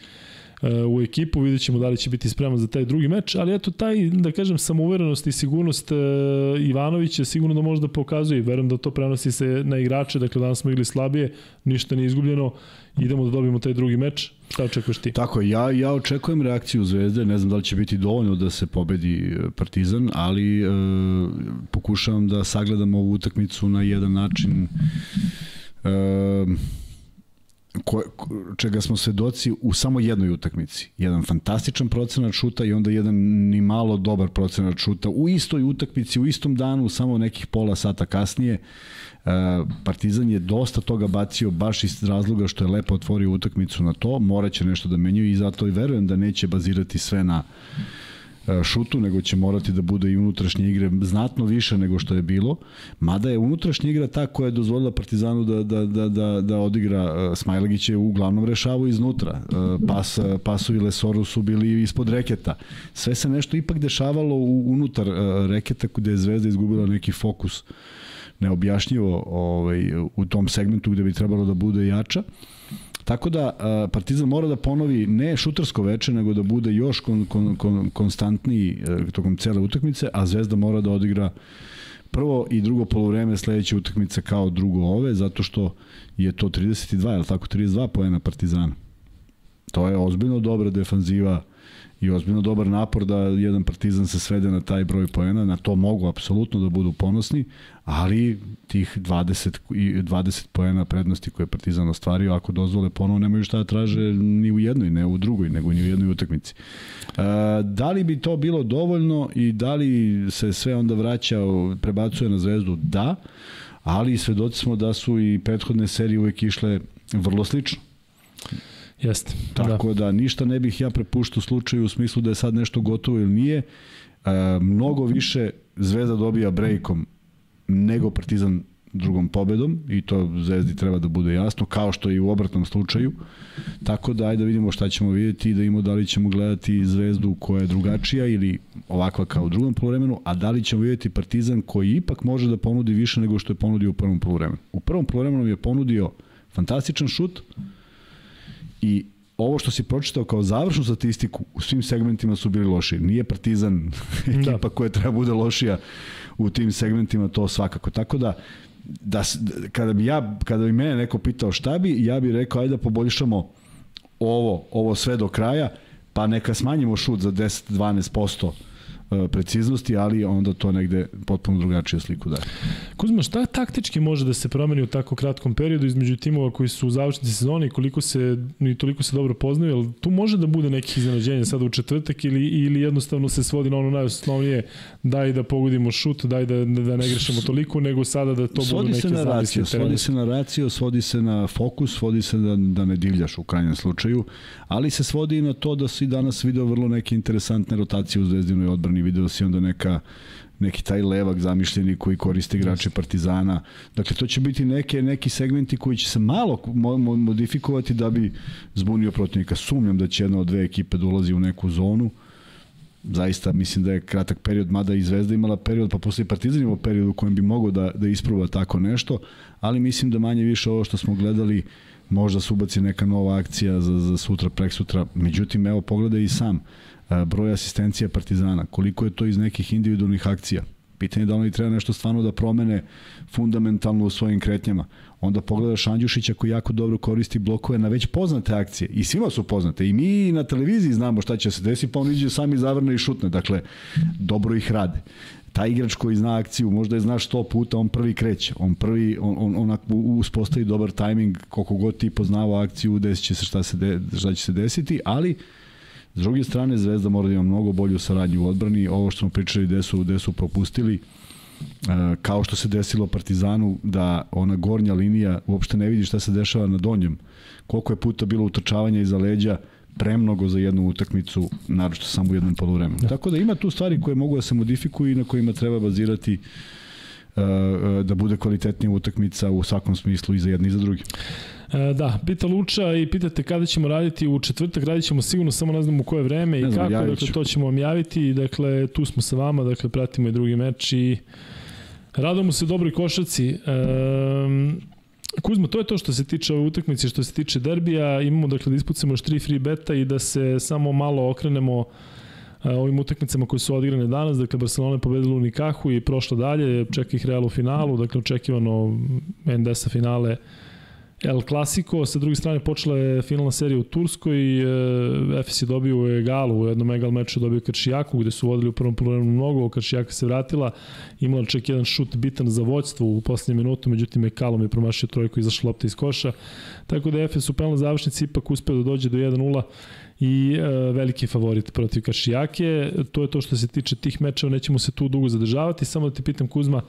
u ekipu, vidjet ćemo da li će biti spreman za taj drugi meč, ali eto taj, da kažem, samouverenost i sigurnost uh, Ivanovića sigurno da možda pokazuje, verujem da to prenosi se na igrače, dakle danas smo igli slabije, ništa nije izgubljeno, idemo da dobijemo taj drugi meč, šta očekuješ ti? Tako, ja, ja očekujem reakciju Zvezde, ne znam da li će biti dovoljno da se pobedi e, Partizan, ali e, pokušavam da sagledam ovu utakmicu na jedan način e, ko, čega smo svedoci u samo jednoj utakmici. Jedan fantastičan procenat šuta i onda jedan ni malo dobar procenat šuta u istoj utakmici, u istom danu, samo nekih pola sata kasnije. E, Partizan je dosta toga bacio baš iz razloga što je lepo otvorio utakmicu na to, moraće nešto da menjaju i zato i verujem da neće bazirati sve na šutu, nego će morati da bude i unutrašnje igre znatno više nego što je bilo. Mada je unutrašnja igra ta koja je dozvolila Partizanu da, da, da, da, da odigra. E, Smajlagić je uglavnom rešavao iznutra. E, pas, pasovi Lesoru su bili ispod reketa. Sve se nešto ipak dešavalo unutar reketa gde je Zvezda izgubila neki fokus neobjašnjivo ovaj, u tom segmentu gde bi trebalo da bude jača. Tako da Partizan mora da ponovi ne šutarsko veče, nego da bude još kon, kon, kon, konstantniji e, tokom cele utakmice, a Zvezda mora da odigra prvo i drugo polovreme sledeće utakmice kao drugo ove, zato što je to 32, je tako, 32 poena Partizana. To je ozbiljno dobra defanziva i ozbiljno dobar napor da jedan Partizan se svede na taj broj poena, na to mogu apsolutno da budu ponosni, ali tih 20, 20 poena prednosti koje je Partizan ostvario, ako dozvole ponovo nemaju šta da traže ni u jednoj, ne u drugoj, nego ni u jednoj utakmici. E, da li bi to bilo dovoljno i da li se sve onda vraća, prebacuje na zvezdu? Da, ali svedoci smo da su i prethodne serije uvek išle vrlo slično. Jeste. Tako da. da ništa ne bih ja prepuštao slučaju u smislu da je sad nešto gotovo ili nije. E, mnogo više Zvezda dobija brejkom nego Partizan drugom pobedom i to Zvezdi treba da bude jasno, kao što i u obratnom slučaju. Tako da ajde da vidimo šta ćemo vidjeti i da imamo da li ćemo gledati Zvezdu koja je drugačija ili ovakva kao u drugom polovremenu, a da li ćemo vidjeti Partizan koji ipak može da ponudi više nego što je ponudio u prvom polovremenu. U prvom polovremenu je ponudio fantastičan šut, I ovo što si pročitao kao završnu statistiku u svim segmentima su bili loši. Nije Partizan ekipa da. koja treba bude lošija u tim segmentima, to svakako. Tako da, da, kada bi ja, kada bi mene neko pitao šta bi, ja bih rekao ajde da poboljšamo ovo, ovo sve do kraja, pa neka smanjimo šut za 10-12% E, preciznosti, ali onda to negde potpuno drugačiju sliku daje. Kuzma, šta taktički može da se promeni u tako kratkom periodu između timova koji su u završnici sezoni i koliko se i toliko se dobro poznaju, ali tu može da bude nekih iznenađenja sada u četvrtak ili, ili jednostavno se svodi na ono najosnovnije daj da pogodimo šut, daj da, da ne grešimo toliko, nego sada da to svodi bude neke na raciju, Svodi se na raciju, svodi se na fokus, svodi se da, da ne divljaš u krajnjem slučaju, ali se svodi i na to da si danas video vrlo neke interesantne rotacije u zvezdinoj odbrani, video si onda neka neki taj levak zamišljeni koji koriste igrače Partizana. Dakle, to će biti neke, neki segmenti koji će se malo modifikovati da bi zbunio protivnika. Sumnjam da će jedna od dve ekipe da ulazi u neku zonu. Zaista mislim da je kratak period, mada i Zvezda imala period, pa posle i Partizan imao period u kojem bi mogao da, da isproba tako nešto, ali mislim da manje više ovo što smo gledali možda se ubaci neka nova akcija za, za sutra, prek sutra. Međutim, evo, pogledaj i sam broj asistencija Partizana, koliko je to iz nekih individualnih akcija. Pitanje je da oni treba nešto stvarno da promene fundamentalno u svojim kretnjama. Onda pogledaš Andjušića koji jako dobro koristi blokove na već poznate akcije. I svima su poznate. I mi na televiziji znamo šta će se desiti, pa on iđe sami zavrne i šutne. Dakle, dobro ih rade taj igrač koji zna akciju, možda je znaš 100 puta, on prvi kreće, on prvi, on, on, on uspostavi dobar tajming, koliko god ti poznava akciju, desit će se šta, se de, šta će se desiti, ali s druge strane Zvezda mora da ima mnogo bolju saradnju u odbrani, ovo što smo pričali gde su, gde su propustili, e, kao što se desilo Partizanu, da ona gornja linija uopšte ne vidi šta se dešava na donjem, koliko je puta bilo utrčavanja iza leđa, premnogo za jednu utakmicu, naročito samo u jednom polovremenu. Da. Tako da ima tu stvari koje mogu da se modifikuju i na kojima treba bazirati uh, da bude kvalitetnija utakmica u svakom smislu i za jedni i za drugi. E, da, pita Luča i pitate kada ćemo raditi u četvrtak, radit ćemo sigurno, samo ne znam u koje vreme i znam, kako, dakle to ćemo vam javiti, dakle tu smo sa vama, dakle pratimo i drugi meč i radimo se dobroj košaci. E, Kuzma, to je to što se tiče ove utakmice, što se tiče derbija. Imamo dakle da ispucamo još tri free beta i da se samo malo okrenemo ovim utakmicama koje su odigrane danas, dakle Barcelona je pobedila u Nikahu i prošla dalje, čeka ih Real u finalu, dakle očekivano NDS-a finale El Clasico, sa druge strane počela je finalna serija u Turskoj, e, Efes je dobio u egalu, u jednom egal meču dobio Kršijaku, gde su vodili u prvom problemu mnogo, Kršijaka se vratila, imala čak jedan šut bitan za vođstvo u poslednjem minutu, međutim Ekalom je promašio trojku izašla lopta iz koša, tako da Efes u penalnoj završnici ipak uspeo da dođe do 1-0 i e, veliki favorit protiv Kašijake. To je to što se tiče tih mečeva, nećemo se tu dugo zadržavati. Samo da te pitam Kuzma,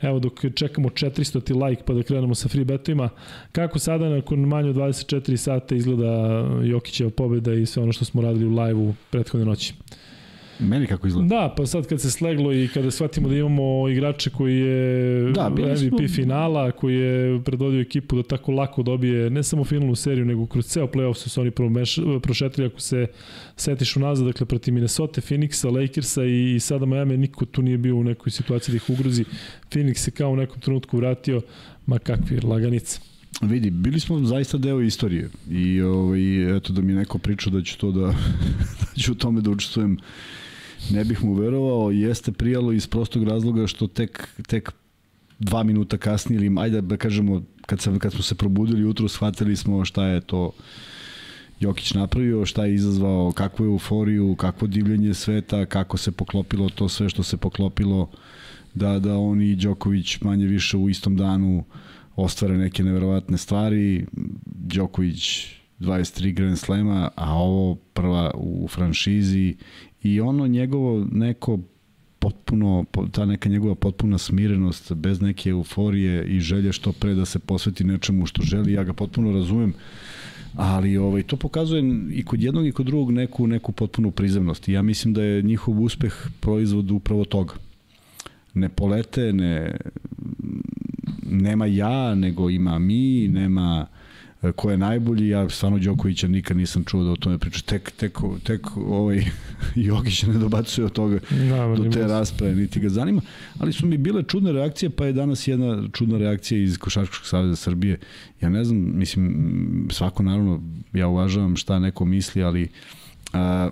evo dok čekamo 400 ti like pa da krenemo sa free betovima, kako sada nakon manje od 24 sata izgleda Jokićeva pobeda i sve ono što smo radili u live-u prethodne noći? Meni kako izgleda. Da, pa sad kad se sleglo i kada shvatimo da imamo igrače koji je da, MVP smo... finala, koji je predvodio ekipu da tako lako dobije ne samo finalnu seriju, nego kroz ceo playoff su se oni prošetili ako se setiš unazad, dakle proti Minnesota, Phoenixa, Lakersa i, i sada Miami, niko tu nije bio u nekoj situaciji da ih ugrozi. Phoenix se kao u nekom trenutku vratio, ma kakvi laganica. Vidi, bili smo zaista deo istorije i ovaj, eto da mi neko priča da ću to da, da ću u tome da učestvujem ne bih mu verovao, jeste prijalo iz prostog razloga što tek, tek dva minuta kasnije ili ajde da kažemo kad, sam, kad smo se probudili jutro shvatili smo šta je to Jokić napravio, šta je izazvao, kakvu euforiju, kakvo divljenje sveta, kako se poklopilo to sve što se poklopilo da, da on i Đoković manje više u istom danu ostvare neke neverovatne stvari. Đoković 23 Grand Slema, a ovo prva u franšizi i ono njegovo neko potpuno, ta neka njegova potpuna smirenost, bez neke euforije i želje što pre da se posveti nečemu što želi, ja ga potpuno razumem, ali ovaj, to pokazuje i kod jednog i kod drugog neku, neku potpunu prizemnost. I ja mislim da je njihov uspeh proizvod upravo toga. Ne polete, ne, nema ja, nego ima mi, nema ko je najbolji, ja stvarno Đokovića nikad nisam čuo da o tome priča. Tek, tek, tek ovaj Jokić ne dobacuje od toga da, do te rasprave, niti ga zanima. Ali su mi bile čudne reakcije, pa je danas jedna čudna reakcija iz Košarkaškog saveza Srbije. Ja ne znam, mislim, svako naravno, ja uvažavam šta neko misli, ali a,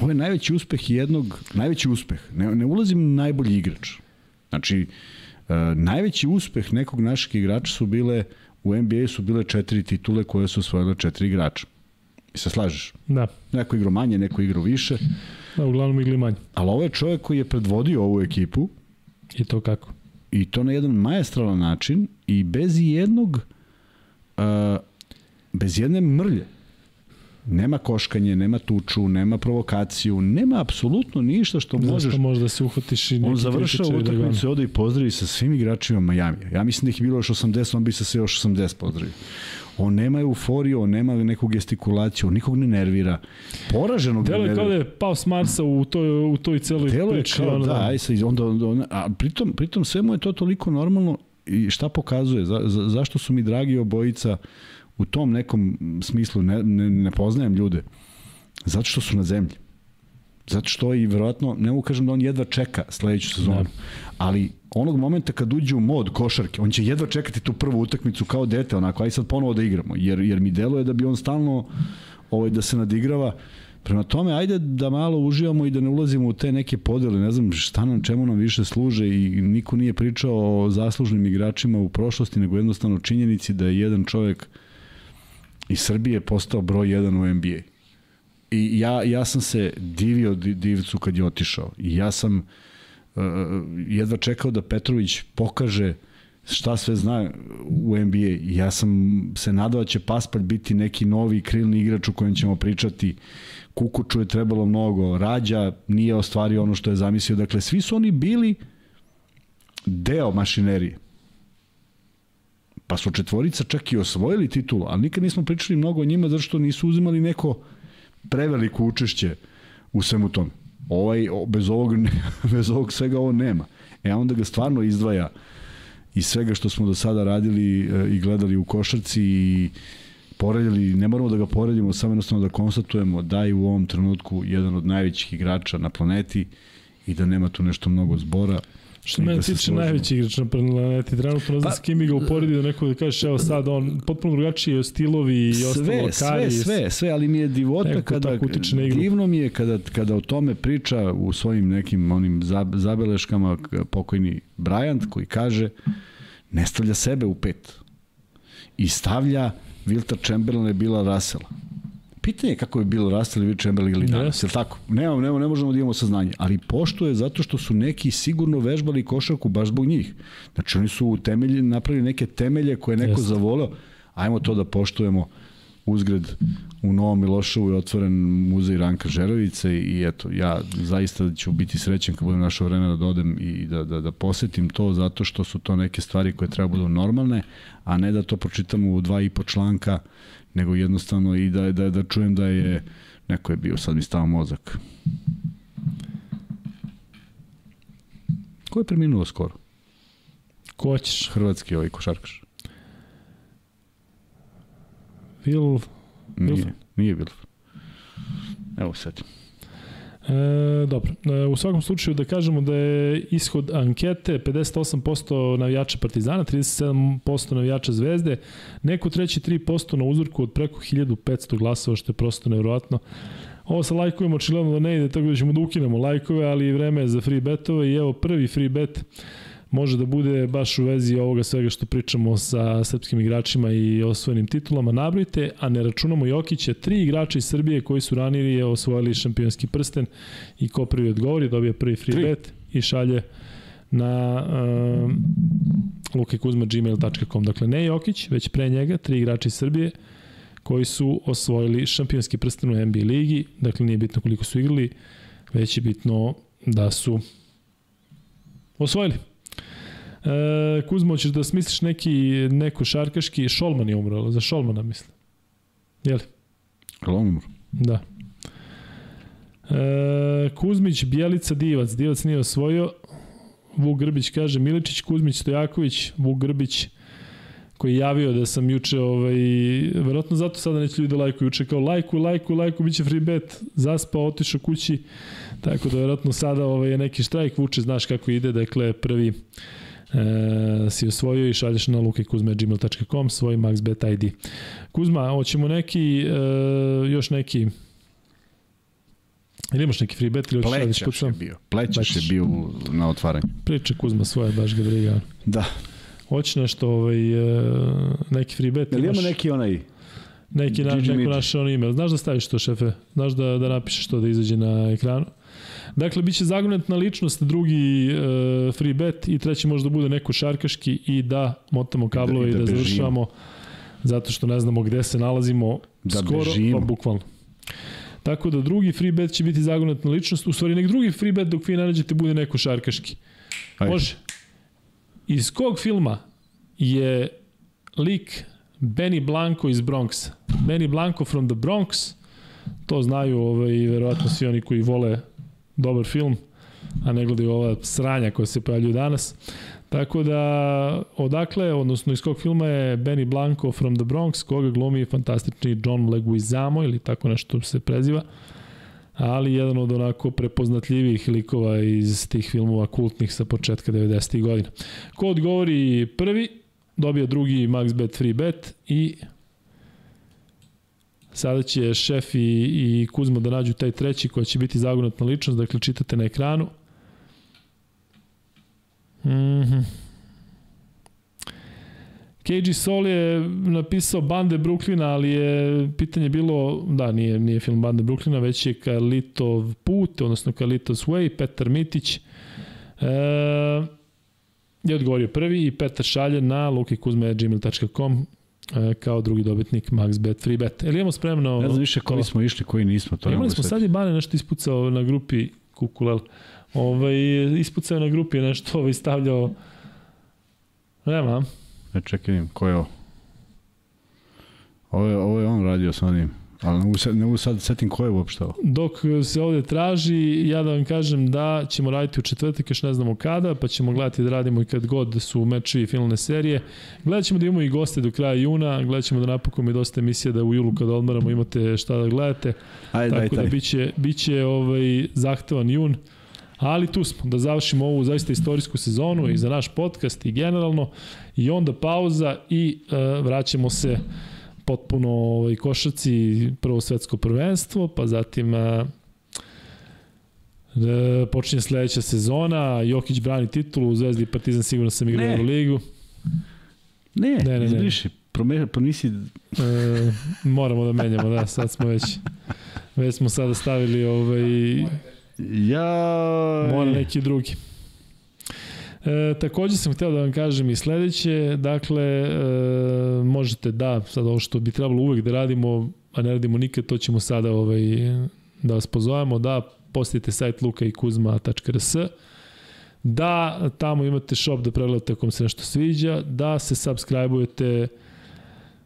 ovo je najveći uspeh jednog, najveći uspeh, ne, ne ulazim najbolji igrač. Znači, najveći uspeh nekog našeg igrača su bile u NBA su bile četiri titule koje su osvojile četiri igrača. I se slažeš? Da. Neko igrao manje, neko igrao više. Da, uglavnom igli manje. Ali ovo je čovjek koji je predvodio ovu ekipu. I to kako? I to na jedan majestralan način i bez jednog uh, bez jedne mrlje. Nema koškanje, nema tuču, nema provokaciju, nema apsolutno ništa što Zašto možeš... Zašto možda se uhvatiš i neki On završao da utakmicu, ode i pozdravi sa svim igračima Miami. Ja mislim da ih je bilo još 80, on bi se sve još 80 pozdravio. On nema euforiju, on nema neku gestikulaciju, on nikog ne nervira. Poraženog Delo je kao da je pao s Marsa u toj, u toj celoj Delo je kao, da, da, aj sad, onda, onda, a pritom, pritom sve mu je to toliko normalno i šta pokazuje, za, za, zašto su mi dragi obojica u tom nekom smislu ne, ne, ne poznajem ljude. Zato što su na zemlji. Zato što i verovatno, ne mogu kažem da on jedva čeka sledeću sezonu, da. ali onog momenta kad uđe u mod košarke, on će jedva čekati tu prvu utakmicu kao dete, onako, aj sad ponovo da igramo, jer, jer mi deluje da bi on stalno ovaj, da se nadigrava, Prema tome, ajde da malo uživamo i da ne ulazimo u te neke podele, ne znam šta nam, čemu nam više služe i niko nije pričao o zaslužnim igračima u prošlosti, nego jednostavno činjenici da je jedan čovek iz Srbije postao broj jedan u NBA. I ja, ja sam se divio divcu kad je otišao. I ja sam uh, jedva čekao da Petrović pokaže šta sve zna u NBA. Ja sam se nadao da će Paspart biti neki novi krilni igrač u kojem ćemo pričati Kukuču je trebalo mnogo, Rađa nije ostvario ono što je zamislio. Dakle, svi su oni bili deo mašinerije. Pa su četvorica čak i osvojili titulu, ali nikad nismo pričali mnogo o njima zato što nisu uzimali neko preveliko učešće u svemu tome. Ovaj, bez, ovog, bez ovog svega ovo nema. E onda ga stvarno izdvaja i svega što smo do sada radili e, i gledali u košarci i poredili, ne moramo da ga poredimo, samo jednostavno da konstatujemo da je u ovom trenutku jedan od najvećih igrača na planeti i da nema tu nešto mnogo zbora. Što mene da tiče najveći igrač na planeti, trenutno ne znam pa, s kim bi ga uporedi da neko da kažeš evo sad on potpuno drugačiji stilovi i sve, ostalo kari. Sve, sve, sve, ali mi je divota kada, divno mi je kada, kada o tome priča u svojim nekim onim zabeleškama pokojni Bryant koji kaže ne stavlja sebe u pet i stavlja Wilta Chamberlain je bila Russell. Pitanje je kako je bilo Russell ili Chamberlain ili danas, li tako? Ne, ne, ne možemo da imamo saznanje, ali pošto je zato što su neki sigurno vežbali košarku baš zbog njih. Znači oni su temelji, napravili neke temelje koje neko Jeste. zavoleo, ajmo to da poštujemo uzgred u Novom Miloševu je otvoren muzej Ranka Žerovice i eto, ja zaista ću biti srećen kad budem našao vreme da dodem i da, da, da posetim to zato što su to neke stvari koje treba budu normalne, a ne da to pročitamo u dva i po članka, nego jednostavno i da, da, da čujem da je neko je bio, sad mi stava mozak. Ko je preminuo skoro? Ko ćeš? Hrvatski ovaj košarkaš. Will... Nije, nije Will. Evo sad. E, dobro, e, u svakom slučaju da kažemo da je ishod ankete 58% navijača Partizana, 37% navijača Zvezde, neko treći 3% na uzorku od preko 1500 glasova, što je prosto nevjerojatno. Ovo sa lajkovima očigledno da ne ide, tako da ćemo da ukinemo lajkove, ali vreme je za free betove i evo prvi free bet može da bude baš u vezi ovoga svega što pričamo sa srpskim igračima i osvojenim titulama. Nabrojite, a ne računamo Jokića, tri igrača iz Srbije koji su ranije osvojili šampionski prsten i ko prvi odgovori, dobija prvi free tri. bet i šalje na uh, lukekuzma.gmail.com. Dakle, ne Jokić, već pre njega, tri igrača iz Srbije koji su osvojili šampionski prsten u NBA ligi. Dakle, nije bitno koliko su igrali, već je bitno da su osvojili. E, Kuzmo, ćeš da smisliš neki, neko šarkaški, Šolman je umro, za Šolmana mislim. Jeli? Jel on umro? Da. E, Kuzmić, Bjelica, Divac. Divac nije osvojio. Vuk Grbić kaže Miličić, Kuzmić, Stojaković, Vuk Grbić koji je javio da sam juče, ovaj, verovatno zato sada neće ljudi da lajkuju, juče kao lajku, lajku, lajku, bit će free bet, zaspao, otišao kući, tako da verovatno sada ovaj, je neki štrajk, vuče, znaš kako ide, dakle prvi e, si osvojio i šalješ na lukekuzme.gmail.com svoj maxbet ID. Kuzma, hoćemo neki, e, još neki Ili imaš neki free bet ili hoćeš da Plećaš je bio. Plećaš je bio na otvaranju. Priča Kuzma svoje, baš ga briga. Da. Hoće nešto, ovaj, e, neki free bet. Ili ima neki onaj neki naš, neko naše ono ime. Znaš da staviš to, šefe? Znaš da, da napišeš to da izađe na ekranu? Dakle, bit će na ličnost, drugi uh, free bet i treći možda bude neko šarkaški i da motamo kablove i da, i da, da završavamo zato što ne znamo gde se nalazimo da skoro, bežimo. pa bukvalno. Tako da drugi free bet će biti na ličnost, u stvari nek drugi free bet dok vi ne nađete bude neko šarkaški. Ajde. Može. Iz kog filma je lik Benny Blanco iz Bronxa? Benny Blanco from the Bronx, to znaju ovaj, verovatno svi oni koji vole dobar film, a ne gledaju ova sranja koja se pojavljuju danas. Tako da, odakle, odnosno iz kog filma je Benny Blanco from the Bronx, koga glumi fantastični John Leguizamo ili tako nešto se preziva, ali jedan od onako prepoznatljivih likova iz tih filmova kultnih sa početka 90. godina. Ko odgovori prvi, dobija drugi max bet free bet i Sada će šef i, i Kuzma da nađu taj treći koja će biti zagonetna ličnost, dakle čitate na ekranu. Mm KG Sol je napisao Bande Bruklina, ali je pitanje bilo, da, nije, nije film Bande Bruklina, već je Kalitov put, odnosno Kalitov's Way, Petar Mitić. E, je odgovorio prvi i Petar šalje na lukikuzme.gmail.com kao drugi dobitnik MaxBet Free Bet. Ili imamo spremno... Ne znam više koji smo išli, koji nismo. To imali smo sad i Bane nešto ispucao na grupi Kukulel. Ovaj, ispucao na grupi nešto ovaj, stavljao... Nema, Ne čekaj, ko je ovo? Ovo je, ovo je on radio sa onim. Ali ne mogu, sad, ne mogu sad setim ko je uopšte ovo. Dok se ovde traži, ja da vam kažem da ćemo raditi u četvrtak, još ne znamo kada, pa ćemo gledati da radimo i kad god su meči i finalne serije. Gledat ćemo da imamo i goste do kraja juna, gledat ćemo da napokon i dosta emisija da u julu kada odmaramo imate šta da gledate. Ajde, Tako daj, da biće, biće ovaj, zahtevan jun. Ali tu smo, da završimo ovu zaista istorijsku sezonu i za naš podcast i generalno. I onda pauza i uh, vraćamo se potpuno ovaj, košarci prvo svetsko prvenstvo, pa zatim uh, e, počinje sledeća sezona, Jokić brani titulu, u Zvezdi Partizan sigurno sam igrao u ligu. Ne, Ne, ne, izbriši. Prome, pa nisi... E, moramo da menjamo, da, sad smo već već smo sada stavili ovaj Ja... mora neki drugi. E, takođe sam hteo da vam kažem i sledeće, dakle, e, možete da, sad ovo što bi trebalo uvek da radimo, a ne radimo nikad, to ćemo sada ovaj, da vas pozovemo, da posjetite sajt lukaikuzma.rs, da tamo imate shop da pregledate ako vam se nešto sviđa, da se subscribe-ujete,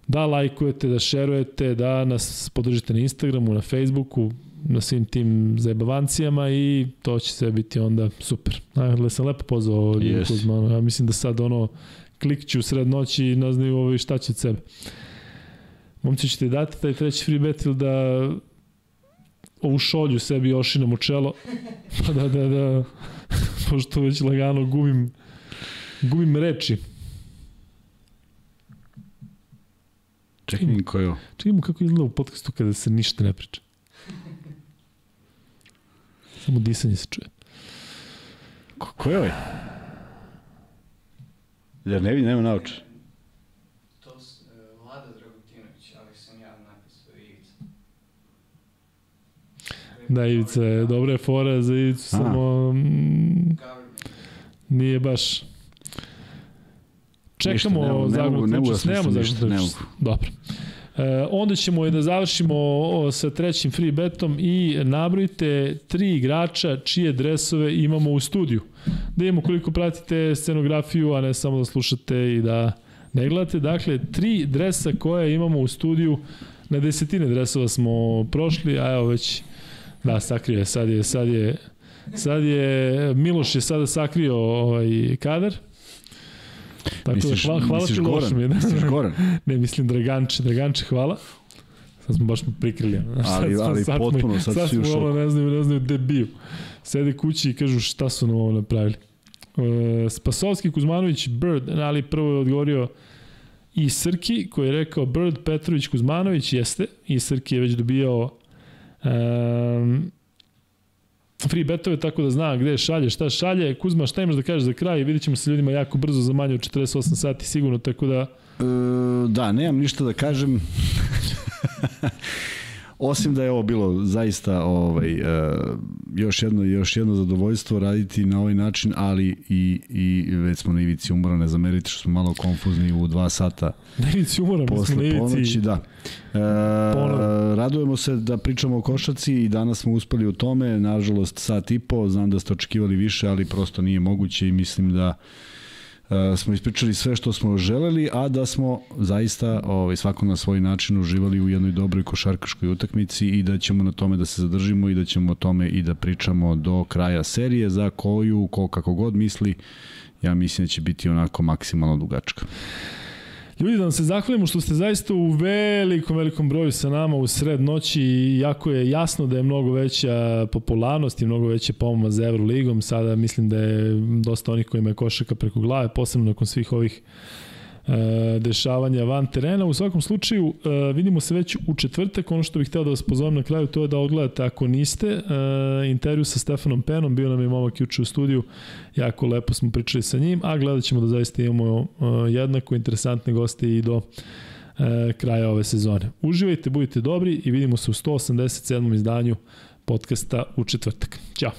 da lajkujete, da šerujete, da nas podržite na Instagramu, na Facebooku, na svim tim zajebavancijama i to će sve biti onda super. Dakle, sam lepo pozvao Ljubu Jesi. Kuzmanu. Ja mislim da sad ono klikću sred noći i ne znaju ovaj šta će od sebe. Momci ćete dati taj treći free bet ili da ovu šolju sebi ošinem u čelo pa da, da, da pošto već lagano gubim gubim reči. Čekaj mi ko je ovo. Čekajmo kako izgleda u podcastu kada se ništa ne priča. Samo disanje se čuje. Ko, ko je ovaj? Ja ne vidim, nema naoče. To s, uh, Vlada Dragutinović, ali sam ja napisao Ivica. Da, Ivica, je- dobra je fora za Ivicu, A. samo mm, nije baš. Čekamo ne mogu- ne mogu- ne mogu da zagonu ništa, ne. Dobro. E, onda ćemo da završimo o, sa trećim free betom i nabrojite tri igrača čije dresove imamo u studiju. Da imamo koliko pratite scenografiju, a ne samo da slušate i da ne gledate. Dakle, tri dresa koje imamo u studiju, na desetine dresova smo prošli, a evo već, da, sakrio je, sad je, sad je, sad je, Miloš je sada sakrio ovaj kadar. Tako Misliš, da, hvala, hvala misliš ti lošem je. Misliš Goran? Ne, mislim Draganče, Draganče, hvala. Sad smo baš prikrili. ono, Sad Ali- ali sad potpuno, sad sad svi u šoku. ne znaju, ne znaju gde bio. Sede kući i kažu šta su nam ovo napravili. E, Spasovski, Kuzmanović, Bird, ali prvo je odgovorio i Srki, koji je rekao Bird, Petrović, Kuzmanović, jeste. I Srki je već dobijao um, free betove, tako da zna gde šalje, šta šalje. Kuzma, šta imaš da kažeš za kraj? Vidjet ćemo se ljudima jako brzo za manje od 48 sati sigurno, tako da E, da, nemam ništa da kažem. Osim da je ovo bilo zaista ovaj, e, još, jedno, još jedno zadovoljstvo raditi na ovaj način, ali i, i već smo na ivici umora, ne zamerite što smo malo konfuzni u dva sata na ivici umora, mi smo na posle ivici. ponoći, da. E, radujemo se da pričamo o košaci i danas smo uspeli u tome, nažalost sat i po, znam da ste očekivali više, ali prosto nije moguće i mislim da e, smo ispričali sve što smo želeli, a da smo zaista ovaj, svako na svoj način uživali u jednoj dobroj košarkaškoj utakmici i da ćemo na tome da se zadržimo i da ćemo o tome i da pričamo do kraja serije za koju, ko kako god misli, ja mislim da će biti onako maksimalno dugačka. Ljudi, da vam se zahvalimo što ste zaista u velikom, velikom broju sa nama u sred noći i jako je jasno da je mnogo veća popularnost i mnogo veće pomama za Euroligom. Sada mislim da je dosta onih kojima je košaka preko glave, posebno nakon svih ovih dešavanja van terena. U svakom slučaju, e, vidimo se već u četvrtak. Ono što bih hteo da vas pozovem na kraju, to je da ogledate, ako niste, e, intervju sa Stefanom Penom, bio nam je momak juče u studiju, jako lepo smo pričali sa njim, a gledat ćemo da zaista imamo jednako interesantne goste i do kraja ove sezone. Uživajte, budite dobri i vidimo se u 187. izdanju podcasta u četvrtak. Ćao!